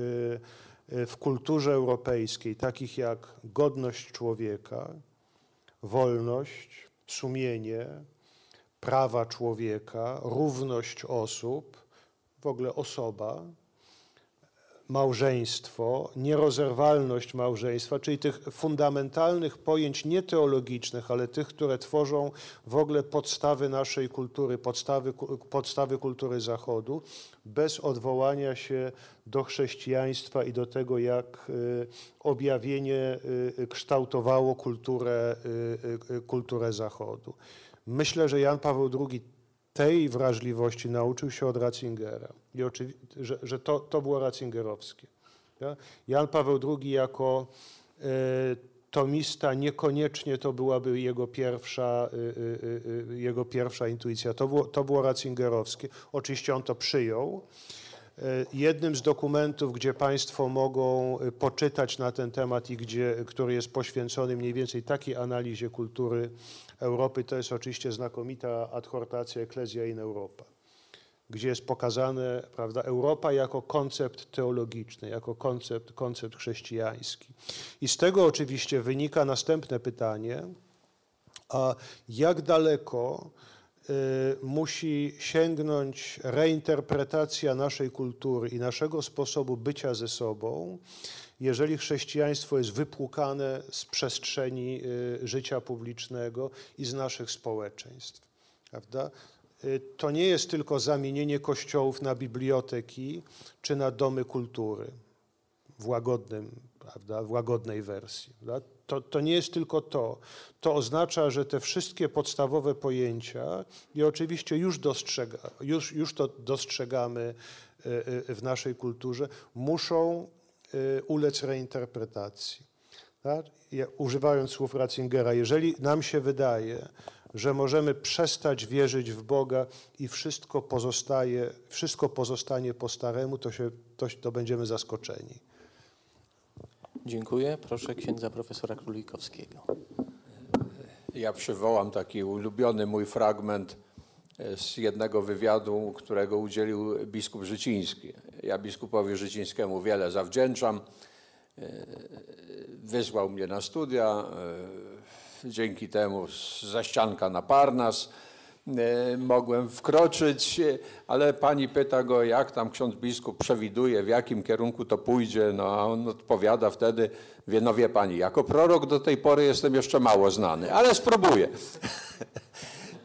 e, e, w kulturze europejskiej, takich jak godność człowieka, wolność, sumienie, prawa człowieka, równość osób, w ogóle osoba, małżeństwo, nierozerwalność małżeństwa, czyli tych fundamentalnych pojęć nie teologicznych, ale tych, które tworzą w ogóle podstawy naszej kultury, podstawy, podstawy kultury Zachodu, bez odwołania się do chrześcijaństwa i do tego, jak y, objawienie y, kształtowało kulturę, y, y, kulturę Zachodu. Myślę, że Jan Paweł II tej wrażliwości nauczył się od Ratzingera, I że, że to, to było ratzingerowskie. Ja? Jan Paweł II jako e, tomista niekoniecznie to byłaby jego pierwsza, y, y, y, y, jego pierwsza intuicja. To było, to było ratzingerowskie. Oczywiście on to przyjął. Jednym z dokumentów, gdzie Państwo mogą poczytać na ten temat i gdzie, który jest poświęcony mniej więcej takiej analizie kultury Europy, to jest oczywiście znakomita adhortacja Ecclesia in Europa, gdzie jest pokazane prawda, Europa jako koncept teologiczny, jako koncept, koncept chrześcijański. I z tego oczywiście wynika następne pytanie, a jak daleko y, musi sięgnąć reinterpretacja naszej kultury i naszego sposobu bycia ze sobą, jeżeli chrześcijaństwo jest wypłukane z przestrzeni y, życia publicznego i z naszych społeczeństw. Prawda? Y, To nie jest tylko zamienienie kościołów na biblioteki czy na domy kultury w łagodnym, prawda, w łagodnej wersji. To, to nie jest tylko to. To oznacza, że te wszystkie podstawowe pojęcia, i oczywiście już, dostrzega, już, już to dostrzegamy y, w naszej kulturze, muszą ulec reinterpretacji. Tak? Ja, używając słów Ratzingera, jeżeli nam się wydaje, że możemy przestać wierzyć w Boga i wszystko pozostaje, wszystko pozostanie po staremu, to, się, to, to będziemy zaskoczeni. Dziękuję. Proszę księdza profesora Królikowskiego. Ja przywołam taki ulubiony mój fragment z jednego wywiadu, którego udzielił biskup Życiński. Ja biskupowi Życińskiemu wiele zawdzięczam. E, Wysłał mnie na studia. e, Dzięki temu z zaścianka na Parnas e, mogłem wkroczyć, e, ale pani pyta go, jak tam ksiądz biskup przewiduje, w jakim kierunku to pójdzie, no a on odpowiada wtedy, wie, no wie pani, jako prorok do tej pory jestem jeszcze mało znany, ale spróbuję.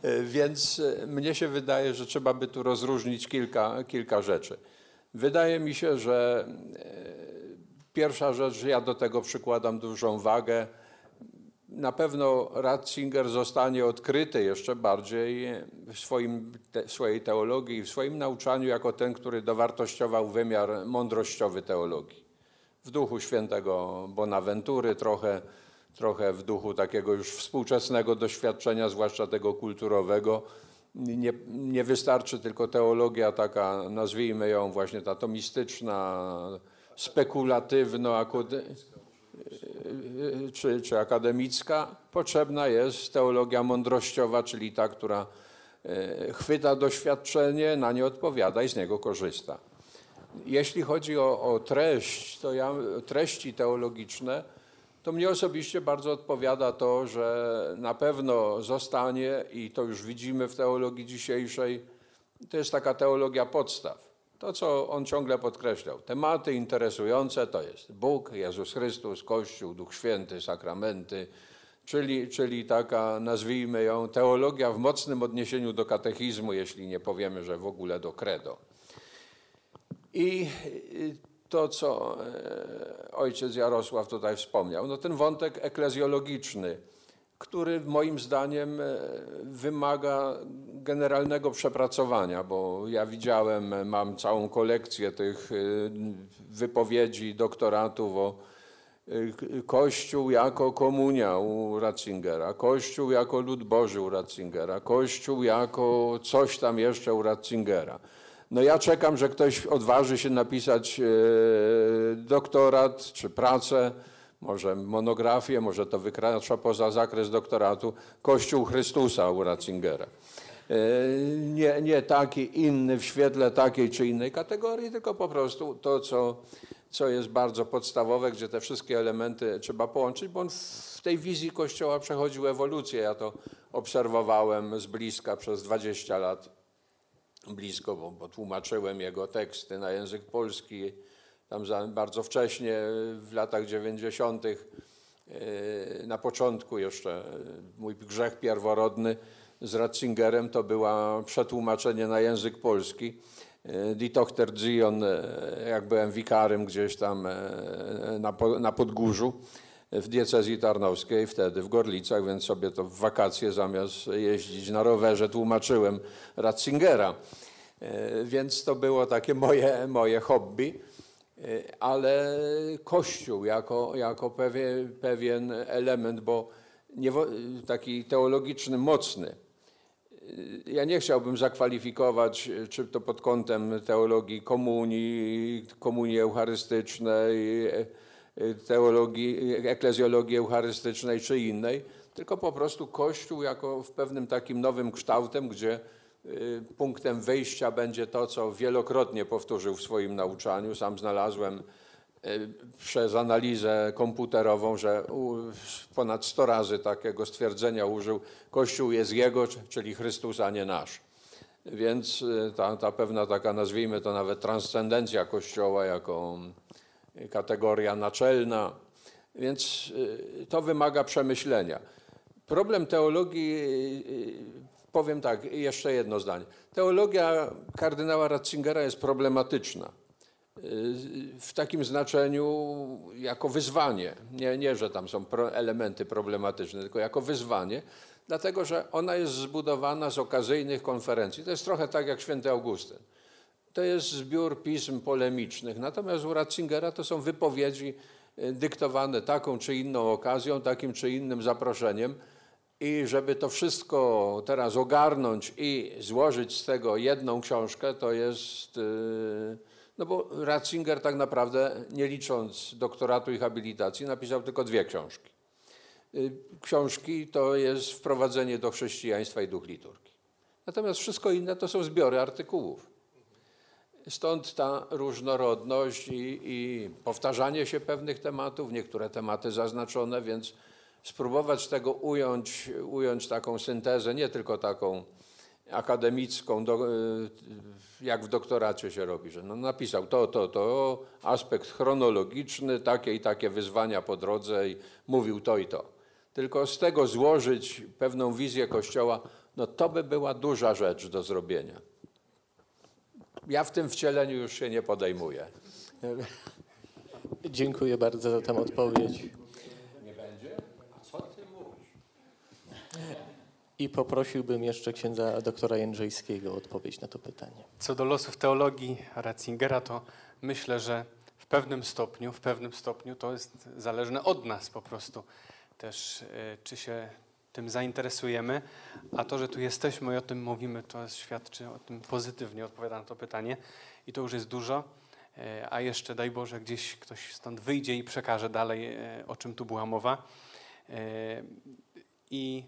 E, Więc e, mnie się wydaje, że trzeba by tu rozróżnić kilka, kilka rzeczy. Wydaje mi się, że e, pierwsza rzecz, ja do tego przykładam dużą wagę, na pewno Ratzinger zostanie odkryty jeszcze bardziej w swoim, te, swojej teologii w swoim nauczaniu jako ten, który dowartościował wymiar mądrościowy teologii. W duchu świętego Bonaventury, trochę, trochę w duchu takiego już współczesnego doświadczenia, zwłaszcza tego kulturowego. Nie, nie wystarczy tylko teologia taka, nazwijmy ją właśnie ta tomistyczna, spekulatywno czy, czy akademicka, potrzebna jest teologia mądrościowa, czyli ta, która e, chwyta doświadczenie, na nie odpowiada i z niego korzysta. Jeśli chodzi o, o treść, to ja, treści teologiczne, to mnie osobiście bardzo odpowiada to, że na pewno zostanie, i to już widzimy w teologii dzisiejszej, to jest taka teologia podstaw. To, co on ciągle podkreślał. Tematy interesujące to jest Bóg, Jezus Chrystus, Kościół, Duch Święty, sakramenty, czyli, czyli taka, nazwijmy ją, teologia w mocnym odniesieniu do katechizmu, jeśli nie powiemy, że w ogóle do credo. I y, to, co e, ojciec Jarosław tutaj wspomniał, no ten wątek eklezjologiczny, który moim zdaniem e, wymaga generalnego przepracowania, bo ja widziałem, mam całą kolekcję tych e, wypowiedzi, doktoratów o Kościół jako komunia u Ratzingera, Kościół jako lud Boży u Ratzingera, Kościół jako coś tam jeszcze u Ratzingera. No ja czekam, że ktoś odważy się napisać e, doktorat czy pracę, może monografię, może to wykracza poza zakres doktoratu, Kościół Chrystusa u Ratzingera. E, Nie, nie taki inny w świetle takiej czy innej kategorii, tylko po prostu to, co, co jest bardzo podstawowe, gdzie te wszystkie elementy trzeba połączyć, bo on w tej wizji Kościoła przechodził ewolucję. Ja to obserwowałem z bliska przez 20 lat blisko, bo, bo tłumaczyłem jego teksty na język polski tam za, bardzo wcześnie, w latach 90., e, na początku jeszcze e, mój grzech pierworodny z Ratzingerem to była przetłumaczenie na język polski. E, Die Tochter Zion, e, jak byłem wikarym gdzieś tam na, na Podgórzu w diecezji tarnowskiej, wtedy w Gorlicach, więc sobie to w wakacje zamiast jeździć na rowerze tłumaczyłem Ratzingera. E, Więc to było takie moje, moje hobby, E, ale Kościół jako, jako pewien, pewien element, bo nie, taki teologiczny, mocny. E, Ja nie chciałbym zakwalifikować, czy to pod kątem teologii komunii, komunii eucharystycznej, teologii, eklezjologii eucharystycznej czy innej, tylko po prostu Kościół jako w pewnym takim nowym kształtem, gdzie y, punktem wyjścia będzie to, co wielokrotnie powtórzył w swoim nauczaniu. Sam znalazłem y, przez analizę komputerową, że ponad 100 razy takiego stwierdzenia użył Kościół jest Jego, czyli Chrystus, a nie nasz. Więc y, ta, ta pewna taka, nazwijmy to nawet transcendencja Kościoła jako kategoria naczelna, więc y, to wymaga przemyślenia. Problem teologii, y, powiem tak, jeszcze jedno zdanie. Teologia kardynała Ratzingera jest problematyczna y, w takim znaczeniu jako wyzwanie. Nie, nie że tam są pro, elementy problematyczne, tylko jako wyzwanie, dlatego że ona jest zbudowana z okazyjnych konferencji. To jest trochę tak jak święty Augustyn. To jest zbiór pism polemicznych. Natomiast u Ratzingera to są wypowiedzi y, dyktowane taką czy inną okazją, takim czy innym zaproszeniem. I żeby to wszystko teraz ogarnąć i złożyć z tego jedną książkę, to jest. y, No bo Ratzinger tak naprawdę, nie licząc doktoratu i habilitacji, napisał tylko dwie książki. Y, Książki to jest wprowadzenie do chrześcijaństwa i duch liturgii. Natomiast wszystko inne to są zbiory artykułów. Stąd ta różnorodność i, i powtarzanie się pewnych tematów, niektóre tematy zaznaczone, więc spróbować tego ująć, ująć taką syntezę, nie tylko taką akademicką, do, y, jak w doktoracie się robi, że no napisał to, to, to, aspekt chronologiczny, takie i takie wyzwania po drodze i mówił to i to. Tylko z tego złożyć pewną wizję Kościoła, no to by była duża rzecz do zrobienia. Ja w tym wcieleniu już się nie podejmuję. Dziękuję bardzo za tę odpowiedź. Nie będzie? A co ty mówisz? I poprosiłbym jeszcze księdza doktora Jędrzejskiego o odpowiedź na to pytanie. Co do losów teologii Ratzingera, to myślę, że w pewnym stopniu, w pewnym stopniu to jest zależne od nas po prostu. Też e, czy się tym zainteresujemy, a to, że tu jesteśmy i o tym mówimy, to świadczy o tym pozytywnie, odpowiada na to pytanie i to już jest dużo. E, A jeszcze daj Boże, gdzieś ktoś stąd wyjdzie i przekaże dalej, e, o czym tu była mowa. E, I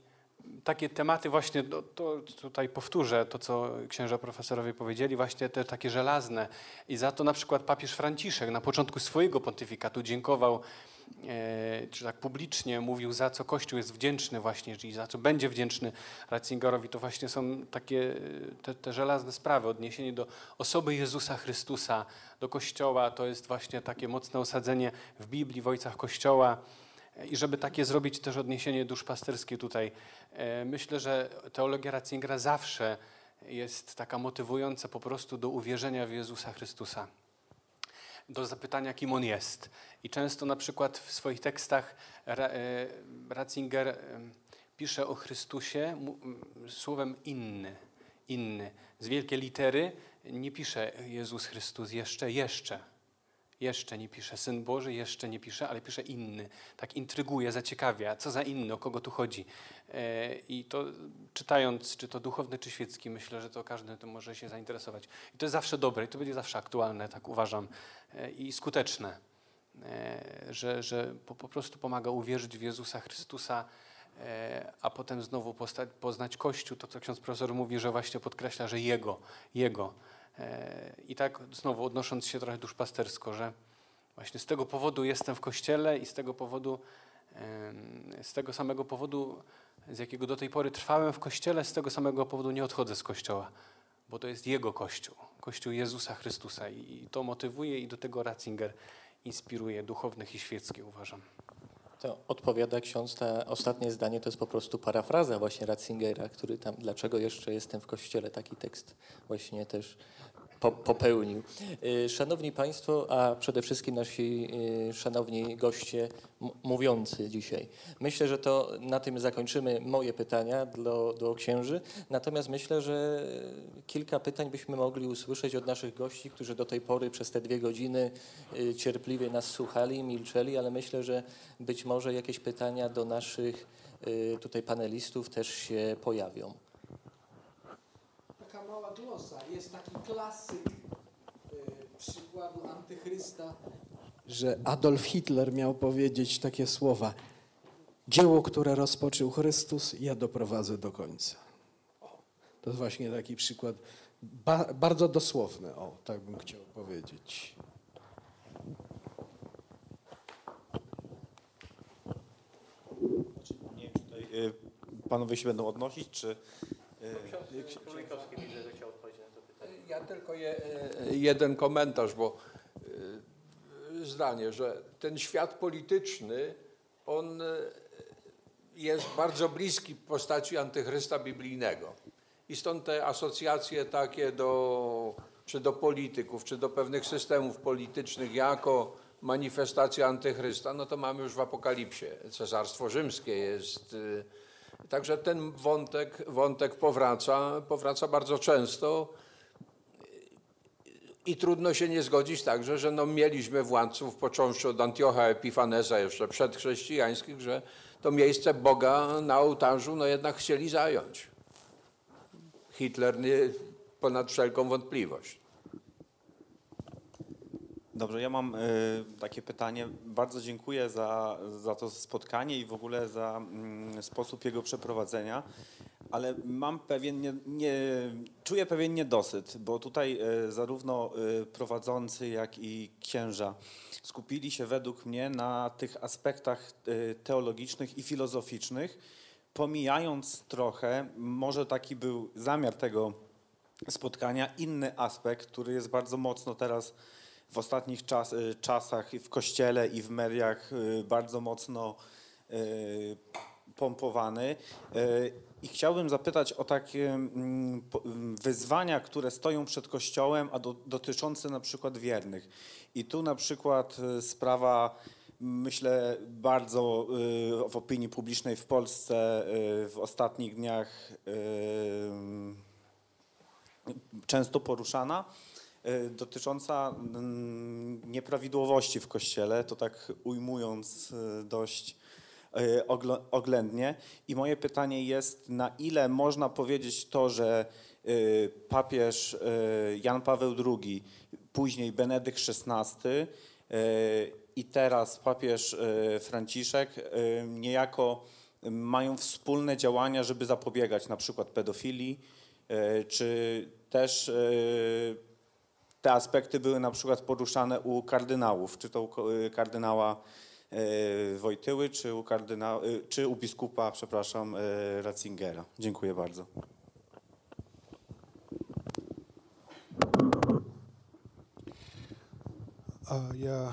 takie tematy właśnie, to, to tutaj powtórzę to, co księża profesorowie powiedzieli, właśnie te takie żelazne. I za to na przykład papież Franciszek na początku swojego pontyfikatu dziękował, czy tak publicznie mówił, za co Kościół jest wdzięczny właśnie, i za co będzie wdzięczny Ratzingerowi. To właśnie są takie e, te, te żelazne sprawy, odniesienie do osoby Jezusa Chrystusa, do Kościoła. To jest właśnie takie mocne osadzenie w Biblii, w ojcach Kościoła. I żeby takie zrobić też odniesienie duszpasterskie tutaj, e, myślę, że teologia Ratzingera zawsze jest taka motywująca po prostu do uwierzenia w Jezusa Chrystusa, do zapytania, kim On jest. I często na przykład w swoich tekstach e, Ratzinger e, pisze o Chrystusie słowem inny, inny. Z wielkiej litery nie pisze Jezus Chrystus jeszcze, jeszcze. Jeszcze nie pisze. Syn Boży jeszcze nie pisze, ale pisze inny. Tak intryguje, zaciekawia, co za inny, o kogo tu chodzi. E, I to czytając, czy to duchowny, czy świecki, myślę, że to każdy tym może się zainteresować. I to jest zawsze dobre i to będzie zawsze aktualne, tak uważam, e, i skuteczne, e, że, że po, po prostu pomaga uwierzyć w Jezusa Chrystusa, a potem znowu poznać Kościół, to co ksiądz profesor mówi, że właśnie podkreśla, że Jego, Jego. E, I tak znowu odnosząc się trochę duszpastersko, że właśnie z tego powodu jestem w Kościele i z tego powodu, z tego samego powodu, z jakiego do tej pory trwałem w Kościele, z tego samego powodu nie odchodzę z Kościoła, bo to jest Jego Kościół, Kościół Jezusa Chrystusa i to motywuje i do tego Ratzinger inspiruje duchownych i świeckich, uważam. To odpowiada ksiądz, te ostatnie zdanie to jest po prostu parafraza właśnie Ratzingera, który tam, dlaczego jeszcze jestem w kościele, taki tekst właśnie też po, popełnił. Y, Szanowni Państwo, a przede wszystkim nasi y, szanowni goście mówiący dzisiaj. Myślę, że to na tym zakończymy moje pytania do, do księży, natomiast myślę, że kilka pytań byśmy mogli usłyszeć od naszych gości, którzy do tej pory przez te dwie godziny y, cierpliwie nas słuchali, milczeli, ale myślę, że być może jakieś pytania do naszych tutaj panelistów też się pojawią. Taka mała glosa. Jest taki klasyk e, przykładu antychrysta, że Adolf Hitler miał powiedzieć takie słowa. Dzieło, które rozpoczął Chrystus, ja doprowadzę do końca. O, to jest właśnie taki przykład, ba, bardzo dosłowny, o, tak bym chciał powiedzieć. Nie wiem, czy y, panowie się będą odnosić, czy... y, Ja tylko je, e, jeden komentarz, bo e, zdanie, że ten świat polityczny, on e, jest bardzo bliski postaci antychrysta biblijnego. I stąd te asocjacje takie do, czy do polityków, czy do pewnych systemów politycznych jako manifestacja antychrysta, no to mamy już w Apokalipsie. Cesarstwo rzymskie jest. Także ten wątek, wątek powraca, powraca bardzo często. I trudno się nie zgodzić także, że no mieliśmy władców, począwszy od Antiocha Epifanesa jeszcze przedchrześcijańskich, że to miejsce Boga na ołtarzu no jednak chcieli zająć. Hitler nie, ponad wszelką wątpliwość. Dobrze, ja mam y, takie pytanie. Bardzo dziękuję za, za to spotkanie i w ogóle za mm, sposób jego przeprowadzenia, ale mam pewien, nie, nie, czuję pewien niedosyt, bo tutaj y, zarówno y, prowadzący, jak i księża skupili się według mnie na tych aspektach teologicznych i filozoficznych, pomijając trochę, może taki był zamiar tego spotkania, inny aspekt, który jest bardzo mocno teraz w ostatnich czas, y, czasach w kościele i w mediach y, bardzo mocno y, pompowany. I chciałbym zapytać o takie mm, mm, wyzwania, które stoją przed Kościołem, a do, dotyczące na przykład wiernych. I tu na przykład sprawa, myślę, bardzo w opinii publicznej w Polsce w ostatnich dniach często poruszana, dotycząca mm, nieprawidłowości w Kościele, to tak ujmując y, dość oglo- oględnie. I moje pytanie jest, na ile można powiedzieć to, że papież Jan Paweł II, później Benedykt XVI i teraz papież Franciszek niejako mają wspólne działania, żeby zapobiegać na przykład pedofilii, czy też te aspekty były na przykład poruszane u kardynałów, czy to u y, kardynała y, Wojtyły, czy u, kardyna, y, czy u biskupa, przepraszam, Ratzingera. Dziękuję bardzo. A ja,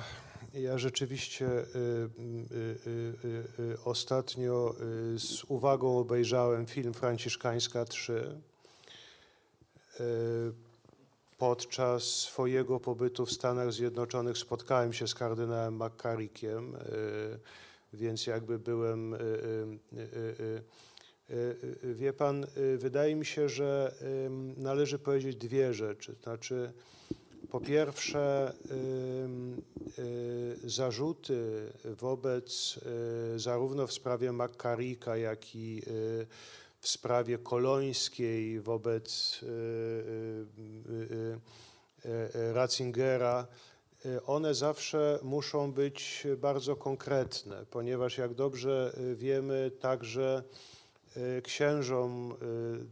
ja rzeczywiście y, y, y, ostatnio z uwagą obejrzałem film Franciszkańska 3. Podczas swojego pobytu w Stanach Zjednoczonych spotkałem się z kardynałem McCarrickiem, y, więc jakby byłem. y, y, Wie pan, wydaje mi się, że należy powiedzieć dwie rzeczy. Znaczy, Po pierwsze, zarzuty wobec zarówno w sprawie Makarika, jak i w sprawie kolońskiej wobec y, y, y, Ratzingera, one zawsze muszą być bardzo konkretne, ponieważ jak dobrze wiemy, także księżom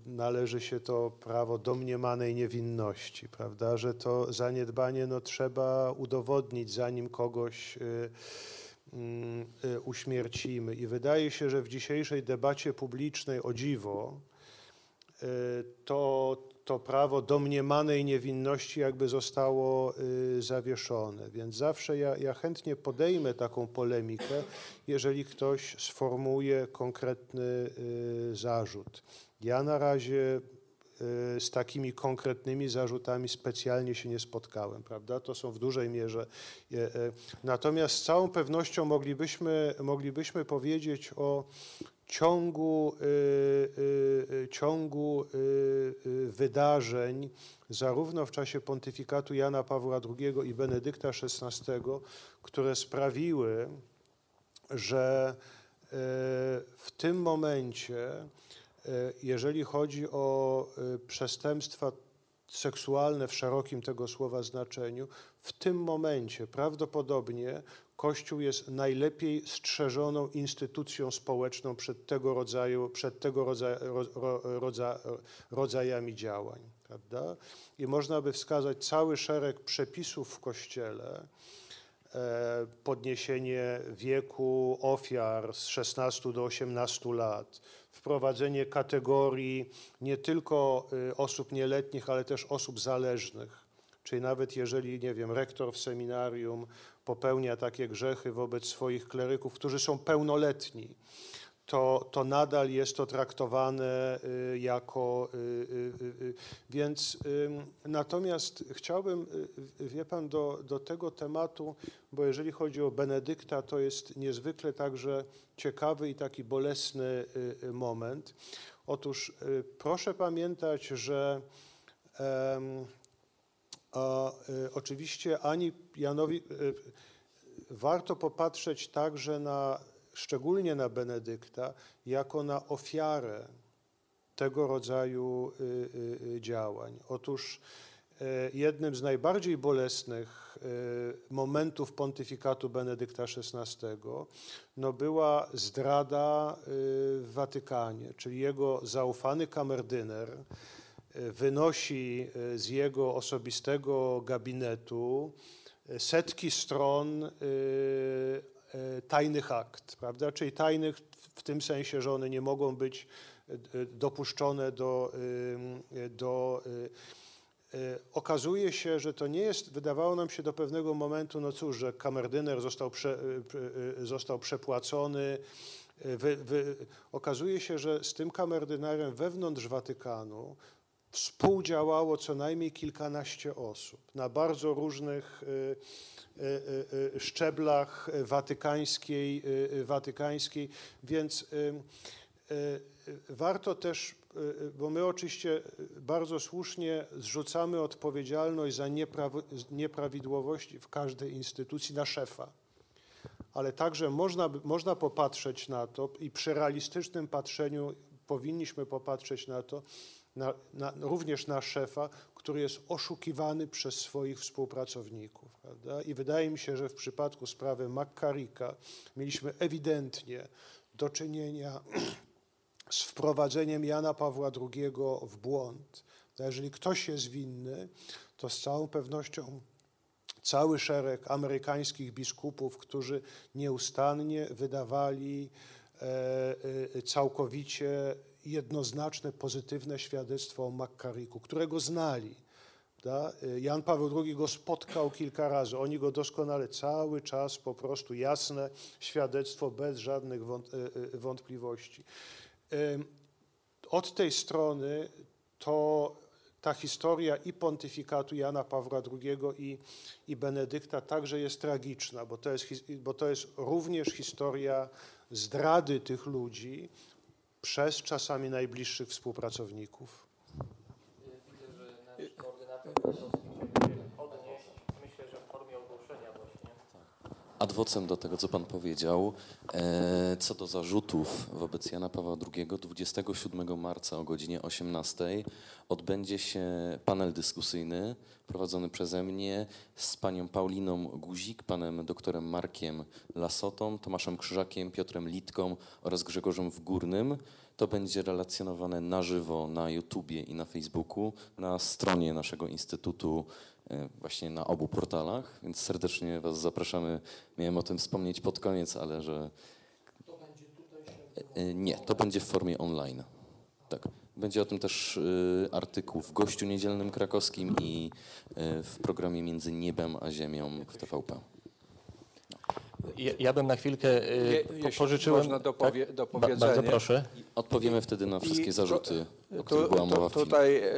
należy się to prawo domniemanej niewinności, prawda, że to zaniedbanie no, trzeba udowodnić, zanim kogoś uśmiercimy. I wydaje się, że w dzisiejszej debacie publicznej o dziwo y, to, to prawo domniemanej niewinności jakby zostało y, zawieszone. Więc zawsze ja, ja chętnie podejmę taką polemikę, jeżeli ktoś sformułuje konkretny y, zarzut. Ja na razie y, z takimi konkretnymi zarzutami specjalnie się nie spotkałem, prawda? To są w dużej mierze. e, e, Natomiast z całą pewnością moglibyśmy, moglibyśmy powiedzieć o ciągu, y, y, y, ciągu y, y, wydarzeń, zarówno w czasie pontyfikatu Jana Pawła II i Benedykta XVI, które sprawiły, że y, w tym momencie, y, jeżeli chodzi o y, przestępstwa seksualne w szerokim tego słowa znaczeniu, w tym momencie prawdopodobnie Kościół jest najlepiej strzeżoną instytucją społeczną przed tego rodzaju, przed tego rodza, ro, ro, rodza, rodzajami działań. Prawda? I można by wskazać cały szereg przepisów w Kościele, e, podniesienie wieku ofiar z 16 do 18 lat, wprowadzenie kategorii nie tylko y, osób nieletnich, ale też osób zależnych. Czyli nawet jeżeli, nie wiem, rektor w seminarium popełnia takie grzechy wobec swoich kleryków, którzy są pełnoletni, to, to nadal jest to traktowane y, jako. y, y. Więc natomiast chciałbym, wie pan, do, do tego tematu, bo jeżeli chodzi o Benedykta, to jest niezwykle także ciekawy i taki bolesny moment. Otóż proszę pamiętać, że a, oczywiście ani Janowi warto popatrzeć także na, szczególnie na Benedykta, jako na ofiarę tego rodzaju y, y, y, działań. Otóż y, jednym z najbardziej bolesnych y, momentów pontyfikatu Benedykta XVI no była zdrada w Watykanie, czyli jego zaufany kamerdyner y, wynosi z jego osobistego gabinetu setki stron tajnych akt, prawda? Czyli tajnych w tym sensie, że one nie mogą być y, dopuszczone do, y, do Okazuje się, że to nie jest, wydawało nam się do pewnego momentu, no cóż, że kamerdyner został, prze, został przepłacony. Wy, wy, okazuje się, że z tym kamerdynerem wewnątrz Watykanu współdziałało co najmniej kilkanaście osób na bardzo różnych y, y, y, szczeblach watykańskiej, watykańskiej więc warto też, bo my oczywiście bardzo słusznie zrzucamy odpowiedzialność za niepraw- nieprawidłowości w każdej instytucji na szefa. Ale także można, można popatrzeć na to i przy realistycznym patrzeniu powinniśmy popatrzeć na to, na, na, również na szefa, który jest oszukiwany przez swoich współpracowników. Prawda? I wydaje mi się, że w przypadku sprawy McCarricka mieliśmy ewidentnie do czynienia z wprowadzeniem Jana Pawła II w błąd. Jeżeli ktoś jest winny, to z całą pewnością cały szereg amerykańskich biskupów, którzy nieustannie wydawali e, e, całkowicie jednoznaczne, pozytywne świadectwo o McCarricku, którego znali. Jan Paweł II go spotkał kilka razy. Oni go doskonale cały czas po prostu jasne świadectwo bez żadnych e, e, wątpliwości. Od tej strony to ta historia i pontyfikatu Jana Pawła II i, i Benedykta także jest tragiczna, bo to jest, bo to jest również historia zdrady tych ludzi przez czasami najbliższych współpracowników. Widzę, że nasz koordynator Krakowski chciałby się odnieść ad vocem do tego, co pan powiedział, e, co do zarzutów wobec Jana Pawła II, 27 marca o godzinie 18 odbędzie się panel dyskusyjny prowadzony przeze mnie z panią Pauliną Guzik, panem doktorem Markiem Lasotą, Tomaszem Krzyżakiem, Piotrem Litką oraz Grzegorzem Wgórnym. To będzie relacjonowane na żywo na YouTubie i na Facebooku, na stronie naszego instytutu, właśnie na obu portalach, więc serdecznie Was zapraszamy. Miałem o tym wspomnieć pod koniec, ale że. E, Nie, to będzie w formie online. Tak. Będzie o tym też y, artykuł w Gościu Niedzielnym Krakowskim i w programie Między Niebem a Ziemią w TVP. Ja, ja bym na chwilkę y, Je- po- pożyczyłem... można dopowie- Ba- dopowiedzenie. Bardzo proszę. Odpowiemy wtedy na wszystkie I zarzuty, tu- o których była tu- mowa w filmie. Tutaj e,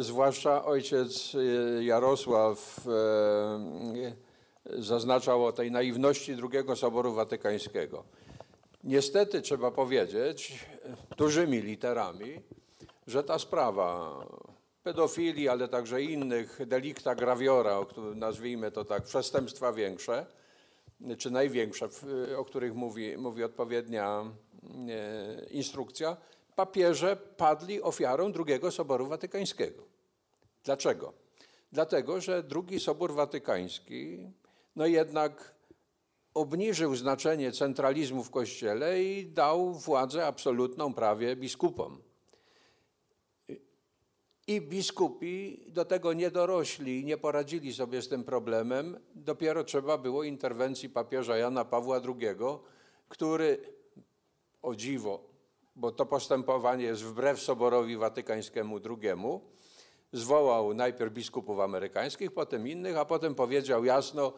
zwłaszcza ojciec e, Jarosław e, zaznaczał o tej naiwności II Soboru Watykańskiego. Niestety trzeba powiedzieć dużymi literami, że ta sprawa pedofilii, ale także innych delikta graviora, o którym nazwijmy to tak, przestępstwa większe, czy największe, o których mówi, mówi odpowiednia e, instrukcja, papieże padli ofiarą II Soboru Watykańskiego. Dlaczego? Dlatego, że II Sobór Watykański no jednak obniżył znaczenie centralizmu w Kościele i dał władzę absolutną prawie biskupom. I biskupi do tego nie dorośli, nie poradzili sobie z tym problemem. Dopiero trzeba było interwencji papieża Jana Pawła II, który, o dziwo, bo to postępowanie jest wbrew Soborowi Watykańskiemu II, zwołał najpierw biskupów amerykańskich, potem innych, a potem powiedział jasno,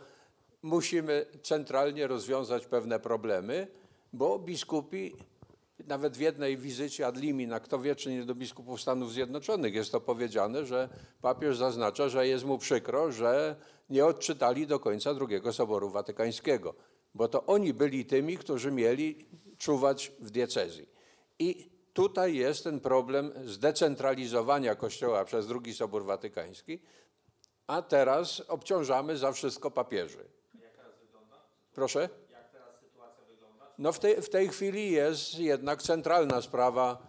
musimy centralnie rozwiązać pewne problemy, bo biskupi nawet w jednej wizycie ad limina, kto wie, czy nie do biskupów Stanów Zjednoczonych jest to powiedziane, że papież zaznacza, że jest mu przykro, że nie odczytali do końca II Soboru Watykańskiego, bo to oni byli tymi, którzy mieli czuwać w diecezji. I tutaj jest ten problem zdecentralizowania Kościoła przez II Sobór Watykański, a teraz obciążamy za wszystko papieży. Proszę? No w tej, w tej chwili jest jednak centralna sprawa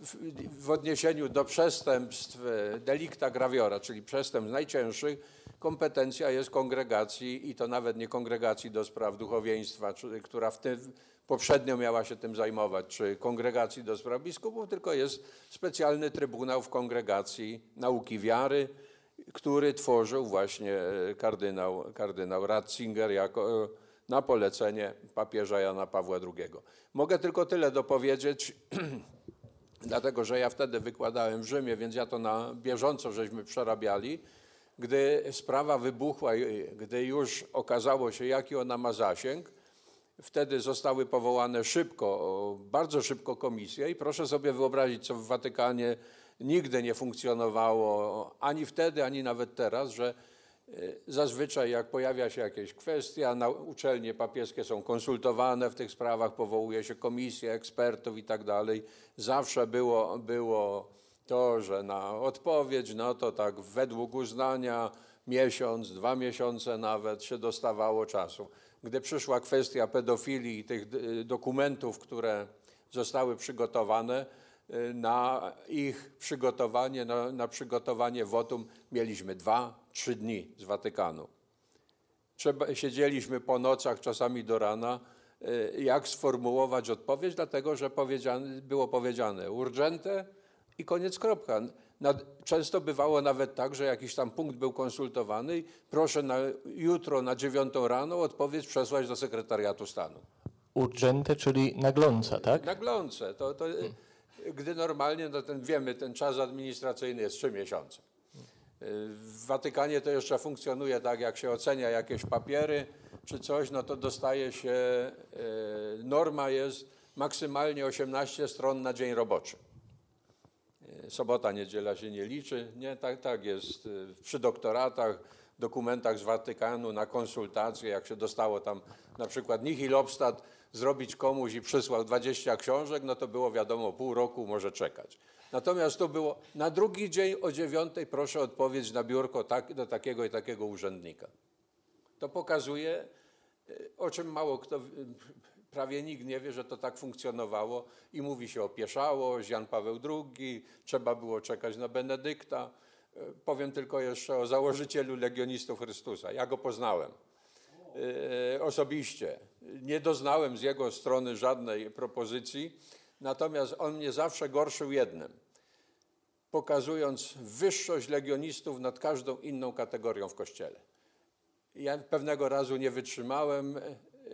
w, w odniesieniu do przestępstw e, delicta graviora, czyli przestępstw najcięższych, kompetencja jest kongregacji i to nawet nie kongregacji do spraw duchowieństwa, czy, która w tym poprzednio miała się tym zajmować, czy kongregacji do spraw biskupów, tylko jest specjalny trybunał w kongregacji nauki wiary, który tworzył właśnie e, kardynał, kardynał Ratzinger jako, e, na polecenie papieża Jana Pawła II. Mogę tylko tyle dopowiedzieć, dlatego że ja wtedy wykładałem w Rzymie, więc ja to na bieżąco żeśmy przerabiali. Gdy sprawa wybuchła, gdy już okazało się, jaki ona ma zasięg, wtedy zostały powołane szybko, bardzo szybko komisje i proszę sobie wyobrazić, co w Watykanie nigdy nie funkcjonowało, ani wtedy, ani nawet teraz, że zazwyczaj jak pojawia się jakaś kwestia, na uczelnie papieskie są konsultowane w tych sprawach, powołuje się komisję ekspertów i tak dalej. Zawsze było, było to, że na odpowiedź, no to tak według uznania miesiąc, dwa miesiące nawet się dostawało czasu. Gdy przyszła kwestia pedofilii i tych y, dokumentów, które zostały przygotowane, y, na ich przygotowanie, na, na przygotowanie wotum mieliśmy dwa, trzy dni z Watykanu. Trzeba, siedzieliśmy po nocach, czasami do rana, y, jak sformułować odpowiedź, dlatego że powiedziane, było powiedziane urgente i koniec kropka. Nad, często bywało nawet tak, że jakiś tam punkt był konsultowany i proszę na, jutro na dziewiątą rano odpowiedź przesłać do sekretariatu stanu. Urgente, czyli nagląca, tak? Naglące. To, to, Gdy normalnie, no ten, wiemy, ten czas administracyjny jest trzy miesiące. W Watykanie to jeszcze funkcjonuje tak, jak się ocenia jakieś papiery czy coś, no to dostaje się, e, norma jest maksymalnie 18 stron na dzień roboczy. E, Sobota, niedziela się nie liczy. Nie, tak, tak jest e, przy doktoratach, dokumentach z Watykanu na konsultacje, jak się dostało tam na przykład Nihil Obstat zrobić komuś i przysłał 20 książek, no to było wiadomo, pół roku może czekać. Natomiast to było na drugi dzień o dziewiątej proszę odpowiedź na biurko tak, do takiego i takiego urzędnika. To pokazuje, o czym mało kto, prawie nikt nie wie, że to tak funkcjonowało i mówi się opieszało, Jan Paweł II, trzeba było czekać na Benedykta. E, Powiem tylko jeszcze o założycielu Legionistów Chrystusa. Ja go poznałem e, osobiście. Nie doznałem z jego strony żadnej propozycji, natomiast on mnie zawsze gorszył jednym pokazując wyższość legionistów nad każdą inną kategorią w kościele. Ja pewnego razu nie wytrzymałem,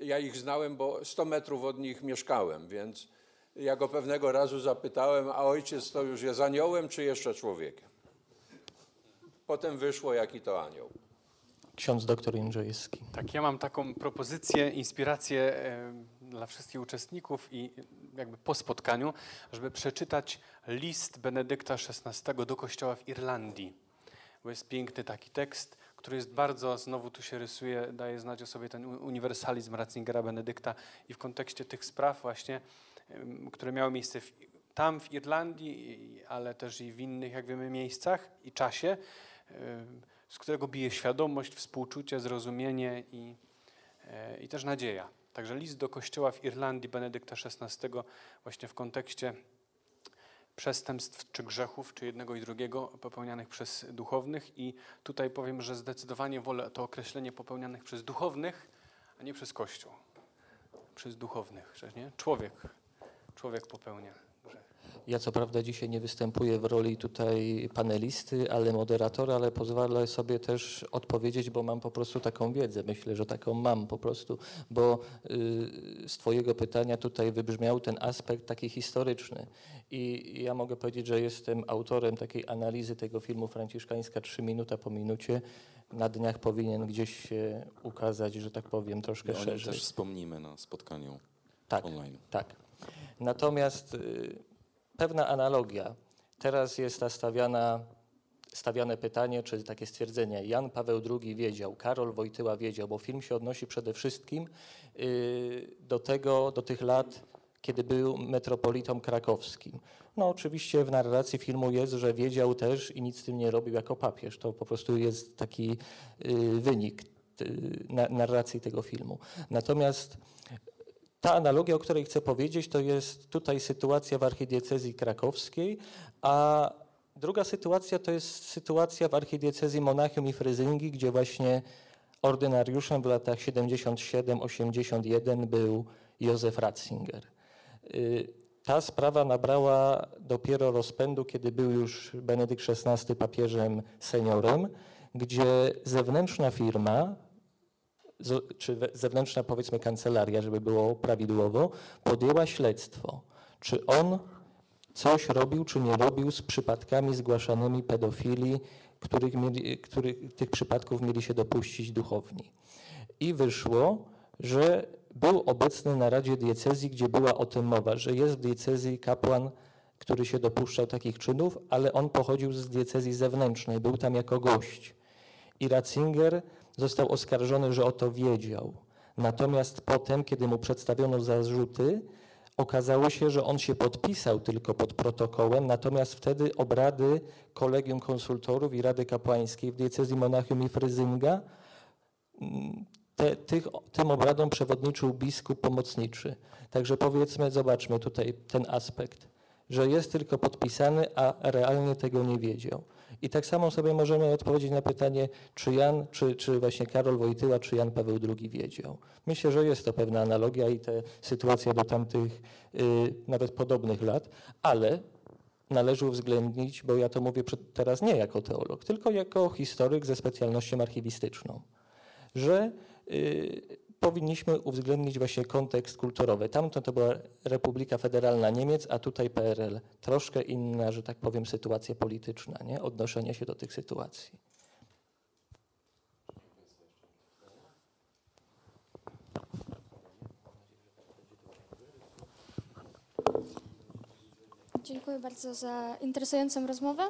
ja ich znałem, bo 100 metrów od nich mieszkałem, więc ja go pewnego razu zapytałem, a ojciec to już jest aniołem, czy jeszcze człowiekiem? Potem wyszło, jaki to anioł. Ksiądz doktor Jędrzejewski. Tak, ja mam taką propozycję, inspirację dla wszystkich uczestników i jakby po spotkaniu, żeby przeczytać list Benedykta XVI do kościoła w Irlandii. Bo jest piękny taki tekst, który jest bardzo, znowu tu się rysuje, daje znać o sobie ten uniwersalizm Ratzingera Benedykta i w kontekście tych spraw właśnie, które miały miejsce w, tam w Irlandii, ale też i w innych, jak wiemy, miejscach i czasie, z którego bije świadomość, współczucie, zrozumienie i, e, i też nadzieja. Także list do kościoła w Irlandii Benedykta XVI właśnie w kontekście przestępstw czy grzechów, czy jednego i drugiego popełnianych przez duchownych i tutaj powiem, że zdecydowanie wolę to określenie popełnianych przez duchownych, a nie przez Kościół. Przez duchownych, że nie? Człowiek, człowiek popełnia. Ja co prawda dzisiaj nie występuję w roli tutaj panelisty, ale moderatora, ale pozwolę sobie też odpowiedzieć, bo mam po prostu taką wiedzę. Myślę, że taką mam po prostu, bo y, z Twojego pytania tutaj wybrzmiał ten aspekt taki historyczny. I ja mogę powiedzieć, że jestem autorem takiej analizy tego filmu Franciszkańska 3 minuta po minucie. Na dniach powinien gdzieś się ukazać, że tak powiem, troszkę I o nim szerzej. też wspomnimy na spotkaniu Tak. online. Tak. Natomiast y, pewna analogia. Teraz jest stawiane pytanie, czy takie stwierdzenie. Jan Paweł II wiedział, Karol Wojtyła wiedział, bo film się odnosi przede wszystkim y, do tego, do tych lat, kiedy był metropolitą krakowskim. No oczywiście w narracji filmu jest, że wiedział też i nic z tym nie robił jako papież. To po prostu jest taki y, wynik y, na, narracji tego filmu. Natomiast ta analogia, o której chcę powiedzieć, to jest tutaj sytuacja w archidiecezji krakowskiej, a druga sytuacja to jest sytuacja w archidiecezji Monachium i Fryzyngi, gdzie właśnie ordynariuszem w latach 77-81 był Józef Ratzinger. Y, Ta sprawa nabrała dopiero rozpędu, kiedy był już Benedykt XVI papieżem seniorem, gdzie zewnętrzna firma, czy zewnętrzna powiedzmy kancelaria, żeby było prawidłowo, podjęła śledztwo, czy on coś robił, czy nie robił z przypadkami zgłaszanymi pedofilii, których mieli, których, tych przypadków mieli się dopuścić duchowni. I wyszło, że był obecny na Radzie Diecezji, gdzie była o tym mowa, że jest w diecezji kapłan, który się dopuszczał takich czynów, ale on pochodził z diecezji zewnętrznej, był tam jako gość. I Ratzinger został oskarżony, że o to wiedział. Natomiast potem, kiedy mu przedstawiono zarzuty, okazało się, że on się podpisał tylko pod protokołem, natomiast wtedy obrady Kolegium Konsultorów i Rady Kapłańskiej w diecezji Monachium i Fryzynga mm, te, tych, tym obradom przewodniczył biskup pomocniczy. Także powiedzmy, zobaczmy tutaj ten aspekt, że jest tylko podpisany, a realnie tego nie wiedział. I tak samo sobie możemy odpowiedzieć na pytanie, czy Jan, czy, czy właśnie Karol Wojtyła, czy Jan Paweł II wiedział. Myślę, że jest to pewna analogia i te sytuacje do tamtych y, nawet podobnych lat, ale należy uwzględnić, bo ja to mówię teraz nie jako teolog, tylko jako historyk ze specjalnością archiwistyczną, że y, powinniśmy uwzględnić właśnie kontekst kulturowy. Tamto to była Republika Federalna Niemiec, a tutaj PRL. Troszkę inna, że tak powiem, sytuacja polityczna, nie? odnoszenie się do tych sytuacji. Dziękuję bardzo za interesującą rozmowę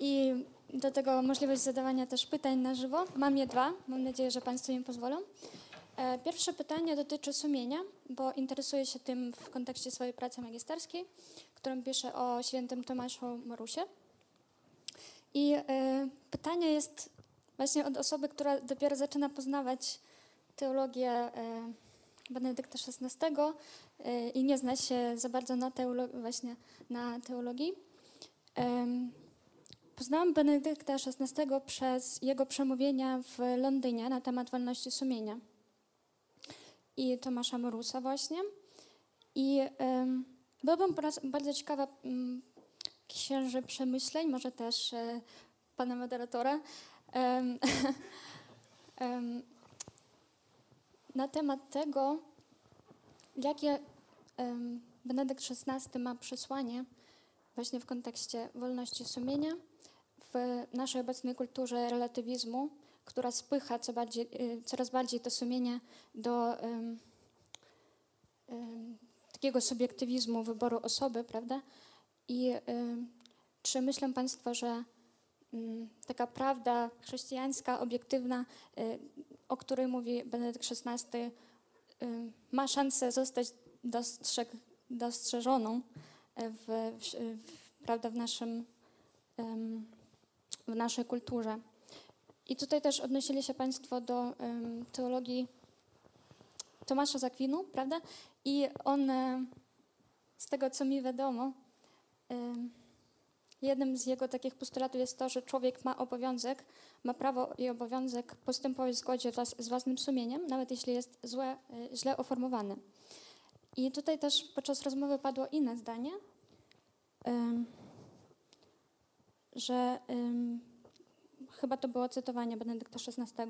i do tego możliwość zadawania też pytań na żywo. Mam je dwa, mam nadzieję, że Państwo mi pozwolą. E, Pierwsze pytanie dotyczy sumienia, bo interesuję się tym w kontekście swojej pracy magisterskiej, którą piszę o świętym Tomaszu Morusie. I e, pytanie jest właśnie od osoby, która dopiero zaczyna poznawać teologię e, Benedykta XVI i nie zna się za bardzo na, teolo- właśnie na teologii. Poznałam Benedykta XVI przez jego przemówienia w Londynie na temat wolności sumienia i Tomasza Morusa właśnie. I byłabym bardzo ciekawa um, księży przemyśleń, może też e, pana moderatora, na temat tego, jakie Benedykt XVI ma przesłanie właśnie w kontekście wolności sumienia w naszej obecnej kulturze relatywizmu, która spycha co bardziej, y, coraz bardziej to sumienie do takiego subiektywizmu wyboru osoby, prawda? I czy myślą Państwo, że taka prawda chrześcijańska, obiektywna, y, o której mówi Benedykt XVI, y, ma szansę zostać dostrzeg, dostrzeżoną w, w, w, prawda, w, naszym, w naszej kulturze. I tutaj też odnosili się Państwo do teologii Tomasza z Akwinu, prawda? I on, e, z tego co mi wiadomo, jednym z jego takich postulatów jest to, że człowiek ma obowiązek, ma prawo i obowiązek postępować w zgodzie z własnym sumieniem, nawet jeśli jest złe, e, źle uformowany. I tutaj też podczas rozmowy padło inne zdanie, że chyba to było cytowanie Benedykta XVI,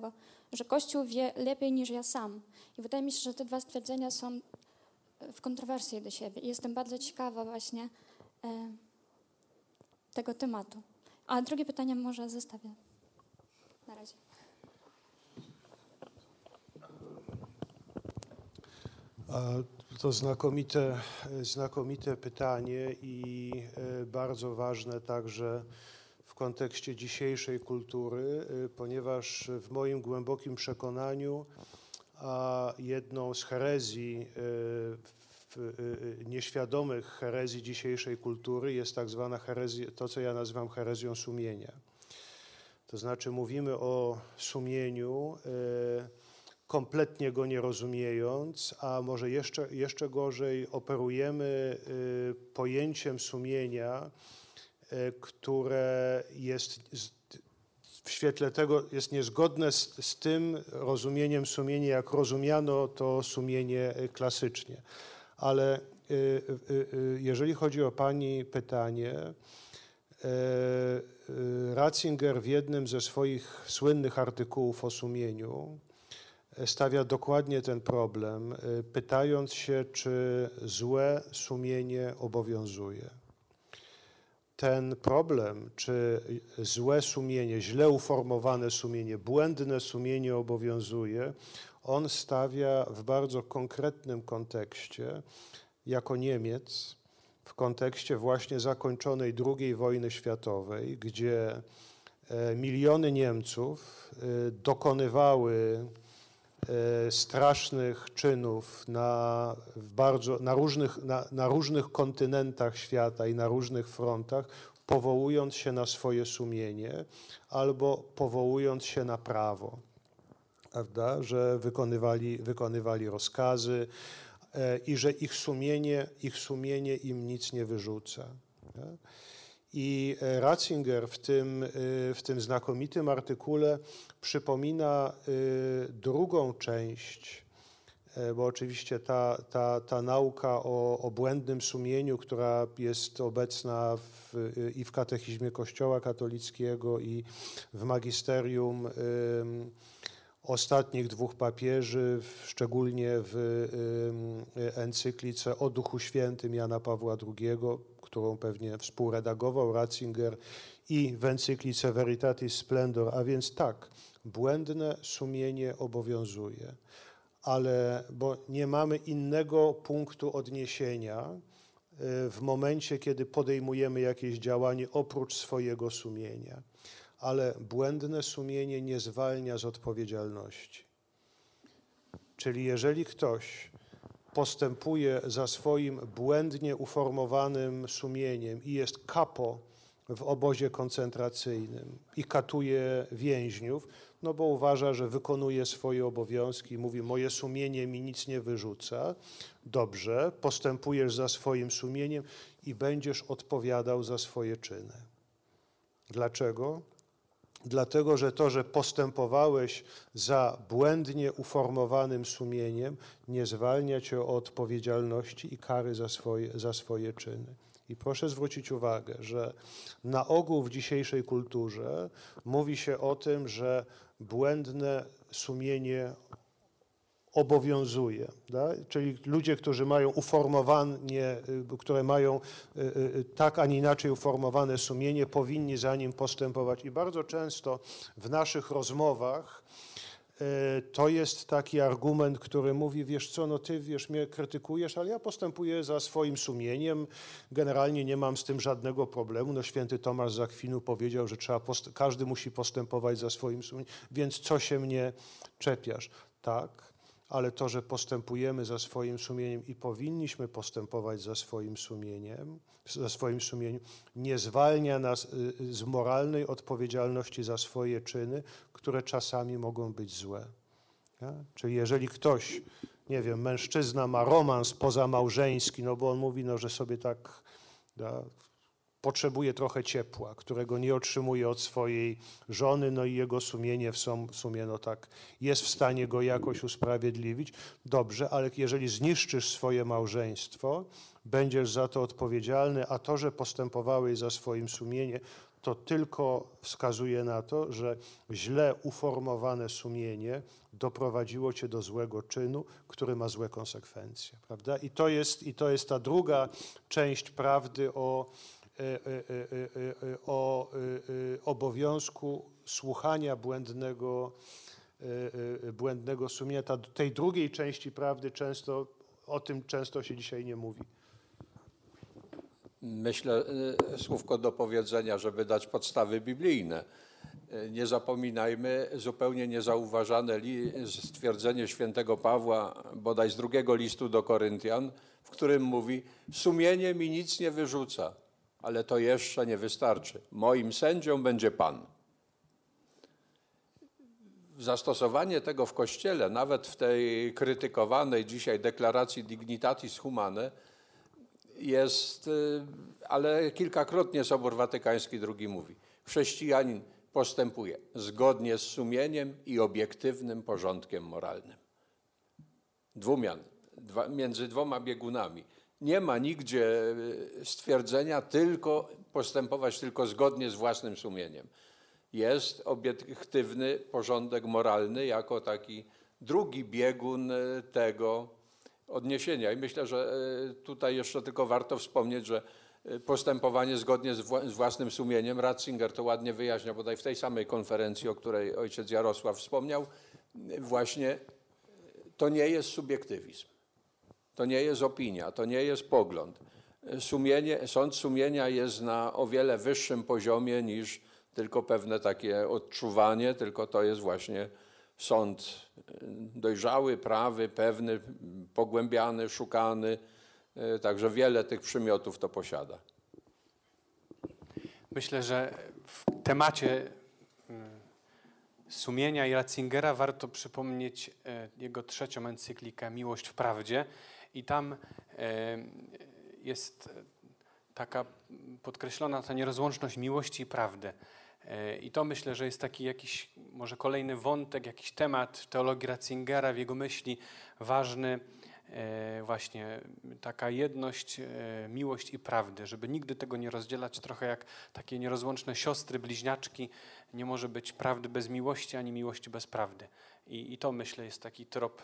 że Kościół wie lepiej niż ja sam. I wydaje mi się, że te dwa stwierdzenia są w kontrowersji do siebie. I jestem bardzo ciekawa właśnie e, tego tematu. A drugie pytanie może zostawię na razie. To znakomite, znakomite pytanie i e, bardzo ważne także kontekście dzisiejszej kultury, e, ponieważ w moim głębokim przekonaniu a jedną z herezji, w, e, nieświadomych herezji dzisiejszej kultury jest tak zwana herezja, to co ja nazywam herezją sumienia. To znaczy mówimy o sumieniu, kompletnie go nie rozumiejąc, a może jeszcze, jeszcze gorzej operujemy y, pojęciem sumienia, y, które jest w świetle tego jest niezgodne z, z tym rozumieniem sumienia, jak rozumiano to sumienie y, klasycznie. Ale y, y, y, jeżeli chodzi o Pani pytanie, y, Ratzinger w jednym ze swoich słynnych artykułów o sumieniu stawia dokładnie ten problem, y, pytając się, czy złe sumienie obowiązuje. Ten problem, czy złe sumienie, źle uformowane sumienie, błędne sumienie obowiązuje, on stawia w bardzo konkretnym kontekście, jako Niemiec, w kontekście właśnie zakończonej II wojny światowej, gdzie e, miliony Niemców e, dokonywały strasznych czynów na, bardzo, na, różnych, na, na różnych kontynentach świata i na różnych frontach, powołując się na swoje sumienie albo powołując się na prawo, prawda? że wykonywali, wykonywali rozkazy e, i że ich sumienie, ich sumienie im nic nie wyrzuca. I e, Ratzinger w tym, y, w tym znakomitym artykule przypomina y, drugą część, e, bo oczywiście ta, ta, ta nauka o, o błędnym sumieniu, która jest obecna w, i w katechizmie Kościoła katolickiego, i w magisterium ostatnich dwóch papieży, szczególnie w encyklice o Duchu Świętym Jana Pawła II, którą pewnie współredagował Ratzinger i w encyklice Veritatis Splendor, a więc tak, błędne sumienie obowiązuje, ale bo nie mamy innego punktu odniesienia y, w momencie, kiedy podejmujemy jakieś działanie oprócz swojego sumienia. Ale błędne sumienie nie zwalnia z odpowiedzialności. Czyli jeżeli ktoś postępuje za swoim błędnie uformowanym sumieniem i jest kapo w obozie koncentracyjnym i katuje więźniów, no bo uważa, że wykonuje swoje obowiązki mówi: Moje sumienie mi nic nie wyrzuca. Dobrze, postępujesz za swoim sumieniem i będziesz odpowiadał za swoje czyny. Dlaczego? Dlatego, że to, że postępowałeś za błędnie uformowanym sumieniem, nie zwalnia cię od odpowiedzialności i kary za swoje, za swoje czyny. I proszę zwrócić uwagę, że na ogół w dzisiejszej kulturze mówi się o tym, że błędne sumienie obowiązuje. Da? Czyli ludzie, którzy mają uformowanie, y, które mają y, y, tak, a nie inaczej uformowane sumienie, powinni za nim postępować. I bardzo często w naszych rozmowach to jest taki argument, który mówi, wiesz co, no ty wiesz, mnie krytykujesz, ale ja postępuję za swoim sumieniem, generalnie nie mam z tym żadnego problemu. No święty Tomasz z powiedział, że trzeba każdy musi postępować za swoim sumieniem, więc co się mnie czepiasz? Tak, ale to, że postępujemy za swoim sumieniem i powinniśmy postępować za swoim sumieniem, za swoim sumieniem, nie zwalnia nas y, y, z moralnej odpowiedzialności za swoje czyny, które czasami mogą być złe. Ja? Czyli jeżeli ktoś, nie wiem, mężczyzna ma romans pozamałżeński, no bo on mówi, no, że sobie tak da, potrzebuje trochę ciepła, którego nie otrzymuje od swojej żony, no i jego sumienie w sum- sumie no tak jest w stanie go jakoś usprawiedliwić. Dobrze, ale jeżeli zniszczysz swoje małżeństwo, będziesz za to odpowiedzialny, a to, że postępowałeś za swoim sumienie, to tylko wskazuje na to, że źle uformowane sumienie doprowadziło cię do złego czynu, który ma złe konsekwencje. Prawda? I, to jest, I to jest ta druga część prawdy o, o e, e, obowiązku słuchania błędnego, e, e, błędnego sumienia. Ta, tej drugiej części prawdy często, o tym często się dzisiaj nie mówi. Myślę, słówko do powiedzenia, żeby dać podstawy biblijne. Nie zapominajmy, zupełnie niezauważane stwierdzenie świętego Pawła, bodaj z drugiego listu do Koryntian, w którym mówi: Sumienie mi nic nie wyrzuca, ale to jeszcze nie wystarczy. Moim sędzią będzie Pan. Zastosowanie tego w Kościele, nawet w tej krytykowanej dzisiaj deklaracji Dignitatis Humanae, jest, y, ale kilkakrotnie Sobór Watykański II mówi, chrześcijanin postępuje zgodnie z sumieniem i obiektywnym porządkiem moralnym. Dwumian, dwa, między dwoma biegunami. Nie ma nigdzie y, stwierdzenia tylko postępować tylko zgodnie z własnym sumieniem. Jest obiektywny porządek moralny jako taki drugi biegun y, tego, odniesienia. I myślę, że e, tutaj jeszcze tylko warto wspomnieć, że postępowanie zgodnie z, wła- z własnym sumieniem, Ratzinger to ładnie wyjaśnia, bodaj w tej samej konferencji, o której ojciec Jarosław wspomniał, właśnie to nie jest subiektywizm. To nie jest opinia, to nie jest pogląd. Sumienie, sąd sumienia jest na o wiele wyższym poziomie niż tylko pewne takie odczuwanie, tylko to jest właśnie sąd e, dojrzały, prawy, pewny, pogłębiany, szukany. E, Także wiele tych przymiotów to posiada. Myślę, że w temacie mm, sumienia i Ratzingera warto przypomnieć jego trzecią encyklikę Miłość w prawdzie i tam e, jest taka podkreślona ta nierozłączność miłości i prawdy. E, I to myślę, że jest taki jakiś może kolejny wątek, jakiś temat teologii Ratzingera, w jego myśli ważny, e, właśnie taka jedność, miłość i prawdy, żeby nigdy tego nie rozdzielać, trochę jak takie nierozłączne siostry, bliźniaczki, nie może być prawdy bez miłości, ani miłości bez prawdy. I, i to myślę jest taki trop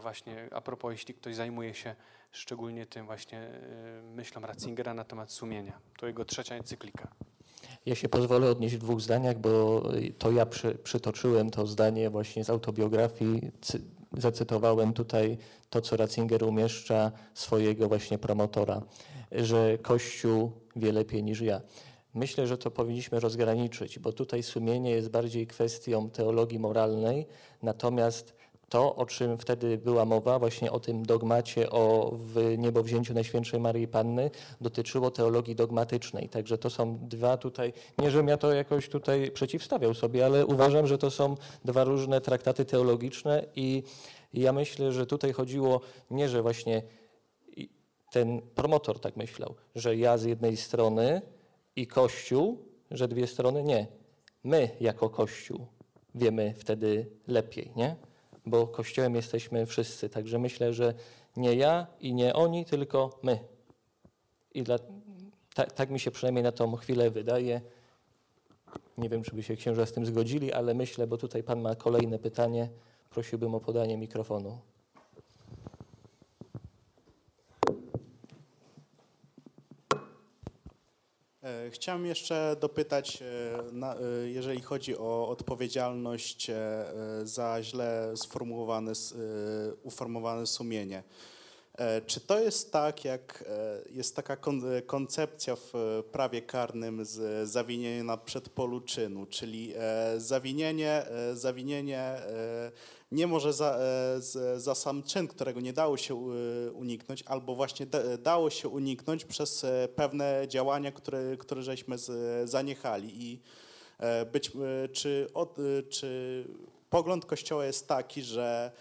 właśnie a propos, jeśli ktoś zajmuje się szczególnie tym właśnie e, myślą Ratzingera na temat sumienia. To jego trzecia encyklika. Ja się pozwolę odnieść w dwóch zdaniach, bo to ja przy, przytoczyłem to zdanie właśnie z autobiografii. Cy, zacytowałem tutaj to, co Ratzinger umieszcza swojego właśnie promotora, że Kościół wie lepiej niż ja. Myślę, że to powinniśmy rozgraniczyć, bo tutaj sumienie jest bardziej kwestią teologii moralnej, natomiast to, o czym wtedy była mowa, właśnie o tym dogmacie o niebowzięciu Najświętszej Maryi Panny, dotyczyło teologii dogmatycznej. Także to są dwa tutaj, nie żebym ja to jakoś tutaj przeciwstawiał sobie, ale uważam, że to są dwa różne traktaty teologiczne i ja myślę, że tutaj chodziło nie, że właśnie ten promotor tak myślał, że ja z jednej strony i Kościół, że dwie strony, nie. My jako Kościół wiemy wtedy lepiej, nie? Bo Kościołem jesteśmy wszyscy, także myślę, że nie ja i nie oni, tylko my. I dla, ta, tak mi się przynajmniej na tą chwilę wydaje. Nie wiem, czy by się księża z tym zgodzili, ale myślę, bo tutaj pan ma kolejne pytanie, prosiłbym o podanie mikrofonu. Chciałem jeszcze dopytać, e, e, jeżeli chodzi o odpowiedzialność e, e, za źle sformułowane, e, uformowane sumienie. E, Czy to jest tak, jak e, jest taka e, koncepcja w prawie karnym z zawinienia na przedpolu czynu, czyli zawinienie, zawinienie nie może za, za sam czyn, którego nie dało się uniknąć, albo właśnie da, dało się uniknąć przez pewne działania, które, które żeśmy zaniechali. I być, czy, od, czy pogląd Kościoła jest taki, że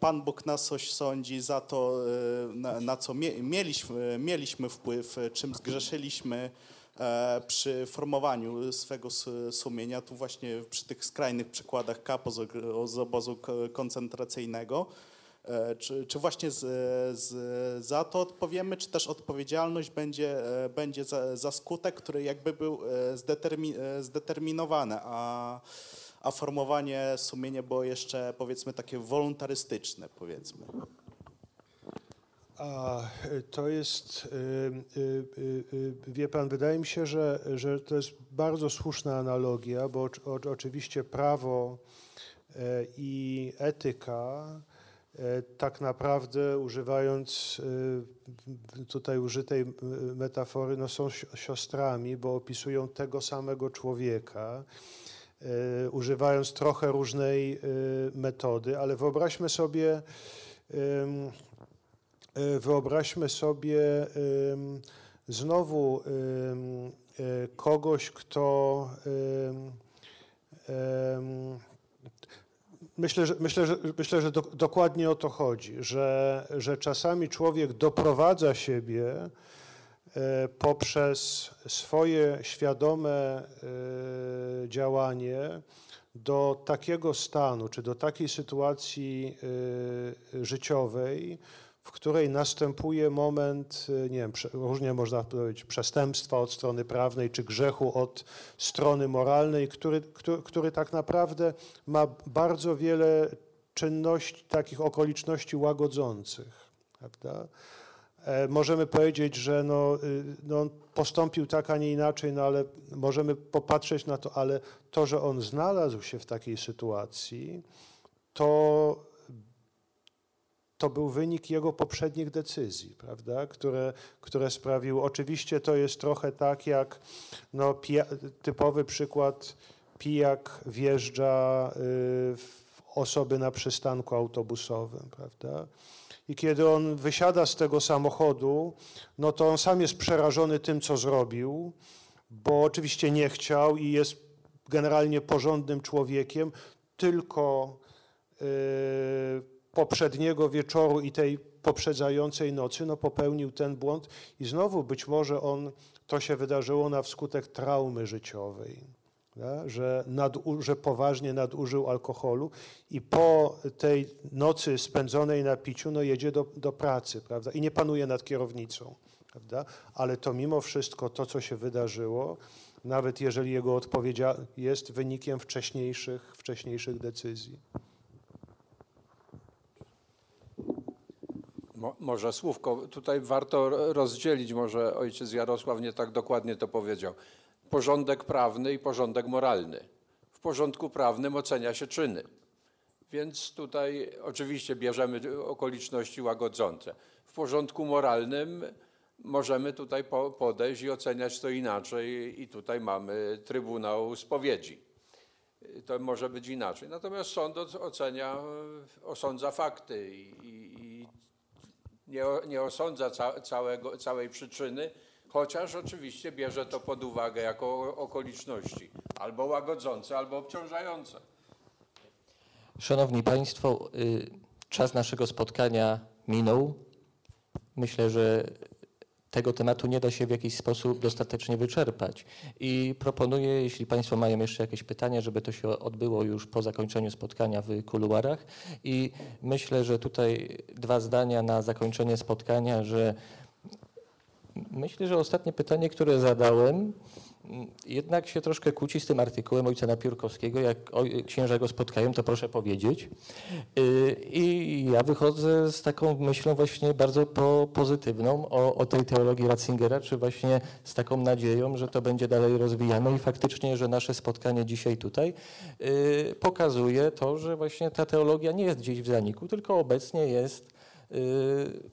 Pan Bóg nas coś sądzi za to, e, na, na co mie, mieliśmy, mieliśmy wpływ, e, czym zgrzeszyliśmy e, przy formowaniu swego sumienia, tu właśnie przy tych skrajnych przykładach kapo z, obozu koncentracyjnego. E, Czy, czy właśnie z, z, za to odpowiemy, czy też odpowiedzialność będzie, e, będzie za, za skutek, który jakby był e, zdetermi, e, zdeterminowany, a, a formowanie sumienia było jeszcze powiedzmy takie wolontarystyczne powiedzmy. A to jest, y, y, y, wie pan, wydaje mi się, że, że to jest bardzo słuszna analogia, bo oczywiście prawo e, i etyka e, tak naprawdę używając y, tutaj użytej metafory, no są si- siostrami, bo opisują tego samego człowieka, e, używając trochę różnej y, metody, ale wyobraźmy sobie E, Wyobraźmy sobie znowu e, kogoś, kto myślę, że, myślę, że, myślę, że do, dokładnie o to chodzi, że, że czasami człowiek doprowadza siebie e, poprzez swoje świadome e, działanie do takiego stanu, czy do takiej sytuacji e, życiowej, w której następuje moment, e, nie wiem, różnie można powiedzieć, przestępstwa od strony prawnej, czy grzechu od strony moralnej, który, który, który tak naprawdę ma bardzo wiele czynności, takich okoliczności łagodzących. Prawda? E, Możemy powiedzieć, że no, y, no, on postąpił tak, a nie inaczej, no ale możemy popatrzeć na to, ale to, że on znalazł się w takiej sytuacji, to to był wynik jego poprzednich decyzji, prawda, które, które sprawił. Oczywiście to jest trochę tak jak no, pija, typowy przykład pijak wjeżdża y, w osoby na przystanku autobusowym, prawda. I kiedy on wysiada z tego samochodu, no to on sam jest przerażony tym, co zrobił, bo oczywiście nie chciał i jest generalnie porządnym człowiekiem, tylko y, poprzedniego wieczoru i tej poprzedzającej nocy, no popełnił ten błąd i znowu być może on, to się wydarzyło na wskutek traumy życiowej, że, że poważnie nadużył alkoholu i po tej nocy spędzonej na piciu, no jedzie do, do pracy, prawda, i nie panuje nad kierownicą, prawda, ale to mimo wszystko to, co się wydarzyło, nawet jeżeli jego odpowiedź jest wynikiem wcześniejszych, wcześniejszych decyzji. Mo, może słówko, tutaj warto ro- rozdzielić, może ojciec Jarosław nie tak dokładnie to powiedział. Porządek prawny i porządek moralny. W porządku prawnym ocenia się czyny. Więc tutaj oczywiście bierzemy okoliczności łagodzące. W porządku moralnym możemy tutaj po, podejść i oceniać to inaczej i tutaj mamy Trybunał Spowiedzi. to może być inaczej. Natomiast sąd oc- ocenia, y, osądza fakty i, i, nie, nie osądza ca, całego, całej przyczyny, chociaż oczywiście bierze to pod uwagę jako okoliczności albo łagodzące, albo obciążające. Szanowni Państwo, y, czas naszego spotkania minął. Myślę, że tego tematu nie da się w jakiś sposób dostatecznie wyczerpać. I proponuję, jeśli Państwo mają jeszcze jakieś pytania, żeby to się odbyło już po zakończeniu spotkania w kuluarach. I myślę, że tutaj dwa zdania na zakończenie spotkania, że myślę, że ostatnie pytanie, które zadałem, mm, jednak się troszkę kłóci z tym artykułem ojca Napiórkowskiego. Jak księża go spotkają, to proszę powiedzieć. Y, I ja wychodzę z taką myślą właśnie bardzo po, pozytywną o, o tej teologii Ratzingera, czy właśnie z taką nadzieją, że to będzie dalej rozwijane i faktycznie, że nasze spotkanie dzisiaj tutaj y, pokazuje to, że właśnie ta teologia nie jest gdzieś w zaniku, tylko obecnie jest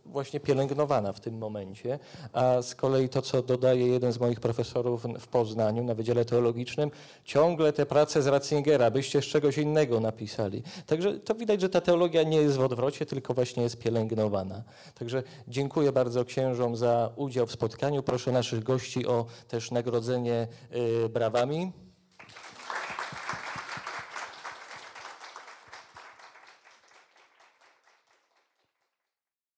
właśnie pielęgnowana w tym momencie, a z kolei to, co dodaje jeden z moich profesorów w Poznaniu na Wydziale Teologicznym, ciągle te prace z Ratzingera, byście z czegoś innego napisali. Także to widać, że ta teologia nie jest w odwrocie, tylko właśnie jest pielęgnowana. Także dziękuję bardzo księżom za udział w spotkaniu. Proszę naszych gości o też nagrodzenie y, brawami.